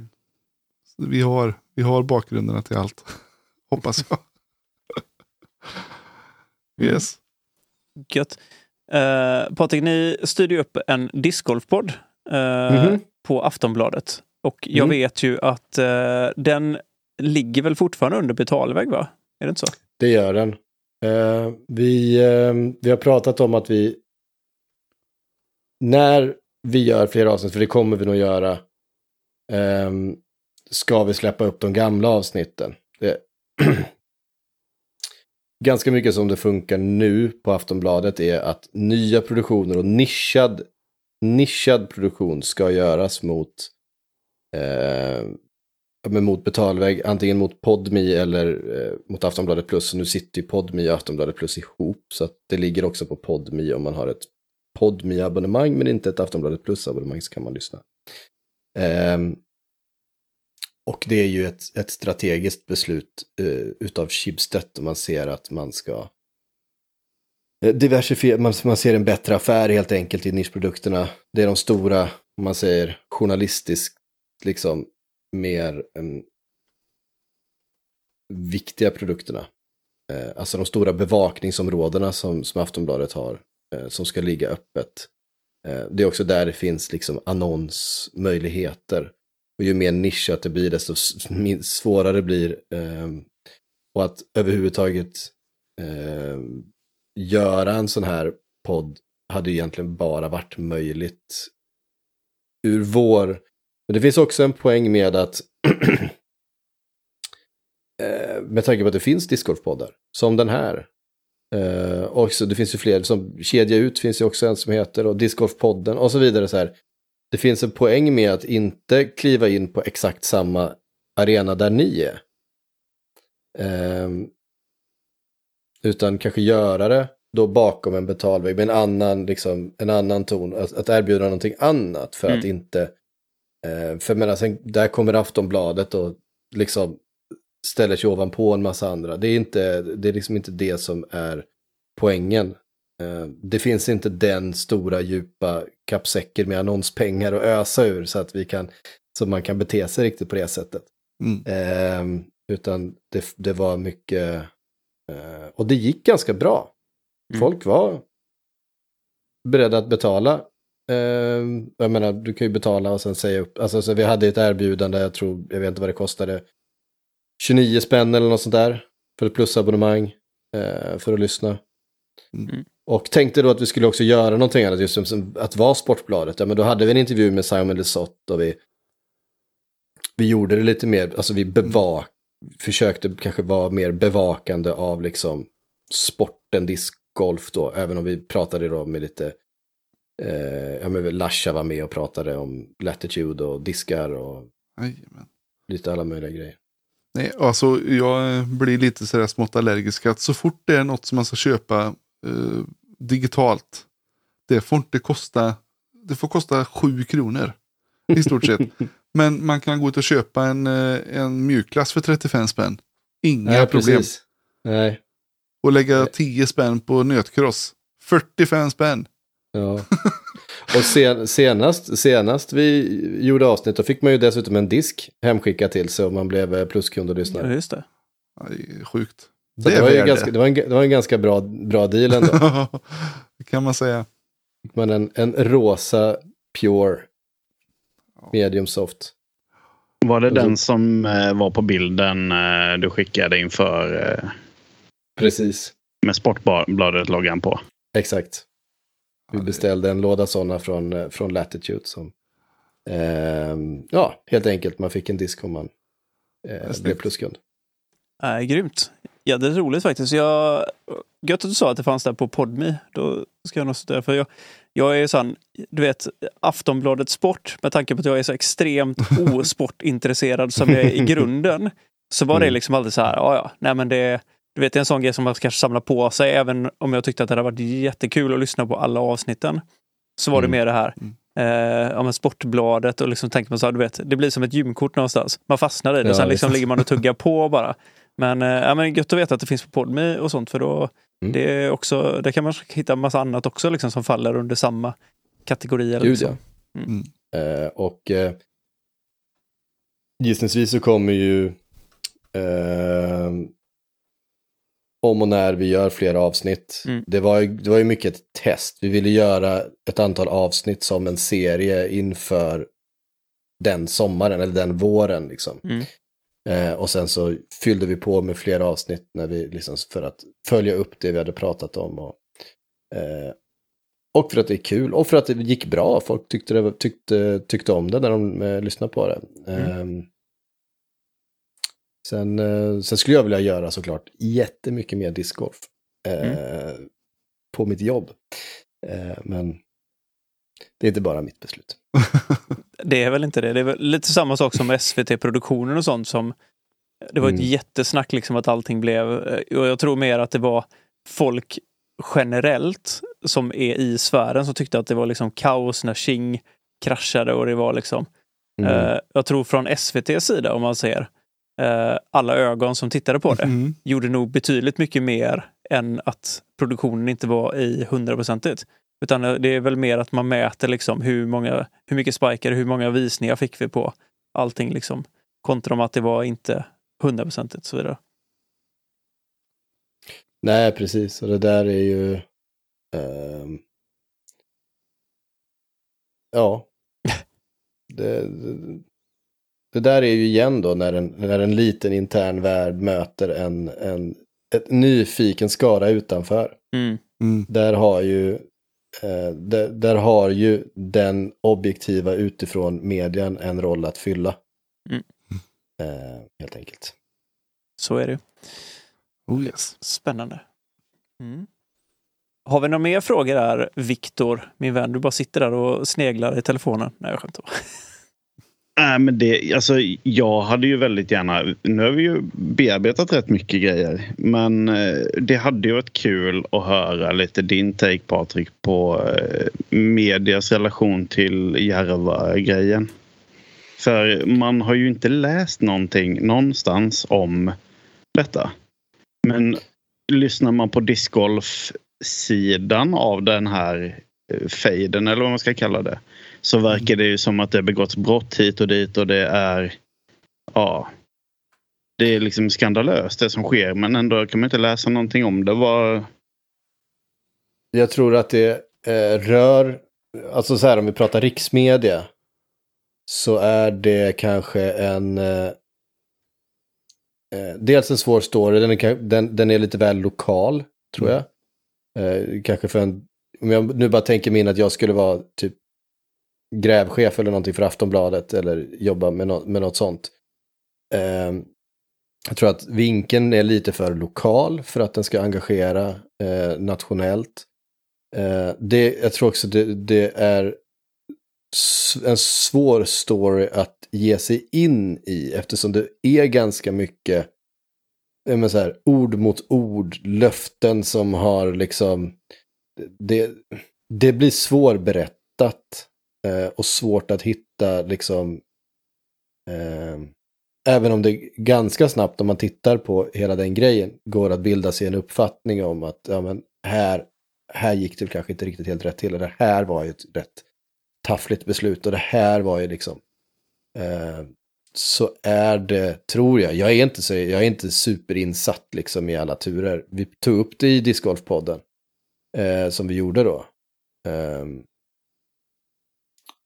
vi, har, vi har bakgrunderna till allt. Hoppas jag. yes. Gött. Eh, Patrik, ni styrde ju upp en discgolfpodd eh, Mhm. på Aftonbladet. Och jag Mm. vet ju att eh, den ligger väl fortfarande under betalväg, va? Är det inte så? Det gör den. Eh, vi, eh, vi har pratat om att vi, när vi gör fler avsnitt, för det kommer vi nog göra, eh, ska vi släppa upp de gamla avsnitten. Det, ganska mycket som det funkar nu på Aftonbladet är att nya produktioner och nischad, nischad produktion ska göras mot eh, men mot betalväg, antingen mot Podmi eller eh, mot Aftonbladet Plus. Nu sitter ju Podmi och Aftonbladet Plus ihop, så att det ligger också på Podmi om man har ett Podmi-abonnemang men inte ett Aftonbladet Plus-abonnemang så kan man lyssna. Eh, och det är ju ett, ett strategiskt beslut eh, utav Schibsted om man ser att man ska eh, diversifiera, man, man ser en bättre affär helt enkelt i nischprodukterna. Det är de stora, om man säger journalistiskt, liksom mer um, viktiga produkterna. Eh, alltså de stora bevakningsområdena som, som Aftonbladet har, eh, som ska ligga öppet. Eh, det är också där det finns liksom annonsmöjligheter. Och ju mer nischat det blir, desto svårare det svårare blir ehm, och att överhuvudtaget göra en sån här podd hade egentligen bara varit möjligt ur vår... Men det finns också en poäng med att eh, med tanke på att det finns discgolfpoddar, som den här. Eh, och så, det finns ju fler, som Kedja Ut finns ju också en som heter, och Discgolfpodden och så vidare. Så här. Det finns en poäng med att inte kliva in på exakt samma arena där ni är. Ehm, utan kanske göra det då bakom en betalvägg med en annan, liksom, en annan ton. Att, att erbjuda någonting annat för att Mm. inte... Eh, för menar, sen, där kommer Aftonbladet och liksom ställer sig ovanpå en massa andra. Det är, inte, det är liksom inte det som är poängen. Eh, det finns inte den stora djupa kappsäcken med annonspengar att ösa ur så att vi kan, så man kan bete sig riktigt på det sättet. Mm. Eh, utan det, det var mycket, eh, och det gick ganska bra. Mm. Folk var beredda att betala. Eh, jag menar, du kan ju betala och sen säga upp. Alltså, så vi hade ett erbjudande, jag tror, jag vet inte vad det kostade. 29 spänn eller något sånt där. För ett plusabonnemang. Eh, för att lyssna. Mm. Och tänkte då att vi skulle också göra någonting annat, just som, att vara Sportbladet. Ja, men då hade vi en intervju med Simon Lesoth och vi, vi gjorde det lite mer, alltså vi bevak, försökte kanske vara mer bevakande av liksom sporten discgolf då, även om vi pratade då med lite, eh, ja men Lasha var med och pratade om latitude och diskar och Jajamän. lite alla möjliga grejer. Nej, alltså jag blir lite sådär smått allergisk. Att så fort det är något som man ska köpa eh, digitalt. Det får inte kosta. Det får kosta sju kronor. I stort sett. Men man kan gå ut och köpa en, eh, en mjukglass för 35 spänn. Inga Nej, problem. precis. Nej, Och lägga 10 spänn på nötkross. 45 spänn. Ja. Och sen, senast, senast vi gjorde avsnitt då fick man ju dessutom en disk hemskickad till sig och man blev eh, pluskund och Ja, lyssnare. just det. Ja, det är sjukt. Det, är var ju värde. ganska, det, var en, det var en ganska bra, bra deal ändå. det kan man säga. Fick man en, en rosa Pure Medium Soft. Var det den som eh, var på bilden eh, du skickade inför eh, Precis, med Sportbladet-loggan på? exakt. Vi beställde en låda sådana från, eh, från Latitude som, ehm, ja, helt enkelt man fick en disk om man eh, blev pluskund. Nej, grymt. Ja, det är roligt faktiskt. Jag, gött att du sa att det fanns där på Podme. Då ska jag nog studera. För jag, jag är sån, du vet, Aftonbladet Sport, med tanke på att jag är så extremt osportintresserad som jag är i grunden. Så var det Mm. liksom alltid så här, ja ja, nej men det, du vet, det är en sån grej som man kanske samlar på sig, även om jag tyckte att det hade varit jättekul att lyssna på alla avsnitten. Så var Mm. det mer det här, Mm. eh, ja, men Sportbladet och liksom tänker man så här, du vet, det blir som ett gymkort någonstans. Man fastnar i det, Ja, sen liksom ligger man och tuggar på bara. Men, eh, ja, men gött att veta att det finns på Podme och sånt för då Mm. det är också, där kan man hitta massa annat också liksom, som faller under samma kategori. eller Gud liksom. ja. Mm. Eh, och eh, gissningsvis så kommer ju eh, om och när vi gör fler avsnitt. Mm. Det, var ju, det var ju mycket ett test. Vi ville göra ett antal avsnitt som en serie inför den sommaren eller den våren. Liksom. Mm. Eh, och sen så fyllde vi på med fler avsnitt när vi, liksom, för att följa upp det vi hade pratat om. Och, eh, och för att det är kul och för att det gick bra. Folk tyckte, det, tyckte, tyckte om det när de eh, lyssnade på det. Eh, sen, eh, sen skulle jag vilja göra såklart jättemycket mer discgolf eh, på mitt jobb. Eh, men det är inte bara mitt beslut. Det är väl inte det. Det är väl lite samma sak som SVT-produktionen och sånt som det var ett Mm. jättesnack liksom att allting blev, eh, och jag tror mer att det var folk generellt som är i sfären som tyckte att det var liksom kaos när Qing kraschade och det var liksom Mm. eh, jag tror från SVTs sida om man ser eh, alla ögon som tittade på det Mm. gjorde nog betydligt mycket mer än att produktionen inte var i hundraprocentigt. Utan det är väl mer att man mäter liksom hur, många, hur mycket spikar, hur många visningar fick vi på allting liksom. Kontra om att det var inte hundraprocentigt och så vidare. Nej, precis. Och det där är ju... ehm, ja. Det, det, det där är ju igen då när en, när en liten intern värld möter en, en ett nyfiken skara utanför. Mm. Mm. Där har ju eh, där, där har ju den objektiva utifrån medien en roll att fylla. Mm. Eh, helt enkelt. Så är det. Oh yes. Spännande. Mm. Har vi några mer frågor där, Viktor, min vän? Du bara sitter där och sneglar i telefonen. Nej, jag skämtar. Nej, men det, alltså, jag hade ju väldigt gärna... Nu har vi ju bearbetat rätt mycket grejer. Men eh, det hade ju varit kul att höra lite din take Patrik på eh, medias relation till Järva-grejen. För man har ju inte läst någonting någonstans om detta. Men lyssnar man på discgolf-sidan av den här eh, fejden eller vad man ska kalla det. Så verkar det ju som att det begåtts brott hit och dit och det är ja, det är liksom skandalöst det som sker men ändå kan man inte läsa någonting om det. Var... Jag tror att det eh, rör, alltså så här om vi pratar riksmedia, så är det kanske en, eh, eh dels en svår story, den är, den, den är lite väl lokal, tror jag. Eh, kanske för en, om jag nu bara tänker mig in att jag skulle vara typ grävchef eller någonting för Aftonbladet eller jobba med, no med något sånt. Eh, jag tror att vinkeln är lite för lokal för att den ska engagera eh, nationellt. Eh, det, jag tror också det, det är en svår story att ge sig in i eftersom det är ganska mycket men så här, ord mot ord, löften som har liksom... Det, det blir svårberättat eh, och svårt att hitta liksom... Eh, även om det ganska snabbt om man tittar på hela den grejen går att bilda sig en uppfattning om att ja, men här, här gick det kanske inte riktigt helt rätt till. Och det här var ju ett rätt taffligt beslut och det här var ju liksom... Eh, så är det, tror jag, jag är inte, så, jag är inte superinsatt liksom i alla turer. Vi tog upp det i discgolfpodden eh, som vi gjorde då. Ehm,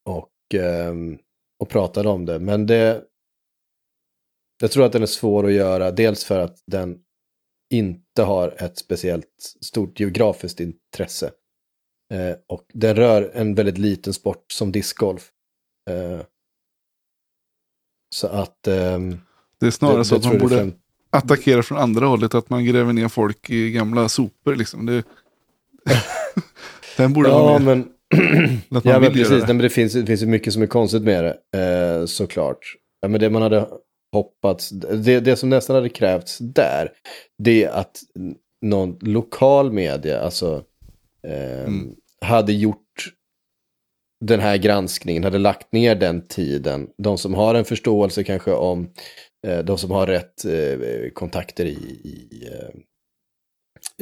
och, eh, och pratade om det, men det, jag tror att den är svår att göra, dels för att den inte har ett speciellt stort geografiskt intresse. Eh, och den rör en väldigt liten sport som discgolf. Eh, så att... Eh, det är snarare det, så att man borde främ... attackera från andra hållet, att man gräver ner folk i gamla sopor liksom. Det... den borde ja, vara med. Men... ja, men precis. Det. Men det finns, det finns ju mycket som är konstigt med det, eh, såklart. Ja, men det man hade hoppats, det, det som nästan hade krävts där, det är att någon lokal media, alltså eh, mm. hade gjort den här granskningen, hade lagt ner den tiden. De som har en förståelse kanske om, eh, de som har rätt eh, kontakter i, i, eh,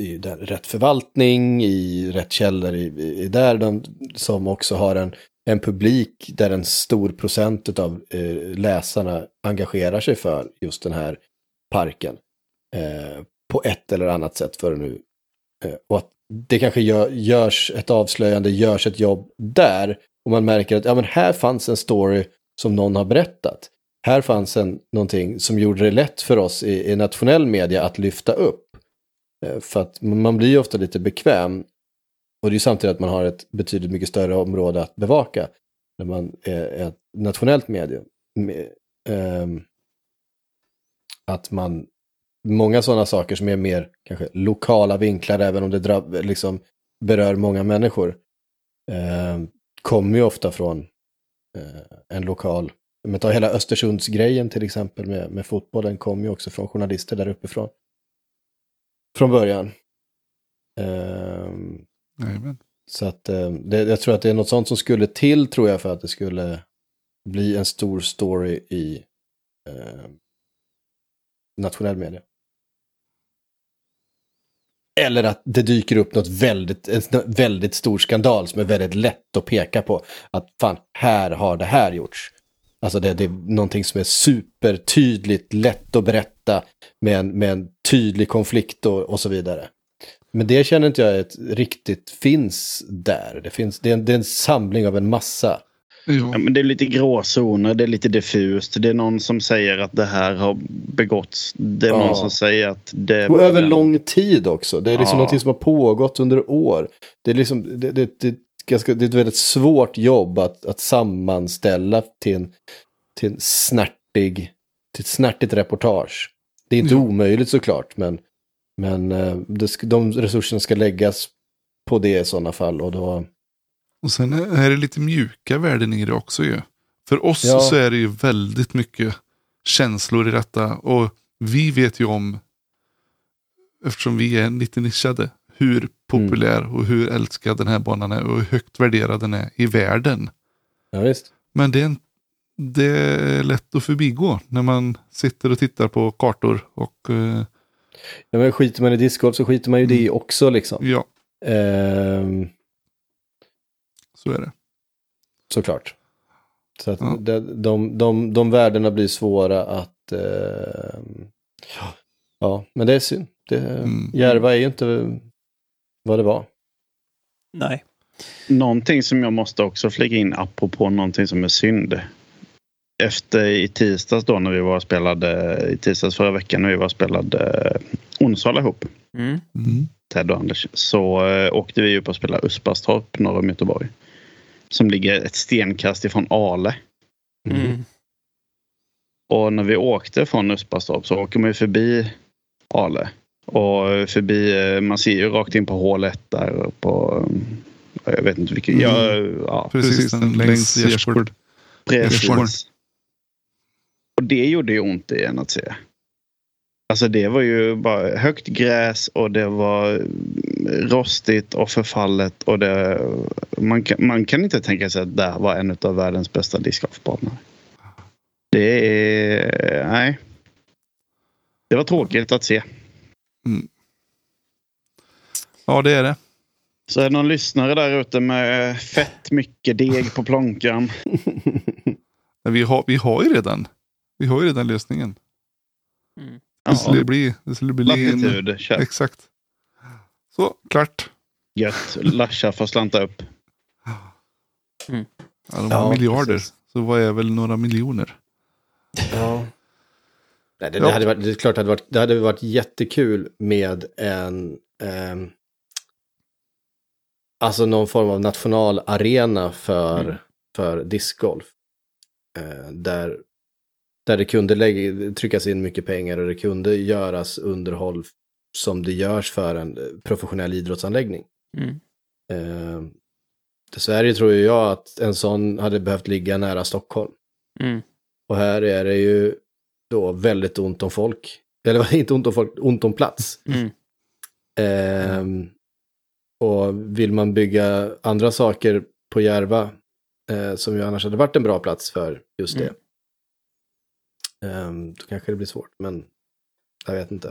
i där, rätt förvaltning, i rätt källor, i, i där de som också har en en publik där en stor procent av eh, läsarna engagerar sig för just den här parken. Eh, på ett eller annat sätt för nu. Eh, och att det kanske gör, görs ett avslöjande, görs ett jobb där. Och man märker att ja, men här fanns en story som någon har berättat. Här fanns en, någonting som gjorde det lätt för oss i, i nationell media att lyfta upp. Eh, för att man blir ju ofta lite bekväm och det är samtidigt att man har ett betydligt mycket större område att bevaka när man är ett nationellt medium. Ehm, att man, många sådana saker som är mer kanske lokala vinklar, även om det drabb, liksom berör många människor, ehm, kommer ju ofta från eh, en lokal. Men ta hela Östersundsgrejen till exempel med, med fotbollen kommer ju också från journalister där uppifrån. Från början. Um, Amen. Så att eh, det, jag tror att det är något sånt som skulle till tror jag för att det skulle bli en stor story i eh, nationell media. Eller att det dyker upp något väldigt, en väldigt stor skandal som är väldigt lätt att peka på. Att fan, här har det här gjorts. Alltså det, det är någonting som är supertydligt, lätt att berätta med en, med en tydlig konflikt och, och så vidare. Men det känner inte jag ett riktigt finns där. Det, finns, det, är en, det är en samling av en massa. Ja, men det är lite gråzoner, det är lite diffust. Det är någon som säger att det här har begåtts. Det är ja. någon som säger att det... Och över lång tid också. Det är liksom ja. något som har pågått under år. Det är, liksom, det, det, det, ganska, det är ett väldigt svårt jobb att, att sammanställa till en, till en snärtig, till ett snärtigt reportage. Det är inte ja. omöjligt såklart, men men eh, det, de resurserna ska läggas på det i sådana fall. Och, då... och sen är det lite mjuka värden i det också ju. För oss ja. så är det ju väldigt mycket känslor i detta. Och vi vet ju om, eftersom vi är lite nischade, hur populär mm. och hur älskad den här banan är och hur högt värderad den är i världen. Ja, visst. Men det är en, det är lätt att förbigå när man sitter och tittar på kartor. Och eh, Ja, men skiter man i discgolf så skiter man ju i det också liksom. ja, Ehm, så är det. såklart. Så att Ja. de, de, de, de värdena blir svåra att... ehm, ja, men det är synd. Det, Mm. Järva är ju inte vad det var. Nej. Någonting som jag måste också flika in apropå någonting som är synd. Efter i tisdags då när vi var spelade, i tisdags förra veckan när vi var spelade Onsala ihop, Mm. Mm. Ted och Anders, så eh, åkte vi upp och spelade Uspastorp norr om Göteborg. Som ligger ett stenkast ifrån Ale. Mm. Och när vi åkte från Uspastorp så åker man ju förbi Ale. Och förbi, eh, man ser ju rakt in på hål 1 där på, eh, jag vet inte vilken, Mm. ja, ja Precis, den längs Gärsgård. precis. Gärsgård. Och det gjorde ju ont igen att se. Alltså det var ju bara högt gräs och det var rostigt och förfallet. Och det, man, kan, man kan inte tänka sig att det var en av världens bästa discgolfbanor. Det är... Nej. Det var tråkigt att se. Ja, det är det. Så är det någon lyssnare där ute med fett mycket deg på plånkan. Men vi har, vi har ju redan, vi har ju redan lösningen. Mm. Det skulle bli, det skulle bli en, Latitud. Exakt. Så, klart. Gött. Lasha får slanta upp. Ja, de har Ja, miljarder. precis. Så vad är väl några miljoner? Ja. Nej, det, det, hade varit, det är klart det hade varit, det hade varit jättekul med en... ehm, alltså någon form av nationalarena för, Mm. för discgolf. Eh, där, där det kunde lägga, tryckas in mycket pengar och det kunde göras underhåll som det görs för en eh, professionell idrottsanläggning. Mm. Eh, dessvärre tror jag att en sån hade behövt ligga nära Stockholm. Mm. Och här är det ju då väldigt ont om folk. Eller inte ont om folk, ont om plats. Mm. Ehm, och vill man bygga andra saker på Järva, eh, som ju annars hade varit en bra plats för just det. Ehm, då kanske det blir svårt, men jag vet inte.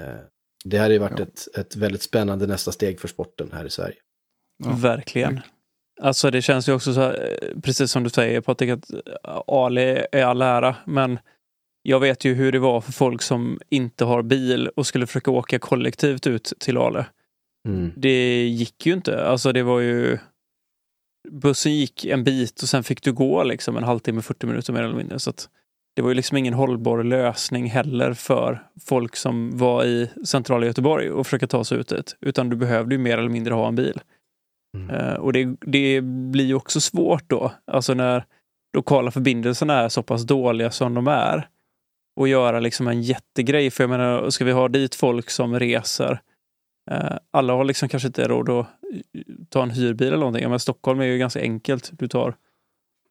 Eh, det hade ju varit Ja. ett, ett väldigt spännande nästa steg för sporten här i Sverige. Ja. Verkligen. Alltså det känns ju också så här, eh, precis som du säger Patrik, att eh, Ali är all ära, men jag vet ju hur det var för folk som inte har bil och skulle försöka åka kollektivt ut till Ale. Mm. Det gick ju inte. Alltså det var ju... Bussen gick en bit och sen fick du gå liksom en halvtimme, 40 minuter mer eller mindre. Så det var ju liksom ingen hållbar lösning heller för folk som var i centrala Göteborg och försöka ta sig ut dit. Utan du behövde ju mer eller mindre ha en bil. Mm. Eh, och det, det blir ju också svårt då, alltså när lokala förbindelserna är så pass dåliga som de är. Och göra liksom en jättegrej, för jag menar, ska vi ha dit folk som reser? Eh, alla har liksom kanske inte råd att eh, ta en hyrbil eller någonting. Men Stockholm är ju ganska enkelt. Du tar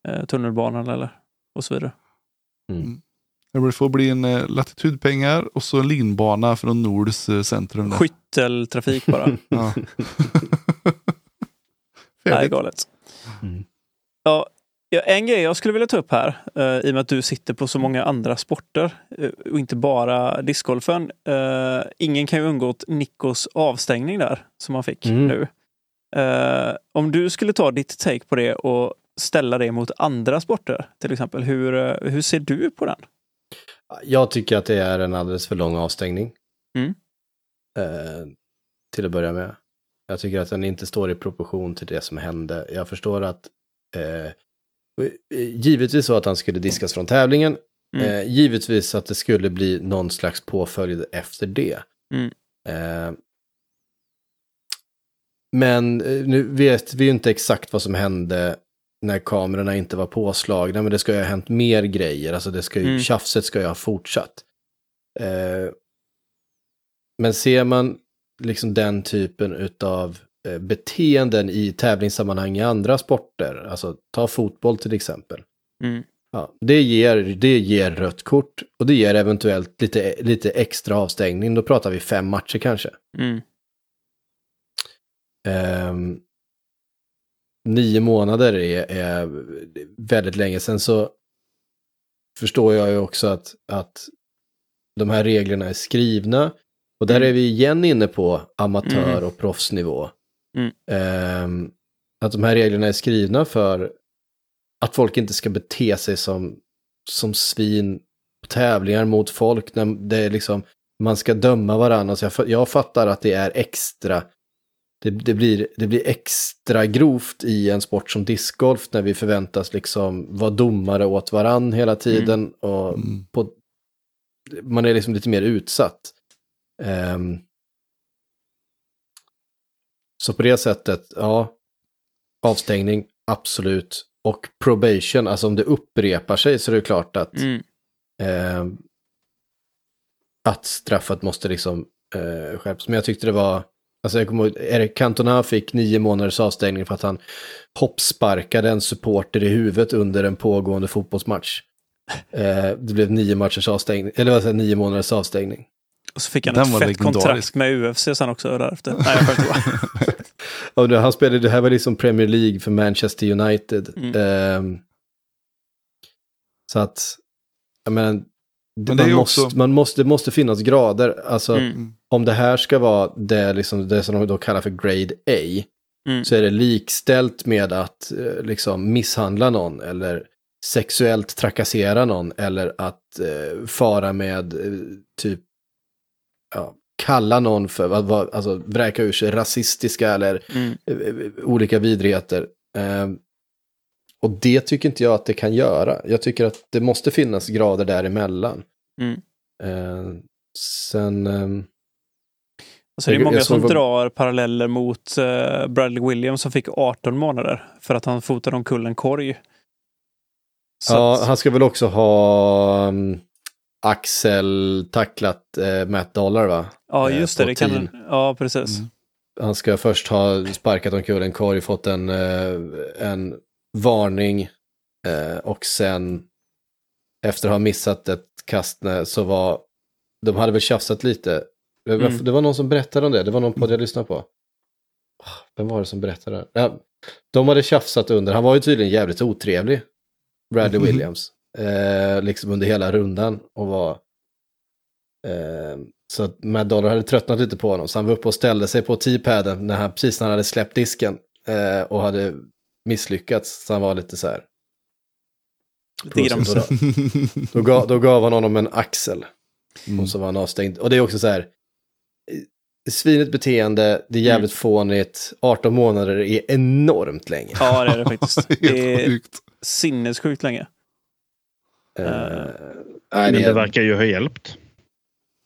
eh, tunnelbanan eller och så vidare. Det får bli en eh, latitudpengar och så en linbana från Nords eh, centrum. Där. Skytteltrafik bara. Nej, Färdigt. galet. Mm. Ja, en grej jag skulle vilja ta upp här, eh, i och med att du sitter på så många andra sporter eh, och inte bara discgolfen. Eh, ingen kan ju undgått Nikos avstängning där som han fick Mm. nu. Eh, om du skulle ta ditt take på det och ställa det mot andra sporter till exempel, hur, hur ser du på den? Jag tycker att det är en alldeles för lång avstängning. Mm. Eh, till att börja med. Jag tycker att den inte står i proportion till det som hände. Jag förstår att eh, givetvis så att han skulle diskas från tävlingen. Mm. Eh, givetvis att det skulle bli någon slags påföljd efter det. Mm. Eh, men eh, nu vet vi ju inte exakt vad som hände när kamerorna inte var påslagna, men det ska ju ha hänt mer grejer. Alltså det ska ju, Mm. tjafset ska ju ha fortsatt. Eh, men ser man liksom den typen av eh, beteenden i tävlingssammanhang i andra sporter, alltså ta fotboll till exempel. Mm. Ja, det, ger, det ger rött kort och det ger eventuellt lite, lite extra avstängning. Då pratar vi fem matcher kanske. Mm. Ehm, nio månader är, är väldigt länge. Sen så förstår jag ju också att, att de här reglerna är skrivna. Och där Mm. är vi igen inne på amatör Mm. och proffsnivå. Mm. Ehm, att de här reglerna är skrivna för att folk inte ska bete sig som, som svin på tävlingar mot folk. När det är liksom, man ska döma varandra. Så jag, jag fattar att det är extra det, det, blir, det blir extra grovt i en sport som discgolf när vi förväntas liksom vara domare åt varann hela tiden. Och Mm. på, man är liksom lite mer utsatt. Ehm, så på det sättet, ja, avstängning, absolut. Och probation, alltså om det upprepar sig så är det klart att, Mm. ehm, att straffet måste liksom eh, skärpas. Men jag tyckte det var, alltså jag kommer ihåg, Erik Cantona fick nio månaders avstängning för att han hoppsparkade en supporter i huvudet under en pågående fotbollsmatch. Eh, det blev nio matchers avstängning, eller jag, nio månaders avstängning. Och så fick han Den ett fett kontrakt med UFC sen också därefter. Nej, jag. Och det, han spelade, det här var liksom Premier League för Manchester United. Mm. Ehm, så att, jag menar, det, Men det är man, ju måste, också- man måste, det måste finnas grader. Alltså, Mm. om det här ska vara det, liksom, det som de då kallar för grade A, Mm. så är det likställt med att eh, liksom misshandla någon eller sexuellt trakassera någon eller att eh, fara med eh, typ ja, kalla någon för, vad, vad, alltså vräka ur sig rasistiska eller Mm. eh, eh, olika vidrigheter. Eh, och det tycker inte jag att det kan göra. Jag tycker att det måste finnas grader däremellan. Mm. Eh, sen... ehm, Alltså det är många som drar paralleller mot uh, Bradley Williams som fick 18 månader för att han fotade omkull en korg. Så ja, att- han ska väl också ha um, Axel tacklat eh, Matt Dollar va? ja eh, just det. det kan, ja, precis. Mm. Han ska först ha sparkat omkull en korg, fått en, eh, en varning eh, och sen efter att ha missat ett kast så var, de hade väl tjafsat lite. Det var, Mm. det var någon som berättade om det, det var någon podd jag lyssnade på. Ah, Vem var det som berättade? det? Ja, de hade tjafsat under, han var ju tydligen jävligt otrevlig, Bradley Mhm. Williams, eh, liksom under hela rundan och var Eh, så att Matt Dollar hade tröttnat lite på honom. Så han var uppe och ställde sig på T-paden när han, precis när han hade släppt disken. Eh, och hade misslyckats. Så han var lite så här. Lite grams. Då, då, gav, då gav han honom en axel. Mm. Och så var han avstängd. Och det är också så här. eh, Svinet beteende, det är jävligt fånigt. 18 månader är enormt länge. Ja, det är det faktiskt. Det är sjukt. sinnessjukt länge. Nej, Men det verkar ju ha hjälpt.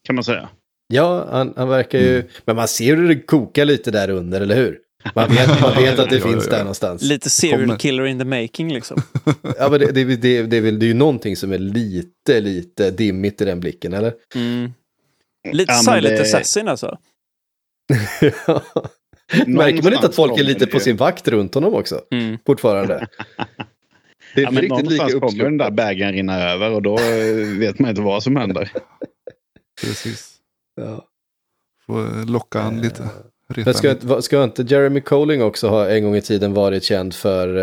Kan man säga. ja, han, han verkar ju... Mm. Men man ser hur det kokar lite där under, eller hur? Man vet, man vet att det Ja, finns ja. där någonstans. Lite serial killer in the making liksom. Ja, men det, det, det, det, är väl- det är ju någonting som är lite, lite dimmigt i den blicken, eller? Mm. Lite Ja, silent det- assassin alltså. Märker man inte att folk är lite på sin vakt runt honom också? Mm. Fortfarande. Det är Ja, riktigt lika någonstans kommer den där bägaren rinna över och då eh, vet man inte vad som händer. Precis. Ja. Får eh, locka han lite. Men ska, ska inte Jeremy Colling också ha en gång i tiden varit känd för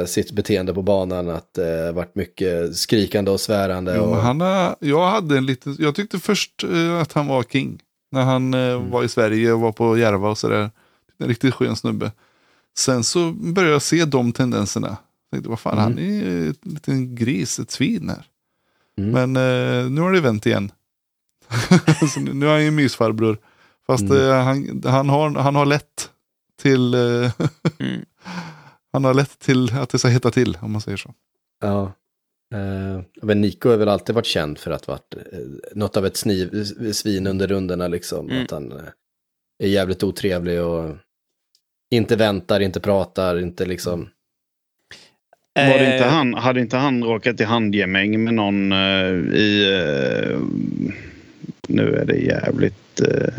eh, sitt beteende på banan? Att eh, varit mycket skrikande och svärande. Jo, och... han jag hade en liten, jag tyckte först eh, att han var king. När han eh, Mm. var i Sverige och var på Järva och sådär. En riktigt skön snubbe. Sen så började jag se de tendenserna. Tänkte, vad fan, Mm. han är ju en liten gris, ett svin här. Mm. Men eh, nu har det vänt igen. nu, nu är han ju mysfarbror. Fast Mm. eh, han, han, har, han har lätt till eh, Mm. han har lätt till att det ska hetta till, om man säger så. Ja. Eh, men Nico har väl alltid varit känd för att varit eh, något av ett sniv, svin under rundorna liksom. Mm. Att han är jävligt otrevlig och inte väntar, inte pratar, inte liksom. Var det inte Eh, han, hade inte han råkat i handgemäng med någon eh, i... eh, nu är det jävligt eh,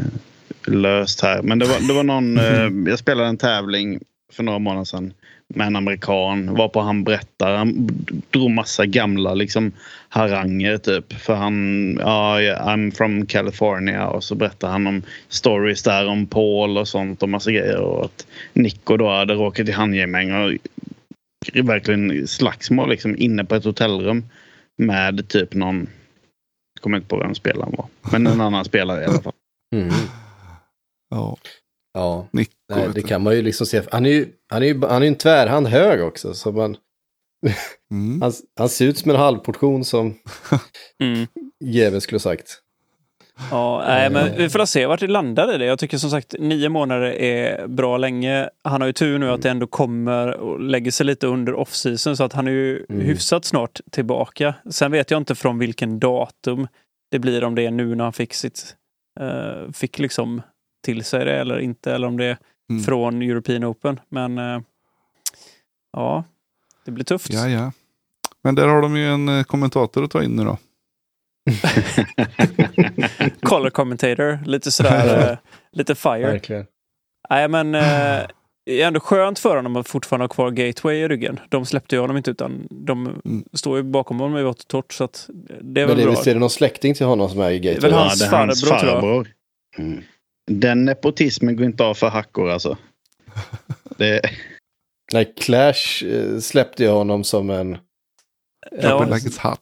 löst här. Men det var, det var någon... eh, jag spelade en tävling för några månader sedan med en amerikan. Varpå han berättar. Han drog massa gamla liksom haranger typ. För han, ja, I'm from California. Och så berättar han om stories där om Paul och sånt och massa grejer. Och att Nico då hade råkat i handgemäng och verkligen slagsmål liksom inne på ett hotellrum. Med typ någon, jag kommer inte på vem spelaren var. Men en annan spelare i alla fall. Mm. Ja, Ja, Nico. nej, det kan man ju liksom se. Han är ju, han är ju, han är ju en tvärhand hög också. Så man, Mm. han, han ser ut som en halvportion som Mm. Jeven skulle ha sagt. Ja, nej, men vi får se vart det landar i det. Jag tycker som sagt nio månader är bra länge. Han har ju tur nu att det ändå kommer och lägger sig lite under off-season så att han är ju Mm. hyfsat snart tillbaka. Sen vet jag inte från vilken datum det blir om det är nu när han fick sitt eh, fick liksom till sig det eller inte eller om det är Mm. från European Open. Men eh, ja, det blir tufft. Ja, ja. Men där har de ju en eh, kommentator att ta in nu då. Color commentator, lite sådär, eh, lite fire. Verkligen. Nej, men eh, det är ändå skönt för honom att fortfarande ha kvar Gateway i ryggen. De släppte ju honom inte utan de Mm. står ju bakom honom i vått och torrt så att det är Men väl det är, bra. visst är det någon släkting till honom som är i Det är Gateway? väl Ja, hans det är hans farbror, farbror. Mm. Den nepotismen går inte av för hackor alltså. Det, Nej, Clash eh, släppte ju honom som en... Ja, Like it's hot.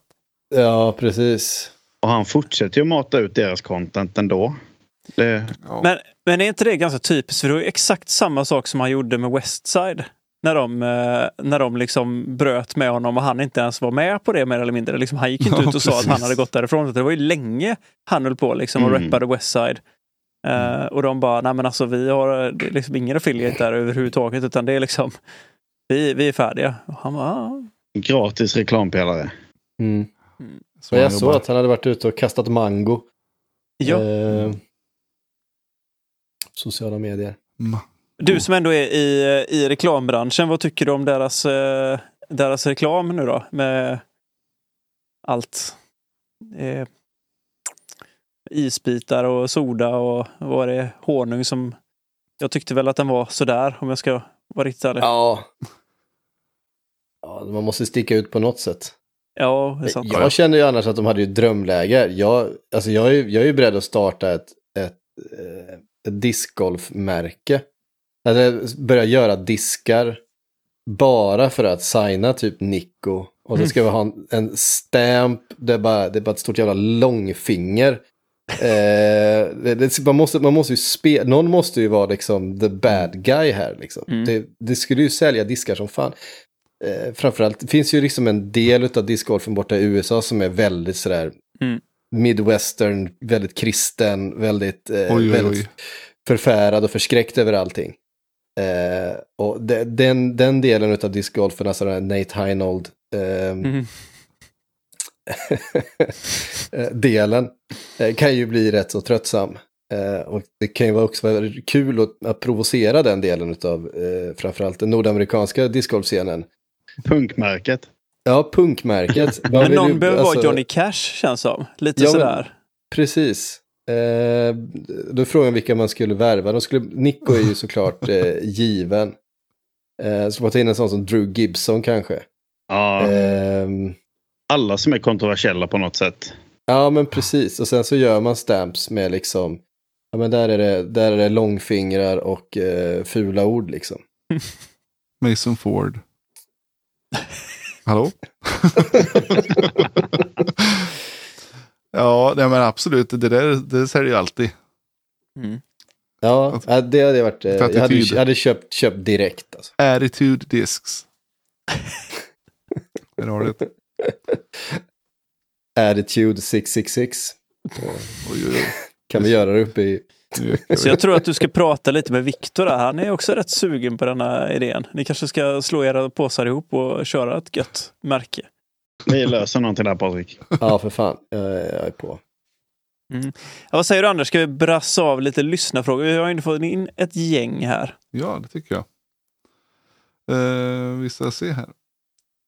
Ja, precis. Och han fortsätter ju att mata ut deras content ändå. Det, Ja. men, men är inte det ganska typiskt? För det var ju exakt samma sak som han gjorde med Westside. När de, eh, när de liksom bröt med honom och han inte ens var med på det mer eller mindre. Liksom, han gick inte Ja, ut och sa att han precis. hade gått därifrån. Det var ju länge han höll på liksom och Mm. rappade Westside. Eh, och de bara, nej men alltså vi har är liksom ingen affiliate där överhuvudtaget utan det är liksom vi, vi är färdiga. Och han bara, ah. gratis reklampelare. Mm. Så jag såg att han hade varit ute och kastat mango. ja. Eh, sociala medier. Ma- Du som ändå är i, i reklambranschen, vad tycker du om deras, eh, deras reklam nu då? Med allt. Eh, isbitar och soda och vad var det honung som... Jag tyckte väl att den var sådär om jag ska vara riktigt ärlig. Ja, Ja. ja. Man måste sticka ut på något sätt. Det är sant. Jag känner ju annars att de hade ju drömläge. Jag, alltså jag, är, jag är ju beredd att starta ett, ett, eh, ett discgolfmärke. Eller börja göra diskar bara för att signa typ Nico. Och så ska vi ha en, en stamp, det är, bara, det är bara ett stort jävla långfinger. Eh, det, det, man, måste, man måste ju spe, någon måste ju vara liksom the bad guy här. Liksom. Mm. Det, det skulle ju sälja diskar som fan. Eh, framförallt, det finns ju liksom en del av discgolfen borta i USA som är väldigt sådär Mm. midwestern, väldigt kristen, väldigt, eh, Oj, oj, väldigt oj. förfärad och förskräckt över allting. Eh, och de, den, den delen av discgolfen, alltså den här Nate Heinold eh, Mm. eh, delen, eh, kan ju bli rätt så tröttsam. Eh, och det kan ju vara också vara kul att, att provocera den delen av eh, framförallt den nordamerikanska discgolfscenen. Punkmärket. Ja, punkmärket. Men någon behöver alltså- vara Johnny Cash känns som. Lite Ja, men- sådär. Precis. Eh, då är frågan vilka man skulle värva. De skulle, Nico är ju såklart eh, given. Eh, så man ta in en sån som Drew Gibson kanske. Ja, Ehm, alla som är kontroversiella på något sätt. ja, men precis. Och sen så gör man stamps med liksom, ja men där är det, där är det långfingrar och eh, fula ord liksom. Mason Ford. Hallå? ja, nej, men absolut. Det där det säljer ju alltid. Mm. Ja, det hade varit, eh, jag hade, jag hade köpt, köpt direkt. Alltså. Attitude Discs. Där har du det. Attitude 666. Oj, oj, oj. Kan vi göra det uppe i... Så jag tror att du ska prata lite med Viktor. Han är också rätt sugen på denna idén. Ni kanske ska slå era påsar ihop och köra ett gött märke. Vi löser någonting där Patrik. Ja, för fan. Jag, är på. Ja, vad säger du Anders? Ska vi brassa av lite lyssnarfrågor? Vi har ju fått in ett gäng här. Ja, det tycker jag. Uh, vi ska se här.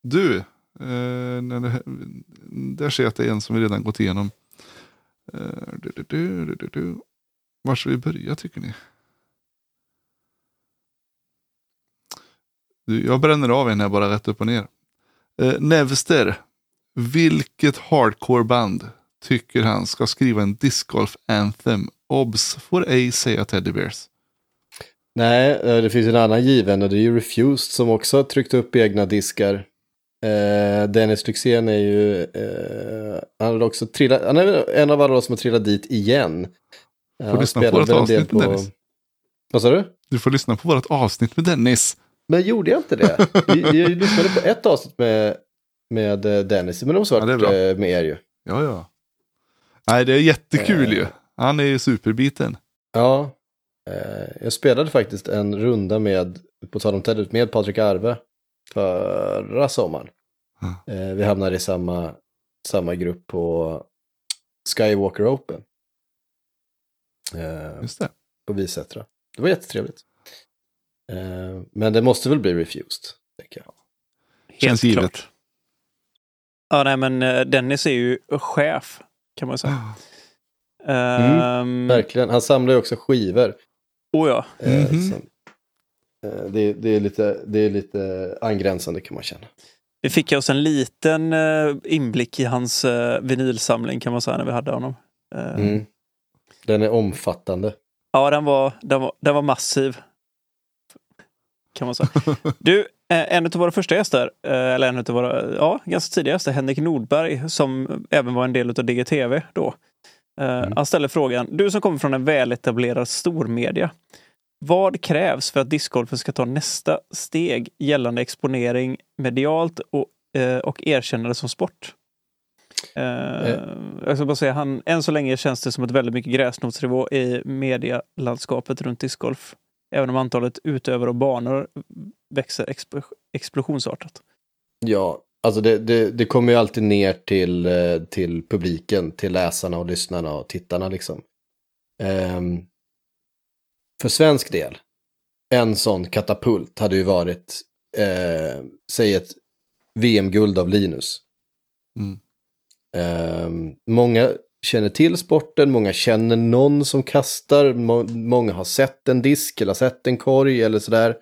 Du, eh, det, där ser jag att det är en som vi redan gått igenom. Du, du, du, du, du, du. Var ska vi börja tycker ni? Du, Jag bränner av en här bara rätt upp och ner. Eh, Nevster. Vilket hardcore-band tycker han ska skriva en discgolf anthem? Obs får ej säga Teddy Bears. Nej, eh, det finns en annan given och det är ju Refused som också har tryckt upp egna diskar. Eh, Dennis Lyxzén är ju, eh, han också trillat, han är en av alla som har trillat dit igen. Får Han lyssna på vårt avsnitt med Dennis. Vad sa du? Du får lyssna på vårt avsnitt med Dennis. Men gjorde jag inte det? Vi, vi lyssnade på ett avsnitt med, med eh, Dennis, men måste ha Ja, eh, med er ju. Ja, ja. Nej, det är jättekul Eh. ju. Han är ju superbiten. Ja, eh, jag spelade faktiskt en runda med, på tal om Ted, med Patrik Arve förra sommaren. Eh, vi hamnade i samma, samma grupp på Skywalker Open. Eh, Just det. på Visättra. Det var jättetrevligt. Eh, men det måste väl bli refused, tänker jag. Helt Känns givet. klart. Ja, nej, men eh, Dennis är ju chef, kan man säga. Ehm, Verkligen, han samlar ju också skivor. oh ja. Som, eh, det, det, är lite, det är lite angränsande kan man känna. Vi fick oss en liten inblick i hans vinylsamling kan man säga när vi hade honom. Eh, Mm. Den är omfattande. Ja, den var, den, var, den var massiv. Kan man säga. Du, eh, en av våra första gäster, eh, eller en av våra ja, ganska tidiga gäster, Henrik Nordberg, som även var en del av DGTV då. Eh, Han ställer frågan, du som kommer från en väletablerad stormedia. Vad krävs för att discgolfen ska ta nästa steg gällande exponering medialt och, och erkännande som sport? Eh, jag ska bara säga, han, än så länge känns det som ett väldigt mycket gräsrotsnivå i medielandskapet runt discgolf. Även om antalet utövare och banor växer exp- explosionsartat. Ja, alltså det, det, det kommer ju alltid ner till, eh, till publiken, till läsarna och lyssnarna och tittarna liksom. Ehm, för svensk del, en sån katapult hade ju varit, eh, säg ett VM-guld av Linus. Mm. Ehm, många känner till sporten, många känner någon som kastar, må, många har sett en disk eller sett en korg eller sådär.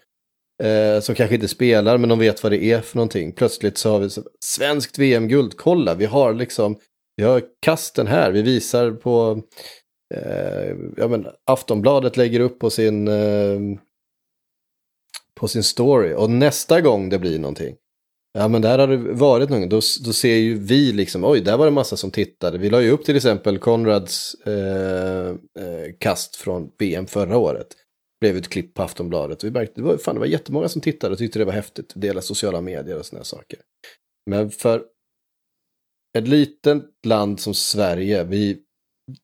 Eh, som kanske inte spelar men de vet vad det är för någonting. Plötsligt så har vi så, svenskt VM-guld, kolla vi har liksom, vi har kasten här, vi visar på, eh, ja men Aftonbladet lägger upp på sin, eh, på sin story och nästa gång det blir någonting, Ja men där har det varit någon, då, då ser ju vi liksom, oj där var det massa som tittade. Vi la ju upp till exempel Konrads eh, eh, kast från VM förra året. Blev ett klipp på Aftonbladet. Vi märkte, det var, fan, det var jättemånga som tittade och tyckte det var häftigt. Dela sociala medier och sådana saker. Men för ett litet land som Sverige, vi,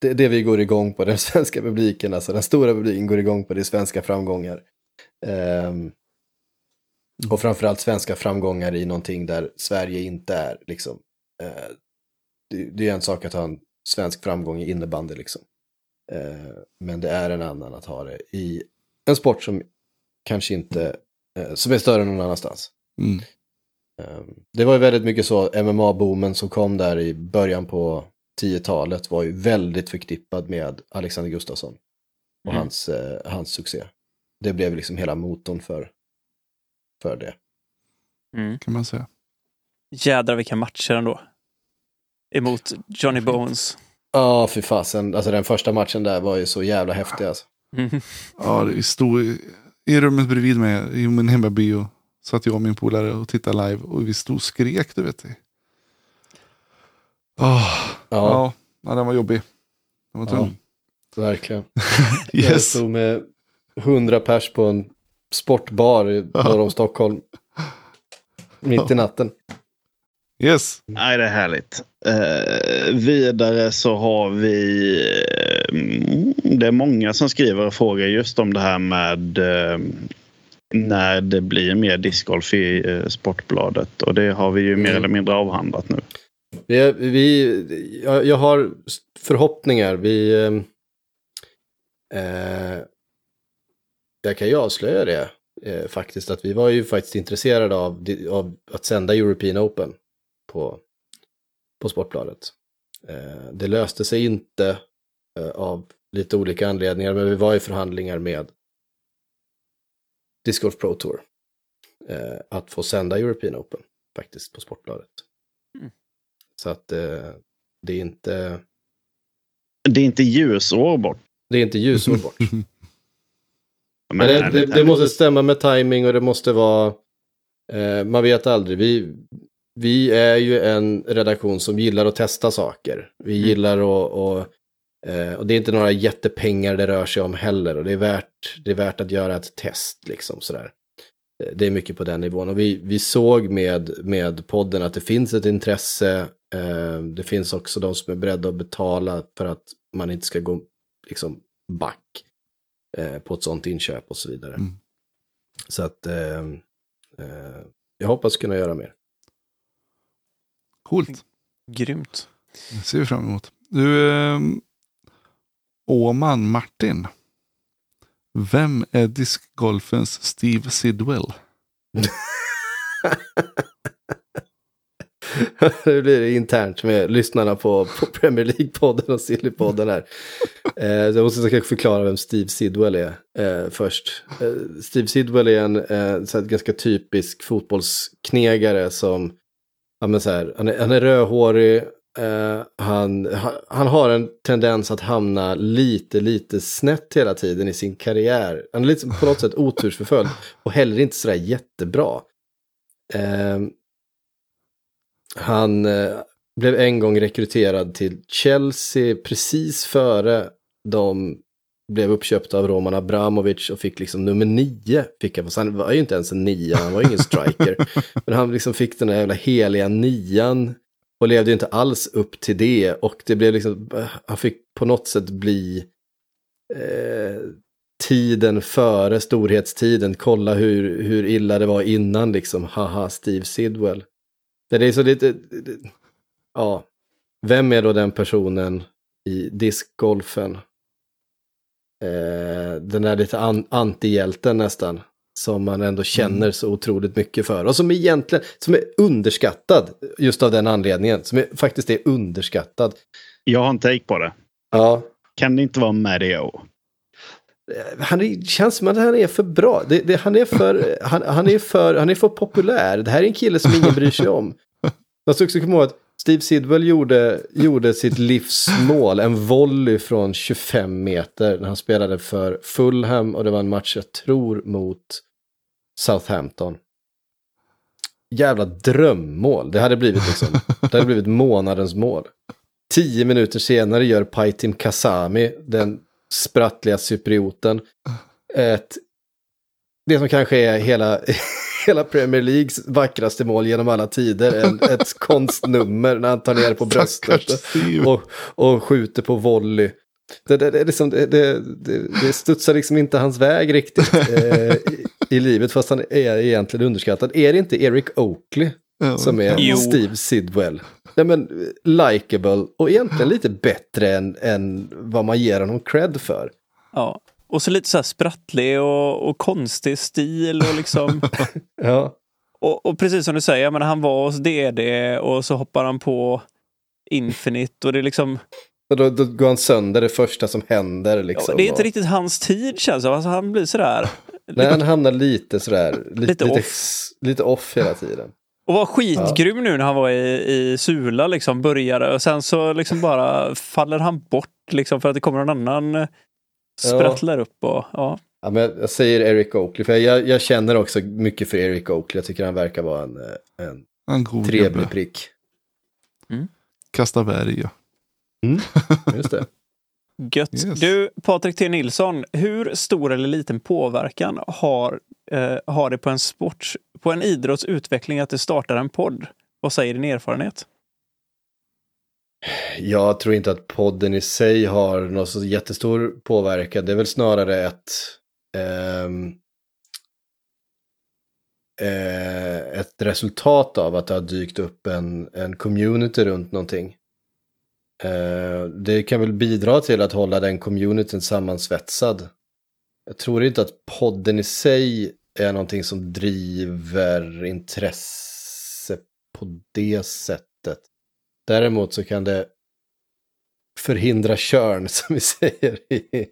det, det vi går igång på, den svenska publiken, alltså den stora publiken går igång på, det är svenska framgångar. Ehm, Ehm, och framförallt svenska framgångar i någonting där Sverige inte är. Liksom. Eh, det, det är en sak att ha en svensk framgång i innebandy. Liksom. Eh, men det är en annan att ha det i en sport som kanske inte, eh, som är större än någon annanstans. Mm. Eh, det var ju väldigt mycket så, MMA-boomen som kom där i början på 10-talet var ju väldigt förknippad med Alexander Gustafsson och Mm. hans, eh, hans succé. Det blev liksom hela motorn för, för det. Mm. Kan man säga. Jädrar vilka matcher ändå. Emot Johnny Bones. Ja, fy fasen. Alltså den första matchen där var ju så jävla häftig alltså. Mm. Ja, det stod i, i rummet bredvid mig i min hemmaby och satt jag och min polare och tittade live och vi stod och skrek, du vet. det. Åh, Ja, ja. ja, den var jobbig. Den var tung. verkligen. Jag Yes. stod med hundra pers på en sportbar i norr om Stockholm. Mitt i natten. Yes. Nej, det är härligt. Eh, vidare så har vi... Eh, det är många som skriver och frågar just om det här med eh, när det blir mer discgolf i eh, Sportbladet. Och det har vi ju mer eller mindre avhandlat nu. Vi, vi, jag, jag har förhoppningar. Vi, eh, jag kan ju avslöja det eh, faktiskt. Att vi var ju faktiskt intresserade av, av att sända European Open på, på Sportbladet. Eh, det löste sig inte eh, av lite olika anledningar. Men vi var i förhandlingar med Disc Golf Pro Tour. eh, att få sända European Open faktiskt på Sportbladet. Mm. Så att eh, det är inte, Det är inte ljusår bort. det är inte ljusår bort. Men Men det, det, det måste stämma med timing och det måste vara... Eh, man vet aldrig. Vi, vi är ju en redaktion som gillar att testa saker. Vi Mm. gillar att... Och, eh, och det är inte några jättepengar det rör sig om heller. Och det är värt, det är värt att göra ett test liksom sådär. Eh, Det är mycket på den nivån. Och vi, vi såg med, med podden att det finns ett intresse. Eh, det finns också de som är beredda att betala för att man inte ska gå liksom back eh, på ett sånt inköp och så vidare. Mm. Så att eh, eh, jag hoppas kunna göra mer. Coolt. Grymt. Det ser vi fram emot. Du, eh, Åman Martin. Vem är diskgolfens Steve Sidwell? Nu blir det internt med lyssnarna på, på Premier League-podden och Silly-podden här. Eh, jag måste kanske förklara vem Steve Sidwell är eh, först. Eh, Steve Sidwell är en eh, så här, ganska typisk fotbollsknegare som, ja men så här, han är, han är rödhårig, eh, han, han, han har en tendens att hamna lite, lite snett hela tiden i sin karriär. Han är lite på något sätt otursförföljd och heller inte sådär jättebra. Eh, han eh, blev en gång rekryterad till Chelsea precis före de blev uppköpta av Roman Abramovic och fick liksom nummer nio. Fick han, han var ju inte ens en nia, han var ju ingen striker. Men han liksom fick den där jävla heliga nian och levde inte alls upp till det. Och det blev liksom, han fick på något sätt bli eh, tiden före storhetstiden. Kolla hur, hur illa det var innan liksom, haha, Steve Sidwell. Det är så lite, ja, vem är då den personen i diskgolfen? Eh, den där lite an, antihjälten nästan. Som man ändå känner så otroligt mycket för. Och som egentligen, som är underskattad just av den anledningen. Som är, faktiskt är underskattad. Jag har en take på det. Ja, Kan det inte vara Mario? Han är, känns som att han är för bra. Det, det, han, är för, han, han, är för, han är för populär. Det här är en kille som ingen bryr sig om. Man ska också komma ihåg att Steve Sidwell gjorde, gjorde sitt livsmål, en volley från 25 meter när han spelade för Fulham och det var en match, jag tror, mot Southampton. Jävla drömmål. Det hade blivit liksom, det hade blivit månadens mål. Tio minuter senare gör Paitim Kasami, den sprattliga cyprioten, ett, det som kanske är hela, hela Premier Leagues vackraste mål genom alla tider. En, ett konstnummer när han tar ner på bröstet och, och skjuter på volley. Det, det, det, liksom, det, det, det, det studsar liksom inte hans väg riktigt eh, i, i livet fast han är egentligen underskattad. Är det inte Eric Oakley Ja, som är Jo. Steve Sidwell? Nej men, likable och egentligen lite bättre än, än vad man ger honom cred för. Ja. Och så lite så här sprattlig och, och konstig stil och liksom. Ja, och, och precis som du säger, men han var hos DD och så hoppar han på Infinite och det är liksom. och då, då går han sönder det första som händer. Liksom, Ja, det är inte och- riktigt hans tid känns det alltså, Han blir sådär. Nej, han hamnar lite sådär, Lite lite, off. lite off hela tiden. Och var skitgrym nu när han var i, i Sula liksom, började. Och sen så liksom bara faller han bort liksom för att det kommer någon annan eh, sprattlar upp och ja. Ja, men jag säger Eric Oakley, för jag, jag känner också mycket för Eric Oakley. Jag tycker han verkar vara en, eh, en En god trevlig gubbe. prick. Kasta berg ja. Just det. Gött. Yes. Du, Patrik T Nilsson, hur stor eller liten påverkan har, eh, har det på en sport, på en idrotts utveckling att det startar en podd? Vad säger din erfarenhet? Jag tror inte att podden i sig har någon så jättestor påverkan. Det är väl snarare ett, ehm, eh, ett resultat av att det har dykt upp en, en community runt någonting. Eh, det kan väl bidra till att hålla den communityn sammansvetsad. Jag tror inte att podden i sig är någonting som driver intresse på det sättet. Däremot så kan det förhindra körn, som vi säger. i-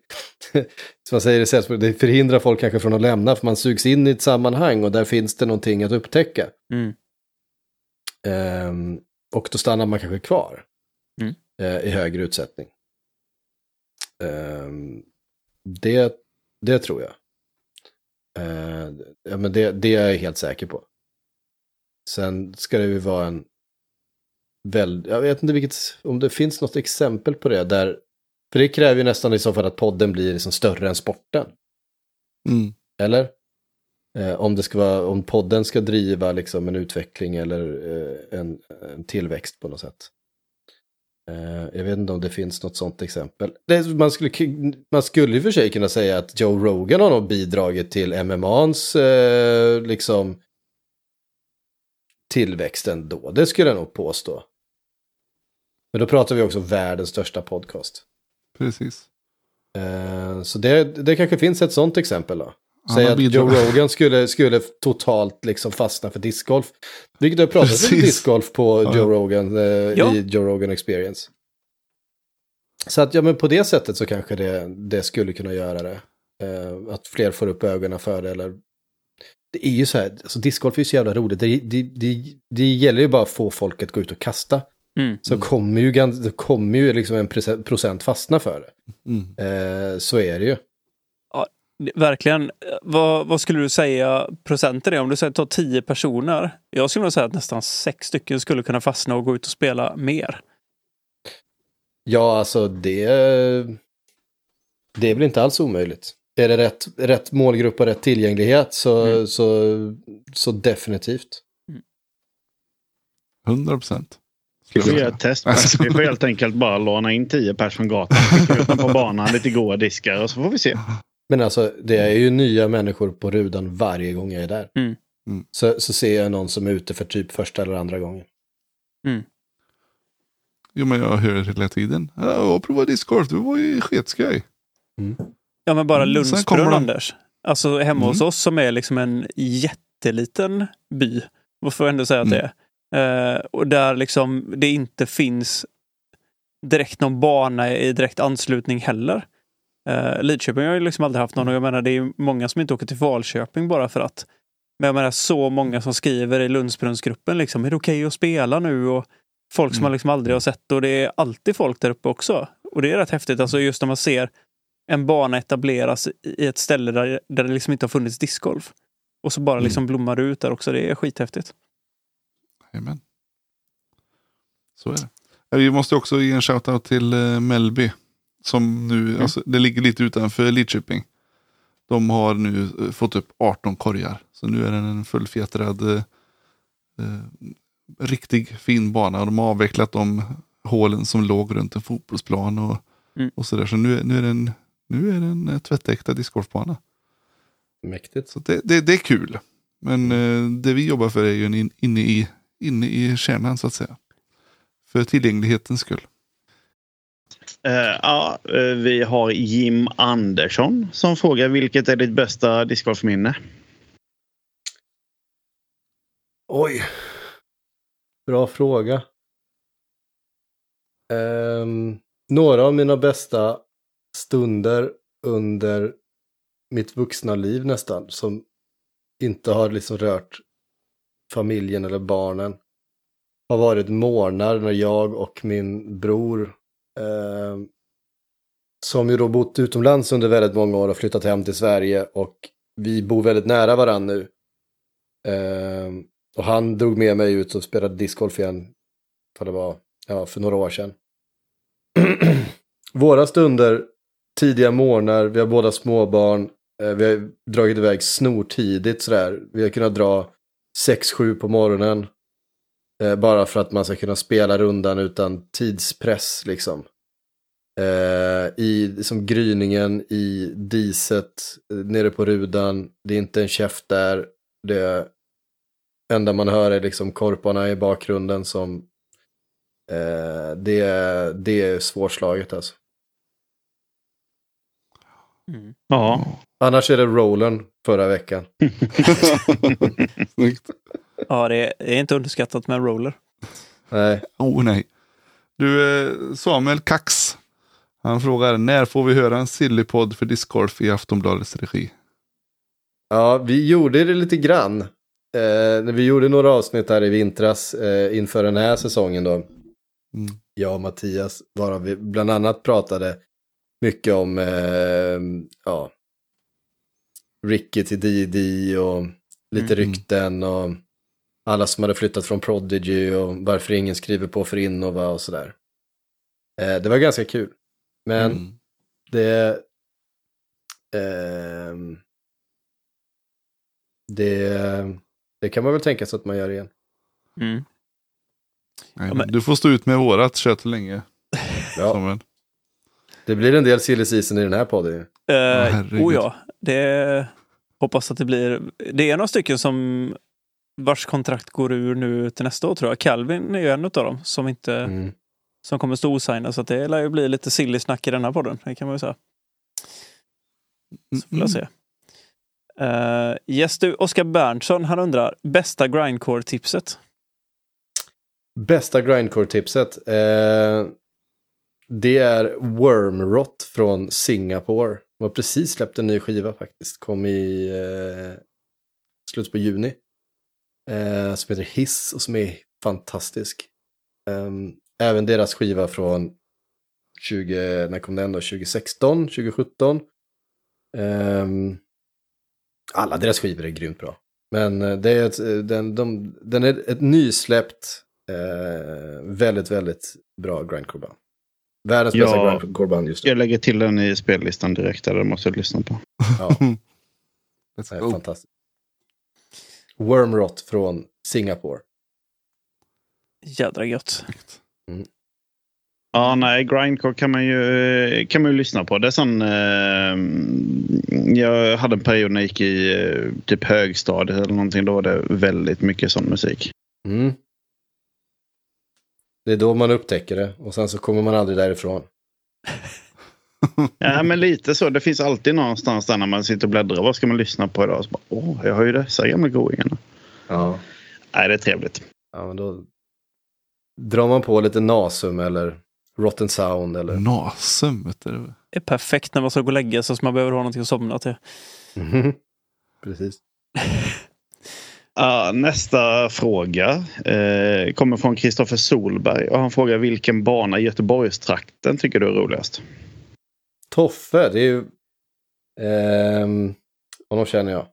som man säger i sällskap, det förhindrar folk kanske från att lämna, för man sugs in i ett sammanhang och där finns det någonting att upptäcka. Mm. Ehm, och då stannar man kanske kvar Mm. Eh, i högre utsättning. Ehm, det, det tror jag. Eh, ja, men det, det är jag helt säker på. Sen ska det ju vara en väl, jag vet inte vilket, om det finns något exempel på det där, för det kräver ju nästan i så fall att podden blir liksom större än sporten. Mm. Eller? Eh, om, det ska vara, om podden ska driva liksom en utveckling eller eh, en, en tillväxt på något sätt. Eh, jag vet inte om det finns något sånt exempel. Man, skulle, ku- man skulle och för sig kunna säga att Joe Rogan har nog bidragit till MMAns eh, liksom, tillväxt ändå. Det skulle jag nog påstå. Men då pratar vi också världens största podcast. Precis. Eh, så det, det kanske finns ett sånt exempel då. Säg att Joe. Rogan skulle, skulle totalt liksom fastna för discgolf. Vilket det har pratats om discgolf på Ja. Joe Rogan, eh, Ja. i Joe Rogan Experience. Så att ja, men på det sättet så kanske det, det skulle kunna göra det. Eh, att fler får upp ögonen för det. Eller... Det är ju så här, alltså discgolf är ju så jävla roligt. Det, det, det, det gäller ju bara att få folk att gå ut och kasta. Mm. Så kommer ju, kommer ju liksom en procent- procent fastna för det. Mm. Eh, så är det ju. Verkligen. Vad, vad skulle du säga procenten är? Om du säger ta 10 personer. Jag skulle nog säga att nästan sex stycken skulle kunna fastna och gå ut och spela mer. Ja, alltså det, det är väl inte alls omöjligt. Är det rätt, rätt målgrupp och rätt tillgänglighet så, Mm. så, så definitivt. 100 procent. Vi får göra ett test. Vi får helt enkelt bara låna in tio personer från gatan. Skicka ut dem på banan, lite goa diskar och så får vi se. Men alltså det är ju nya människor på rudan varje gång jag är där. Mm. Mm. Så, så ser jag någon som är ute för typ första eller andra gången. Jo men jag hör det hela tiden. Ja, jag provade discgolf, det var ju sketskoj. Ja, men bara Mm, Lundsbrunn, Anders. Alltså hemma hos Mm. oss som är liksom en jätteliten by. Vad får jag ändå säga att det är. Eh, och där liksom det inte finns direkt någon bana i direkt anslutning heller. Eh, Lidköping har ju liksom aldrig haft någon och jag menar det är många som inte åker till Falköping bara för att. Men jag menar så många som skriver i Lundsbrunnsgruppen liksom, är det okej att spela nu? Och folk som Mm. man liksom aldrig har sett och det är alltid folk där uppe också. Och det är rätt häftigt, alltså just när man ser en bana etableras i ett ställe där, där det liksom inte har funnits discgolf. Och så bara Mm. liksom blommar det ut där också. Det är skithäftigt. Jajamän. Så är det. Eh, Vi måste också ge en shoutout till eh, Mellby. Som nu, alltså, det ligger lite utanför Lidköping. De har nu eh, fått upp 18 korgar. Så nu är den en fullfjättrad, eh, eh, riktig fin bana. Och de har avvecklat de hålen som låg runt en fotbollsplan och, Mm. och sådär. Så nu, är- nu är den, nu är den eh, tvättäkta discgolfbana. Mäktigt. Så det, det, det är kul. Men eh, det vi jobbar för är ju in, inne, i, inne i kärnan så att säga. För tillgänglighetens skull. Eh, ja, eh, vi har Jim Andersson som frågar vilket är ditt bästa discgolfminne? Oj. Bra fråga. Um, några av mina bästa stunder under mitt vuxna liv nästan, som inte har liksom rört familjen eller barnen, har varit morgnar när jag och min bror, Eh, som ju då bott utomlands under väldigt många år och flyttat hem till Sverige och vi bor väldigt nära varandra nu. Eh, och han drog med mig ut och spelade discgolf igen. För det var, ja, för några år sedan. Våra stunder, tidiga morgnar, vi har båda småbarn. Eh, vi har dragit iväg snortidigt sådär. Vi har kunnat dra 6-7 på morgonen. Eh, bara för att man ska kunna spela rundan utan tidspress liksom. Eh, I som gryningen, i diset, eh, nere på rudan. Det är inte en käft där. Det enda man hör är liksom korparna i bakgrunden som eh, det, är- det är svårslaget alltså. Mm. Ja. Annars är det rollern förra veckan. Snyggt. Ja, det är, det är inte underskattat med en roller. Nej, Oh nej. Du, eh, Samuel Kax. Han frågar, när får vi höra en sillypodd för discgolf i Aftonbladets regi? Ja, vi gjorde det lite grann. Eh, när vi gjorde några avsnitt här i vintras eh, inför den här säsongen då. Mm. Jag och Mattias, varav vi bland annat pratade mycket om eh, ja, Ricky till D&D och lite Mm. rykten och alla som hade flyttat från Prodigy och varför ingen skriver på för Innova och sådär. Eh, det var ganska kul. Men Mm. det... ehm, det, det kan man väl tänka sig att man gör igen. Mm. Nej, men- Du får stå ut med vårat kött länge. Ja, Samuel. det blir en del silly season i den här podden. Eh, herregud. oh ja, det hoppas att det blir. Det är några stycken som vars kontrakt går ur nu till nästa år tror jag. Calvin är ju en av dem som inte Mm. som kommer stå osignad. Så det lär ju bli lite silly snack i den här podden. Det kan man ju säga. Så får Mm. jag se. Uh, yes, du, Oskar Berntsson, han undrar bästa grindcore-tipset. Bästa grindcore-tipset. Eh, det är Wormrot från Singapore. De har precis släppt en ny skiva faktiskt. Kom i eh, slutet på juni. Eh, som heter Hiss och som är fantastisk. Ehm, även deras skiva från 20, när kom den då? 2016, 2017. Ehm, alla deras skivor är grymt bra. Men eh, det är ett, eh, den, de, den är ett nysläppt, eh, väldigt, väldigt bra grindcore-band. Världens Ja. bästa grindcore-band just nu. Jag lägger till den i spellistan direkt. Där, det måste jag lyssna på. Ja, det är fantastiskt. Wormrot från Singapore. Jädra gött. Ja, nej, Grindcore kan man ju, kan man ju lyssna på. Det är sån... Eh, jag hade en period när jag gick i eh, typ högstadiet eller någonting. Då var det väldigt mycket sån musik. Mm. Det är då man upptäcker det och sen så kommer man aldrig därifrån. Ja, men lite så. Det finns alltid någonstans där när man sitter och bläddrar. Vad ska man lyssna på idag? Så bara, Åh, jag har ju dessa gamla godingarna. Ja. Nej, det är trevligt. ja, men då drar man på lite Nasum eller Rotten Sound eller... Nasum, vet du. Det är perfekt när man ska gå och lägga sig så man behöver ha någonting att somna till. Mhm. Precis. Ja, nästa fråga eh, kommer från Kristoffer Solberg. Och han frågar vilken bana i Göteborgstrakten tycker du är roligast? Toffe, det är ju... ehm, honom känner jag.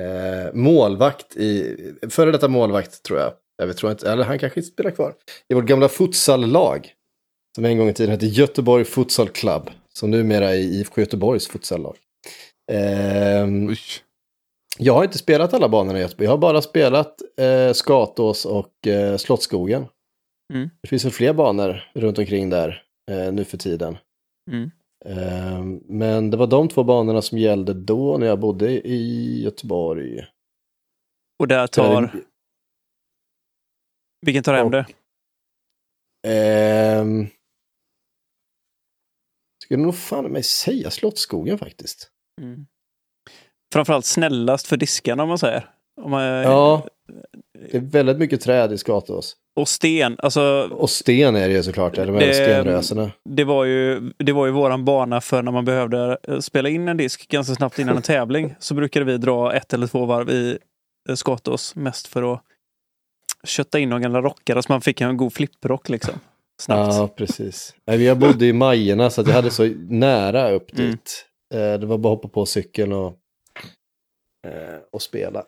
Eh, målvakt i... Före detta målvakt tror jag. Jag vet, tror inte, eller han kanske inte spelar kvar. I vårt gamla futsallag. Som en gång i tiden hette Göteborg Futsal Club. Som numera är IFK Göteborgs futsallag. Oj. jag har inte spelat alla banorna i Göteborg. Jag har bara spelat eh, Skatås och eh, Slottsskogen. Mm. Det finns väl fler banor runt omkring där eh, nu för tiden. Mm. Eh, men det var de två banorna som gällde då när jag bodde i Göteborg. Och där tar... Vilken tar hem det? Ehm, skulle nog fan mig säga Slottsskogen faktiskt. Mm. Framförallt snällast för diskarna om man säger. Om man, Ja, det är väldigt mycket träd i Skatås. Och sten, alltså Och sten är det ju såklart, eller med Det- stenrösena. det var, ju, det var ju våran bana för när man behövde eh, spela in en disk ganska snabbt innan en tävling. Så brukade vi dra ett eller två varv i Skatås. Mest för att kötta in några gamla rockare så man fick en god flipprock liksom. Snabbt. Ja, precis. Jag bodde i Majerna så jag hade så nära upp Mm. dit. Eh, Det var bara att hoppa på cykeln och, eh, och spela.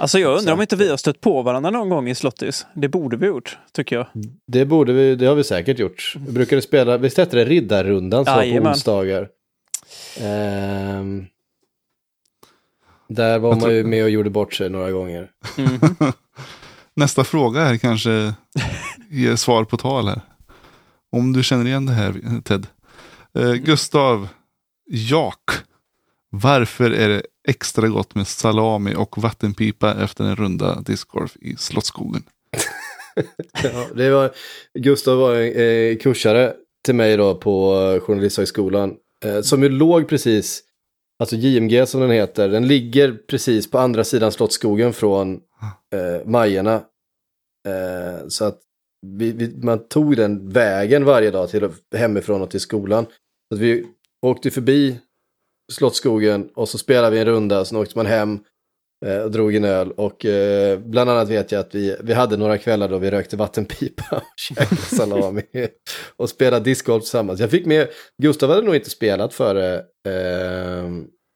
Alltså jag undrar om inte vi har stött på varandra någon gång i Slottis. Det borde vi gjort, tycker jag. Det borde vi, det har vi säkert gjort. Vi brukade spela, visst hette det Riddarrundan så var på onsdagar. Ehm, där var Jag man tror- ju med och gjorde bort sig några gånger. Mhm. Nästa fråga här kanske ger svar på tal här. Om du känner igen det här Ted. Eh, Gustav Jak. Varför är det extra gott med salami och vattenpipa efter en runda discgolf i Slottsskogen? Ja, det var, Gustav var en eh, kursare till mig då på eh, Journalisthögskolan. Eh, som ju låg precis, alltså JMG som den heter, den ligger precis på andra sidan Slottsskogen från eh, Majerna. Eh, så att vi, vi, man tog den vägen varje dag till, hemifrån och till skolan. Så vi åkte förbi Slottsskogen och så spelade vi en runda, sen åkte man hem eh, och drog en öl. Och eh, bland annat vet jag att vi, vi hade några kvällar då vi rökte vattenpipa och käkade salami och spelade discgolf tillsammans. Jag fick med, Gustav hade nog inte spelat före, eh,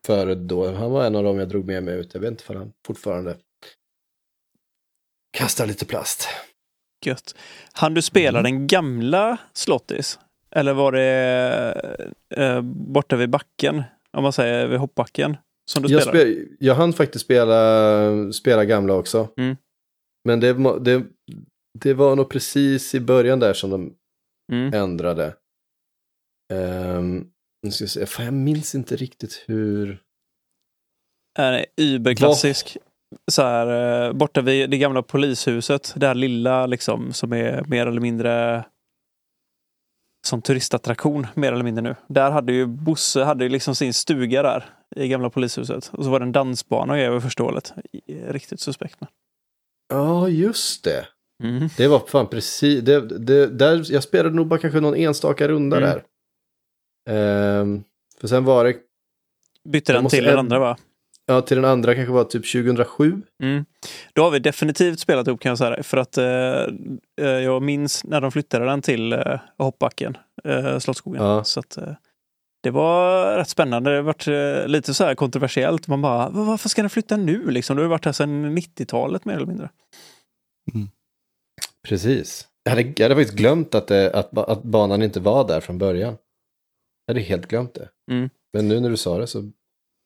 före då. Han var en av dem jag drog med mig ut. Jag vet inte för han fortfarande kastar lite plast. Gött. Han du spela Mm. den gamla Slottis? Eller var det eh, borta vid backen? Om man säger vid hoppbacken? Som du Jag, spelade? spe, jag hann faktiskt spela, spela gamla också. Mm. Men det, det, det var nog precis i början där som de Mm. ändrade. Um, nu ska jag, se, fan, jag minns inte riktigt hur... är überklassisk. Så här, eh, borta vid det gamla polishuset. Det här lilla liksom som är mer eller mindre som turistattraktion mer eller mindre nu. Där hade ju Bosse hade ju liksom sin stuga där i gamla polishuset. Och så var det en dansbana och över första hålet. Riktigt suspekt. Men. Ja, just det. Mm. Det var fan precis... Det, det, där, jag spelade nog bara kanske någon enstaka runda Mm. där. Ehm, för sen var det... Bytte den till den andra va? Ja, till den andra kanske var typ 2007. Mm. Då har vi definitivt spelat ihop kan jag säga. För att eh, eh, jag minns när de flyttade den till eh, hoppbacken, eh, Slottsskogen. Ja. Så att, eh, det var rätt spännande. Det har varit eh, lite så här kontroversiellt. Man bara, "Va- varför ska den flytta nu? Liksom? Det har varit här sedan 90-talet mer eller mindre. Precis. Jag hade, jag hade faktiskt glömt att, det, att, ba- att banan inte var där från början. Jag hade helt glömt det. Mm. Men nu när du sa det så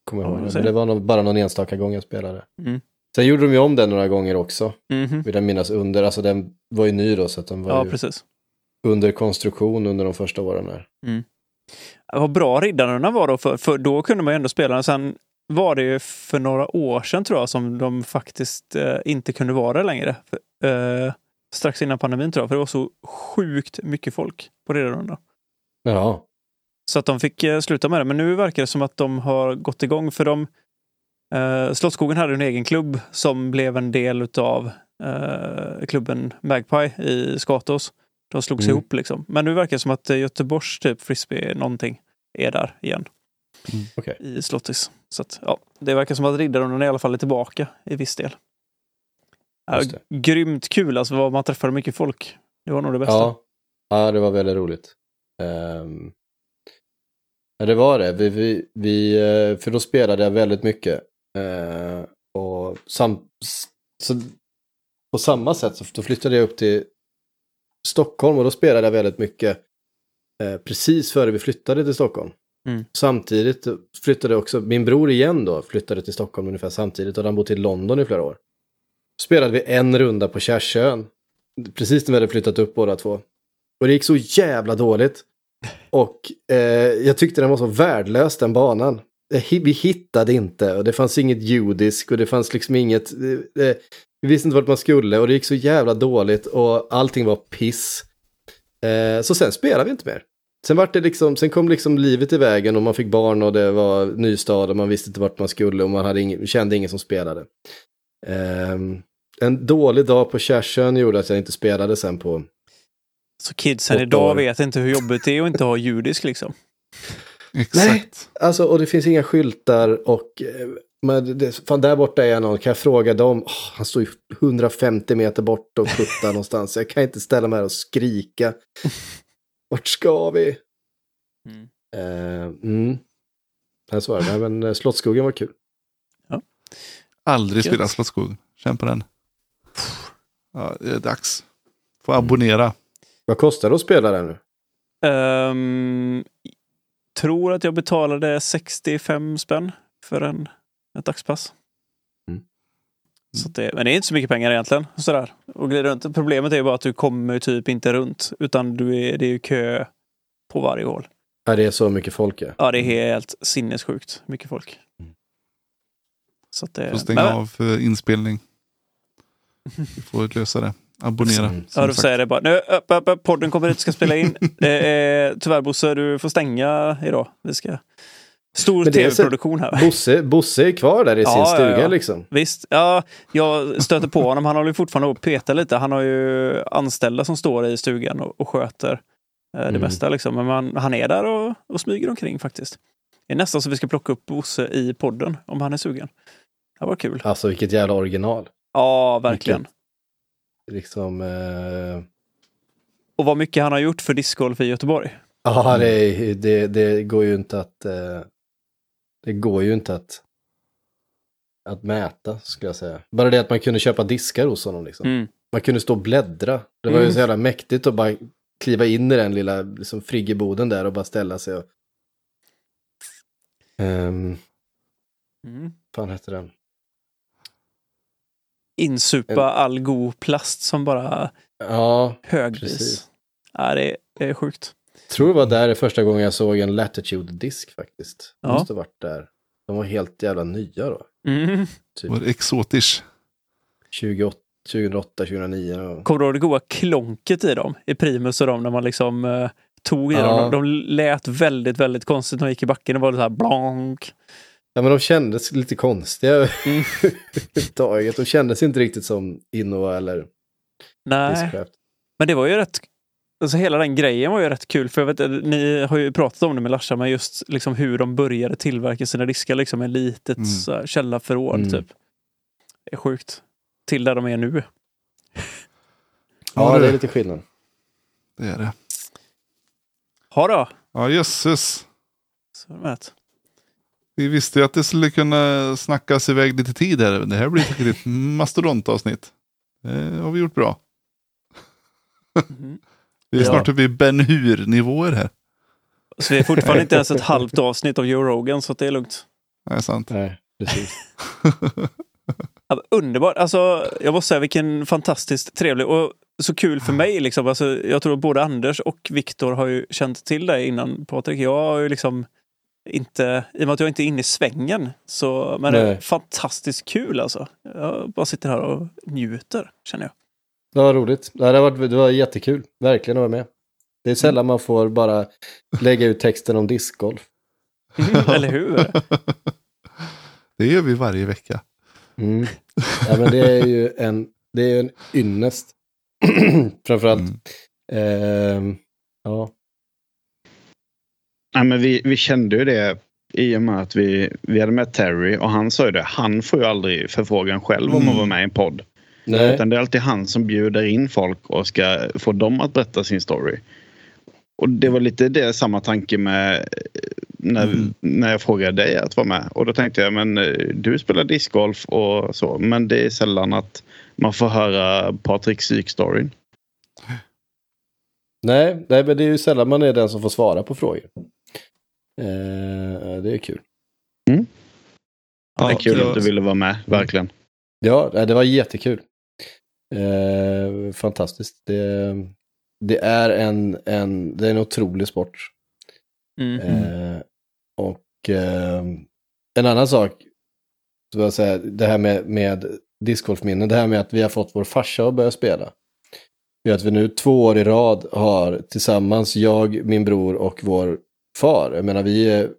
kommer jag Ja, ihåg. Men det var nog bara någon enstaka gång jag spelade. Mm. Sen gjorde de ju om den några gånger också. Mhm. Vill jag minnas under. Alltså den var ju ny då så att den var Ja, ju precis. under konstruktion under de första åren här. Vad bra riddarna var då, för, för då kunde man ju ändå spela den. Sen var det ju för några år sedan tror jag som de faktiskt eh, inte kunde vara det längre. För, eh, strax innan pandemin tror jag, för det var så sjukt mycket folk på riddarrundan. Ja, Så att de fick eh, sluta med det. Men nu verkar det som att de har gått igång för de eh, Slottsskogen hade en egen klubb som blev en del utav eh, klubben Magpie i Skatås. De slogs Mm. ihop liksom. Men nu verkar det som att eh, Göteborgs typ frisbee någonting är där igen okej. i Slottis. Så att, ja, det verkar som att Riddarrundan i alla fall är tillbaka i viss del. Ja, grymt kul alltså, man träffade mycket folk. Det var nog det bästa. Ja. ja, det var väldigt roligt. Ehm, ja, det var det. Vi, vi, vi, eh, för då spelade jag väldigt mycket. Eh, och sam, så, på samma sätt så då flyttade jag upp till Stockholm och då spelade jag väldigt mycket eh, precis före vi flyttade till Stockholm. Mm. Samtidigt flyttade också, min bror igen då, flyttade till Stockholm ungefär samtidigt och han bott i London i flera år. Spelade vi en runda på Kärsön, precis när vi hade flyttat upp båda två. Och det gick så jävla dåligt. Och eh, jag tyckte den var så värdelös den banan. Eh, vi hittade inte och det fanns inget judisk och det fanns liksom inget... Eh, eh, vi visste inte vart man skulle och det gick så jävla dåligt och allting var piss. Eh, så sen spelade vi inte mer. Sen, var det liksom, sen kom liksom livet i vägen och man fick barn och det var ny stad och man visste inte vart man skulle och man hade ingen, kände ingen som spelade. Ehm, en dålig dag på Kärsön gjorde att jag inte spelade sen på... Så kidsen idag år. vet inte hur jobbigt det är att inte ha judisk liksom. Exakt. Alltså, och det finns inga skyltar och... eh, Men det, fan, där borta är någon, kan jag fråga dem? Åh, han står ju 150 meter bort och puttar någonstans. Jag kan inte ställa mig här och skrika. Vart ska vi? Mm. Eh, mm. Jag svarade, nej men eh, Slottsskogen var kul. Aldrig Gött. spelat Slottsskogen. Känn på den. Ja, det är dags. Få abonnera. Vad kostar det att spela där nu? Ehm, tror att jag betalade 65 spänn för en, ett dagspass. Mm. Så det, men det är inte så mycket pengar egentligen. Sådär. Och glida runt. Problemet är bara att du kommer typ inte runt. Utan du är, det är ju kö på varje hål. Ja, det är så mycket folk ja. Ja, det är helt sinnessjukt mycket folk. Mm. Så att det, Får stänga men- av för inspelning. Vi får lösa det. Abonnera. Ja, som du sagt. säger det bara. Nu, upp, upp, upp, podden kommer hit, ska spela in. Det är, tyvärr Bosse, du får stänga idag. Vi ska Stor tv-produktion här. Bosse, Bosse är kvar där i sin Ja, ja, stuga ja. liksom. Visst, ja, jag stöter på honom. Han håller ju fortfarande på att peta lite. Han har ju anställda som står i stugan och, och sköter eh, det Mm. mesta. Liksom. Men man, han är där och, och smyger omkring faktiskt. Det är nästan så vi ska plocka upp Bosse i podden om han är sugen. Det var kul. Alltså vilket jävla original. Ja, verkligen. Liksom, eh... Och vad mycket han har gjort för discgolf i Göteborg. Ja, det, det, det går ju inte att... Eh... Det går ju inte att... Att mäta, skulle jag säga. Bara det att man kunde köpa diskar hos honom liksom. Mm. Man kunde stå och bläddra. Det var ju Mm. så jävla mäktigt att bara kliva in i den lilla liksom, friggeboden där och bara ställa sig och... Um, Mm. fan hette den? Insupa En- all god plast som bara Ja, högvis. Ja, det, är, det är sjukt. tror det var där det första gången jag såg en Latitude-disk faktiskt. Det Ja. måste varit där. De var helt jävla nya då. Mm. Typ Var exotisk. 28, 2008, 2009. Och... Kommer du ihåg det goa klonket i dem? I Primus och dem när man liksom eh, tog i Ja. dem. De, de lät väldigt, väldigt konstigt när de gick i backen. Det var så här blank. Ja, men de kändes lite konstiga Mm. De kändes inte riktigt som Innova eller Nej, Discraft. men det var ju rätt... Alltså hela den grejen var ju rätt kul. För jag vet, ni har ju pratat om det med Larsa, men just liksom hur de började tillverka sina diskar. Liksom ett litet Mm. så här, källarförråd Mm. typ. Det är sjukt. Till där de är nu. Ja, det är lite skillnad. Det är det. Ha då! Ja, jösses. Så är det med. Vi visste ju att det skulle kunna snackas iväg lite tid här. Det här blir säkert ett mastodontavsnitt. Det har vi gjort bra. Mhm. Vi är Ja. snart uppe i Ben Hur-nivåer här. Så vi är fortfarande inte ens ett halvt avsnitt av Joe Rogan, så att det är lugnt. Är sant. Nej, precis. Ja, underbart. Alltså, jag måste säga vilken fantastiskt trevlig och så kul för mig. Liksom. Alltså, jag tror att både Anders och Viktor har ju känt till dig innan Patrik. Jag har ju liksom inte, i och med att jag inte är inne i svängen, så, men det är Nej. fantastiskt kul alltså. Jag bara sitter här och njuter, känner jag. Det var roligt. Det, hade varit, det var jättekul. Verkligen att vara med. Det är sällan man får bara lägga ut texten om discgolf. Eller hur? Det gör vi varje vecka. Mm. Ja, men det är ju en, det är en ynnest. Framförallt. Mm. ehm, ja. Nej, men vi, vi kände ju det i och med att vi, vi hade med Terry och han sa ju det. Han får ju aldrig förfrågan själv om Mm. att vara med i en podd. Nej. Utan det är alltid han som bjuder in folk och ska få dem att berätta sin story. Och det var lite det samma tanke med eh, när, Mm. när jag frågade dig att vara med. Och då tänkte jag, men eh, du spelar discgolf och så. Men det är sällan att man får höra Patriks psykstoryn. Nej, nej, men det är ju sällan man är den som får svara på frågor. Eh, det är kul. det är kul det att du ville vara med, verkligen. Ja, det var jättekul. Eh, fantastiskt. Det, det, är en, en, det är en otrolig sport. Mm. Eh, och eh, en annan sak, så jag säga, det här med, med discgolfminnen, det här med att vi har fått vår farsa att börja spela. Det är att vi nu två år i rad har tillsammans, jag, min bror och vår far, jag menar vi är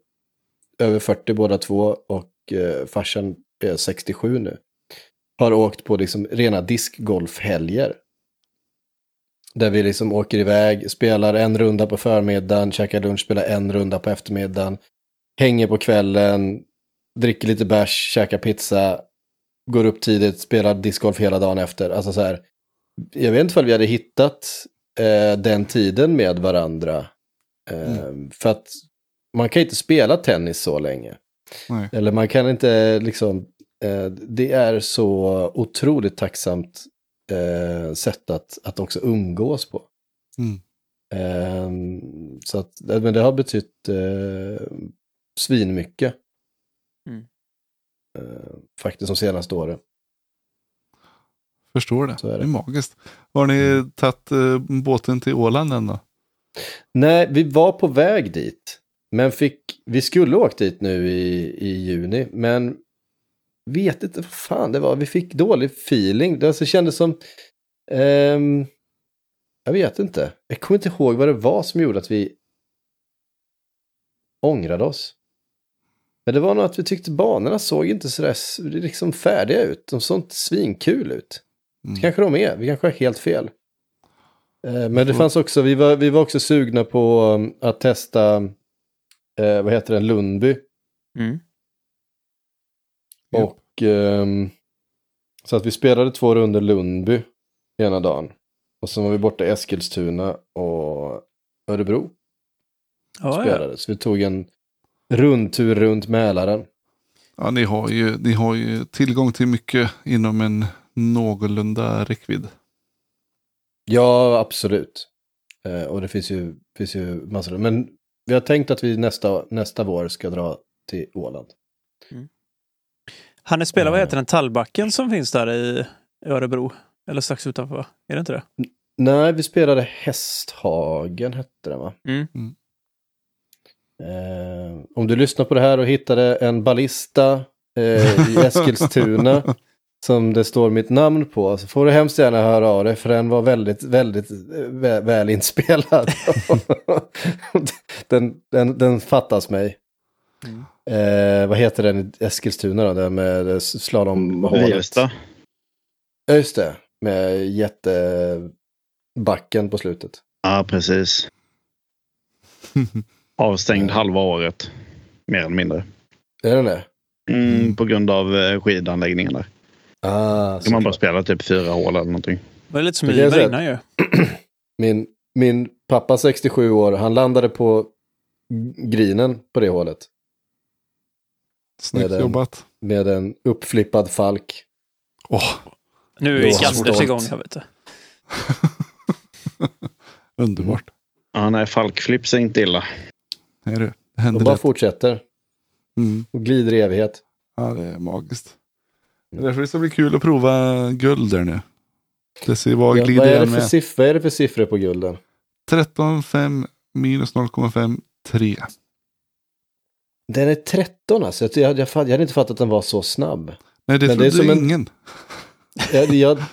över 40 båda två och eh, farsan är 67 nu, har åkt på liksom rena discgolfhelger. Där vi liksom åker iväg, spelar en runda på förmiddagen, käkar lunch, spelar en runda på eftermiddagen, hänger på kvällen, dricker lite bärs, käkar pizza, går upp tidigt, spelar discgolf hela dagen efter. Alltså så här, jag vet inte om vi hade hittat eh, den tiden med varandra. Eh, För att man kan inte spela tennis så länge. Nej. Eller man kan inte liksom, eh, det är så otroligt tacksamt eh, sätt att, att också umgås på. Mm. Eh, så att, men det har betytt eh, svinmycket. Mm. Eh, faktiskt de senaste åren. Förstår det. Så är det. det. är magiskt. Har ni tagit eh, båten till Åland än då? Nej, vi var på väg dit. Men fick, vi skulle åkt dit nu i, i juni, men vet inte vad fan det var. Vi fick dålig feeling. Det alltså kändes som... ehm, jag vet inte. Jag kommer inte ihåg vad det var som gjorde att vi ångrade oss. Men det var nog att vi tyckte banorna såg inte sådär s- liksom färdiga ut. De såg inte svinkul ut. Mm. Kanske de är, vi kanske har helt fel. Eh, Men det fanns också, vi var, vi var också sugna på um, att testa, eh, vad heter den, Lundby. Mm. Ja. Och ehm, så att vi spelade två runder Lundby ena dagen. Och sen var vi borta i Eskilstuna och Örebro Ja, ja. spelade. Så vi tog en rundtur runt Mälaren. Ja, ni har, ju, ni har ju tillgång till mycket inom en någorlunda räckvidd. Ja, absolut. Eh, och det finns ju, finns ju massor. Men vi har tänkt att vi nästa, nästa vår ska dra till Åland. Han är spelare, vad Eh. heter den, Tallbacken som finns där i Örebro? Eller strax utanför, va? Är det inte det? Nej, vi spelade Hästhagen hette den va? Mm. Mm. Eh, om du lyssnar på det här och hittade en ballista eh, i Eskilstuna som det står mitt namn på så får du hemskt gärna höra av dig för den var väldigt, väldigt eh, vä- väl inspelad. den, den, den fattas mig. Mm. Eh, vad heter den i Eskilstuna då? Den med slalomhålet. Virsta. Ja, just det. Med jättebacken på slutet. Ja, precis. Avstängd halva året. Mer eller mindre. Är den det? Mm, på grund av eh, skidanläggningen där. Ah, Ska man bara spela typ fyra hål eller någonting. Det var lite som jag Ivar innan ju. min, min pappa 67 år, han landade på grinen på det hålet. Snyggt Med jobbat. Med en uppflippad falk. Åh, Nu Jag är Ganders igång här vet du. underbart. Ja, nej, falkflips är inte illa. Är det. Det Och händer bara lätt. fortsätter. Mm. Och glider i evighet. Ja, det är magiskt. Därför det ska bli kul att prova guld där nu. Det ser vad Ja, glider vad, är det för siff- vad är det för siffror på gulden? 13, 5 minus 0,5, 3. Den är 13 alltså. Jag, jag, jag, jag hade inte fattat att den var så snabb. Nej, det Men det är trodde som en- ingen. Jag, jag,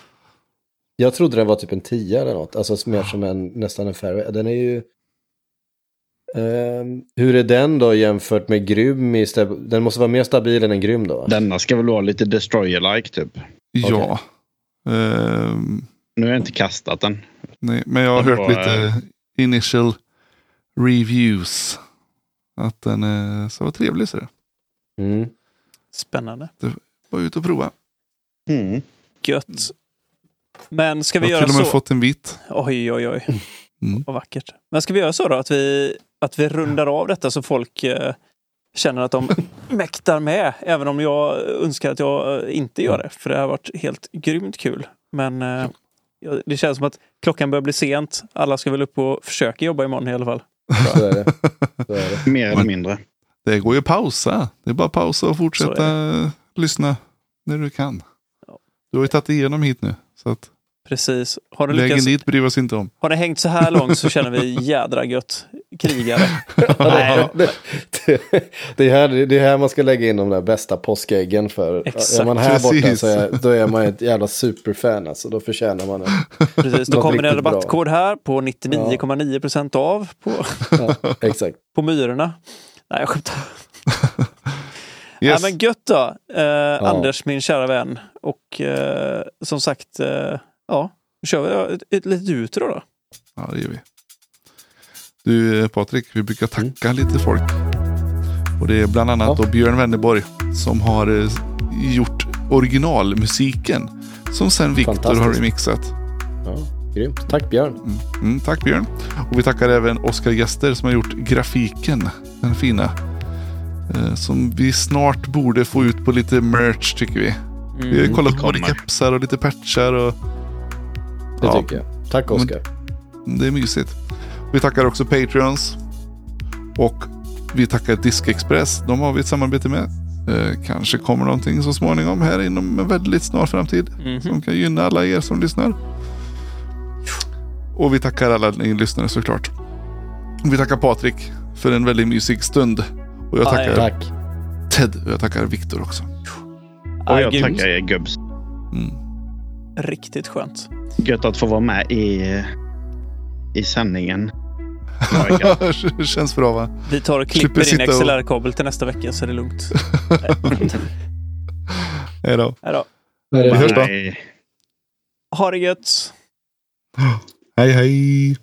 jag trodde den var typ en 10 eller något. Alltså mer som en, nästan en fairway. Den är ju... Ehm, hur är den då jämfört med grym? I stab- den måste vara mer stabil än en grym då? Denna ska väl vara lite destroyer-like typ. Ja. Ehm, Nu har jag inte kastat den. nej, men jag har Det hört var, lite initial reviews. Att den är så var trevlig. Så det. Mm. Spännande. Var ut och prova. Mm. Gött. Men ska vi Jag har göra till och med så? fått en vit. Oj, oj, oj. Mm. Vad vackert. Men ska vi göra så då att vi, att vi rundar av detta så folk eh, känner att de mäktar med. Även om jag önskar att jag eh, inte gör det. För det har varit helt grymt kul. Men eh, det känns som att klockan börjar bli sent. Alla ska väl upp och försöka jobba imorgon i alla fall. Så är det. Så är det. Mer eller mindre. Det går ju att pausa. Det är bara att pausa och fortsätta lyssna när du kan. Ja. Du har ju tagit igenom hit nu. Så att Precis. Har, du vägen lyckats, dit bryr vi oss inte om. har ni hängt så här långt så känner vi jädra gött krigare. Ja, Nej. det, det, det, är här, det är här man ska lägga in de där bästa påskäggen för. Exakt, är man här borta precis. så är, då är man ett jävla superfan alltså. Då förtjänar man en. Precis, då kommer det en rabattkod här på 99,9 procent av på, Ja, exakt. på myrorna. Nej, jag skämtar. Yes. Ja, men gött då, eh, Anders, min kära vän. Och eh, som sagt, eh, ja, nu kör vi ett, ett litet utro då. Ja, det gör vi. Du Patrik, vi brukar tacka lite folk. Och det är bland annat Ja. Björn Wennerborg som har eh, gjort originalmusiken. Som sen Viktor har remixat. Ja, grymt. Tack Björn. Mm. Mm, tack Björn. Och vi tackar även Oskar Gäster som har gjort grafiken. Den fina. Eh, som vi snart borde få ut på lite merch tycker vi. Vi har Mm. kollat på både kommer. kepsar och lite patchar. Och, Det Ja. tycker jag. Tack Oskar. Det är mysigt. Vi tackar också Patreons. Och vi tackar Diskexpress. De har vi ett samarbete med. Eh, kanske kommer någonting så småningom här inom en väldigt snar framtid. Mhm. Som kan gynna alla er som lyssnar. Och vi tackar alla ni lyssnare såklart. Vi tackar Patrik för en väldigt mysig stund. Och jag Ja, tackar Tack. Ted och jag tackar Viktor också. Och Ja, jag tackar er gubbs. Mm. Riktigt skönt. Gött att få vara med i, i sändningen. det känns bra va? Vi tar och Slipper klipper in sitta och- XLR-kabel till nästa vecka så är det lugnt. Hej då. Hej då. Vi hörs då. Nej. Ha det gött! Hej hej.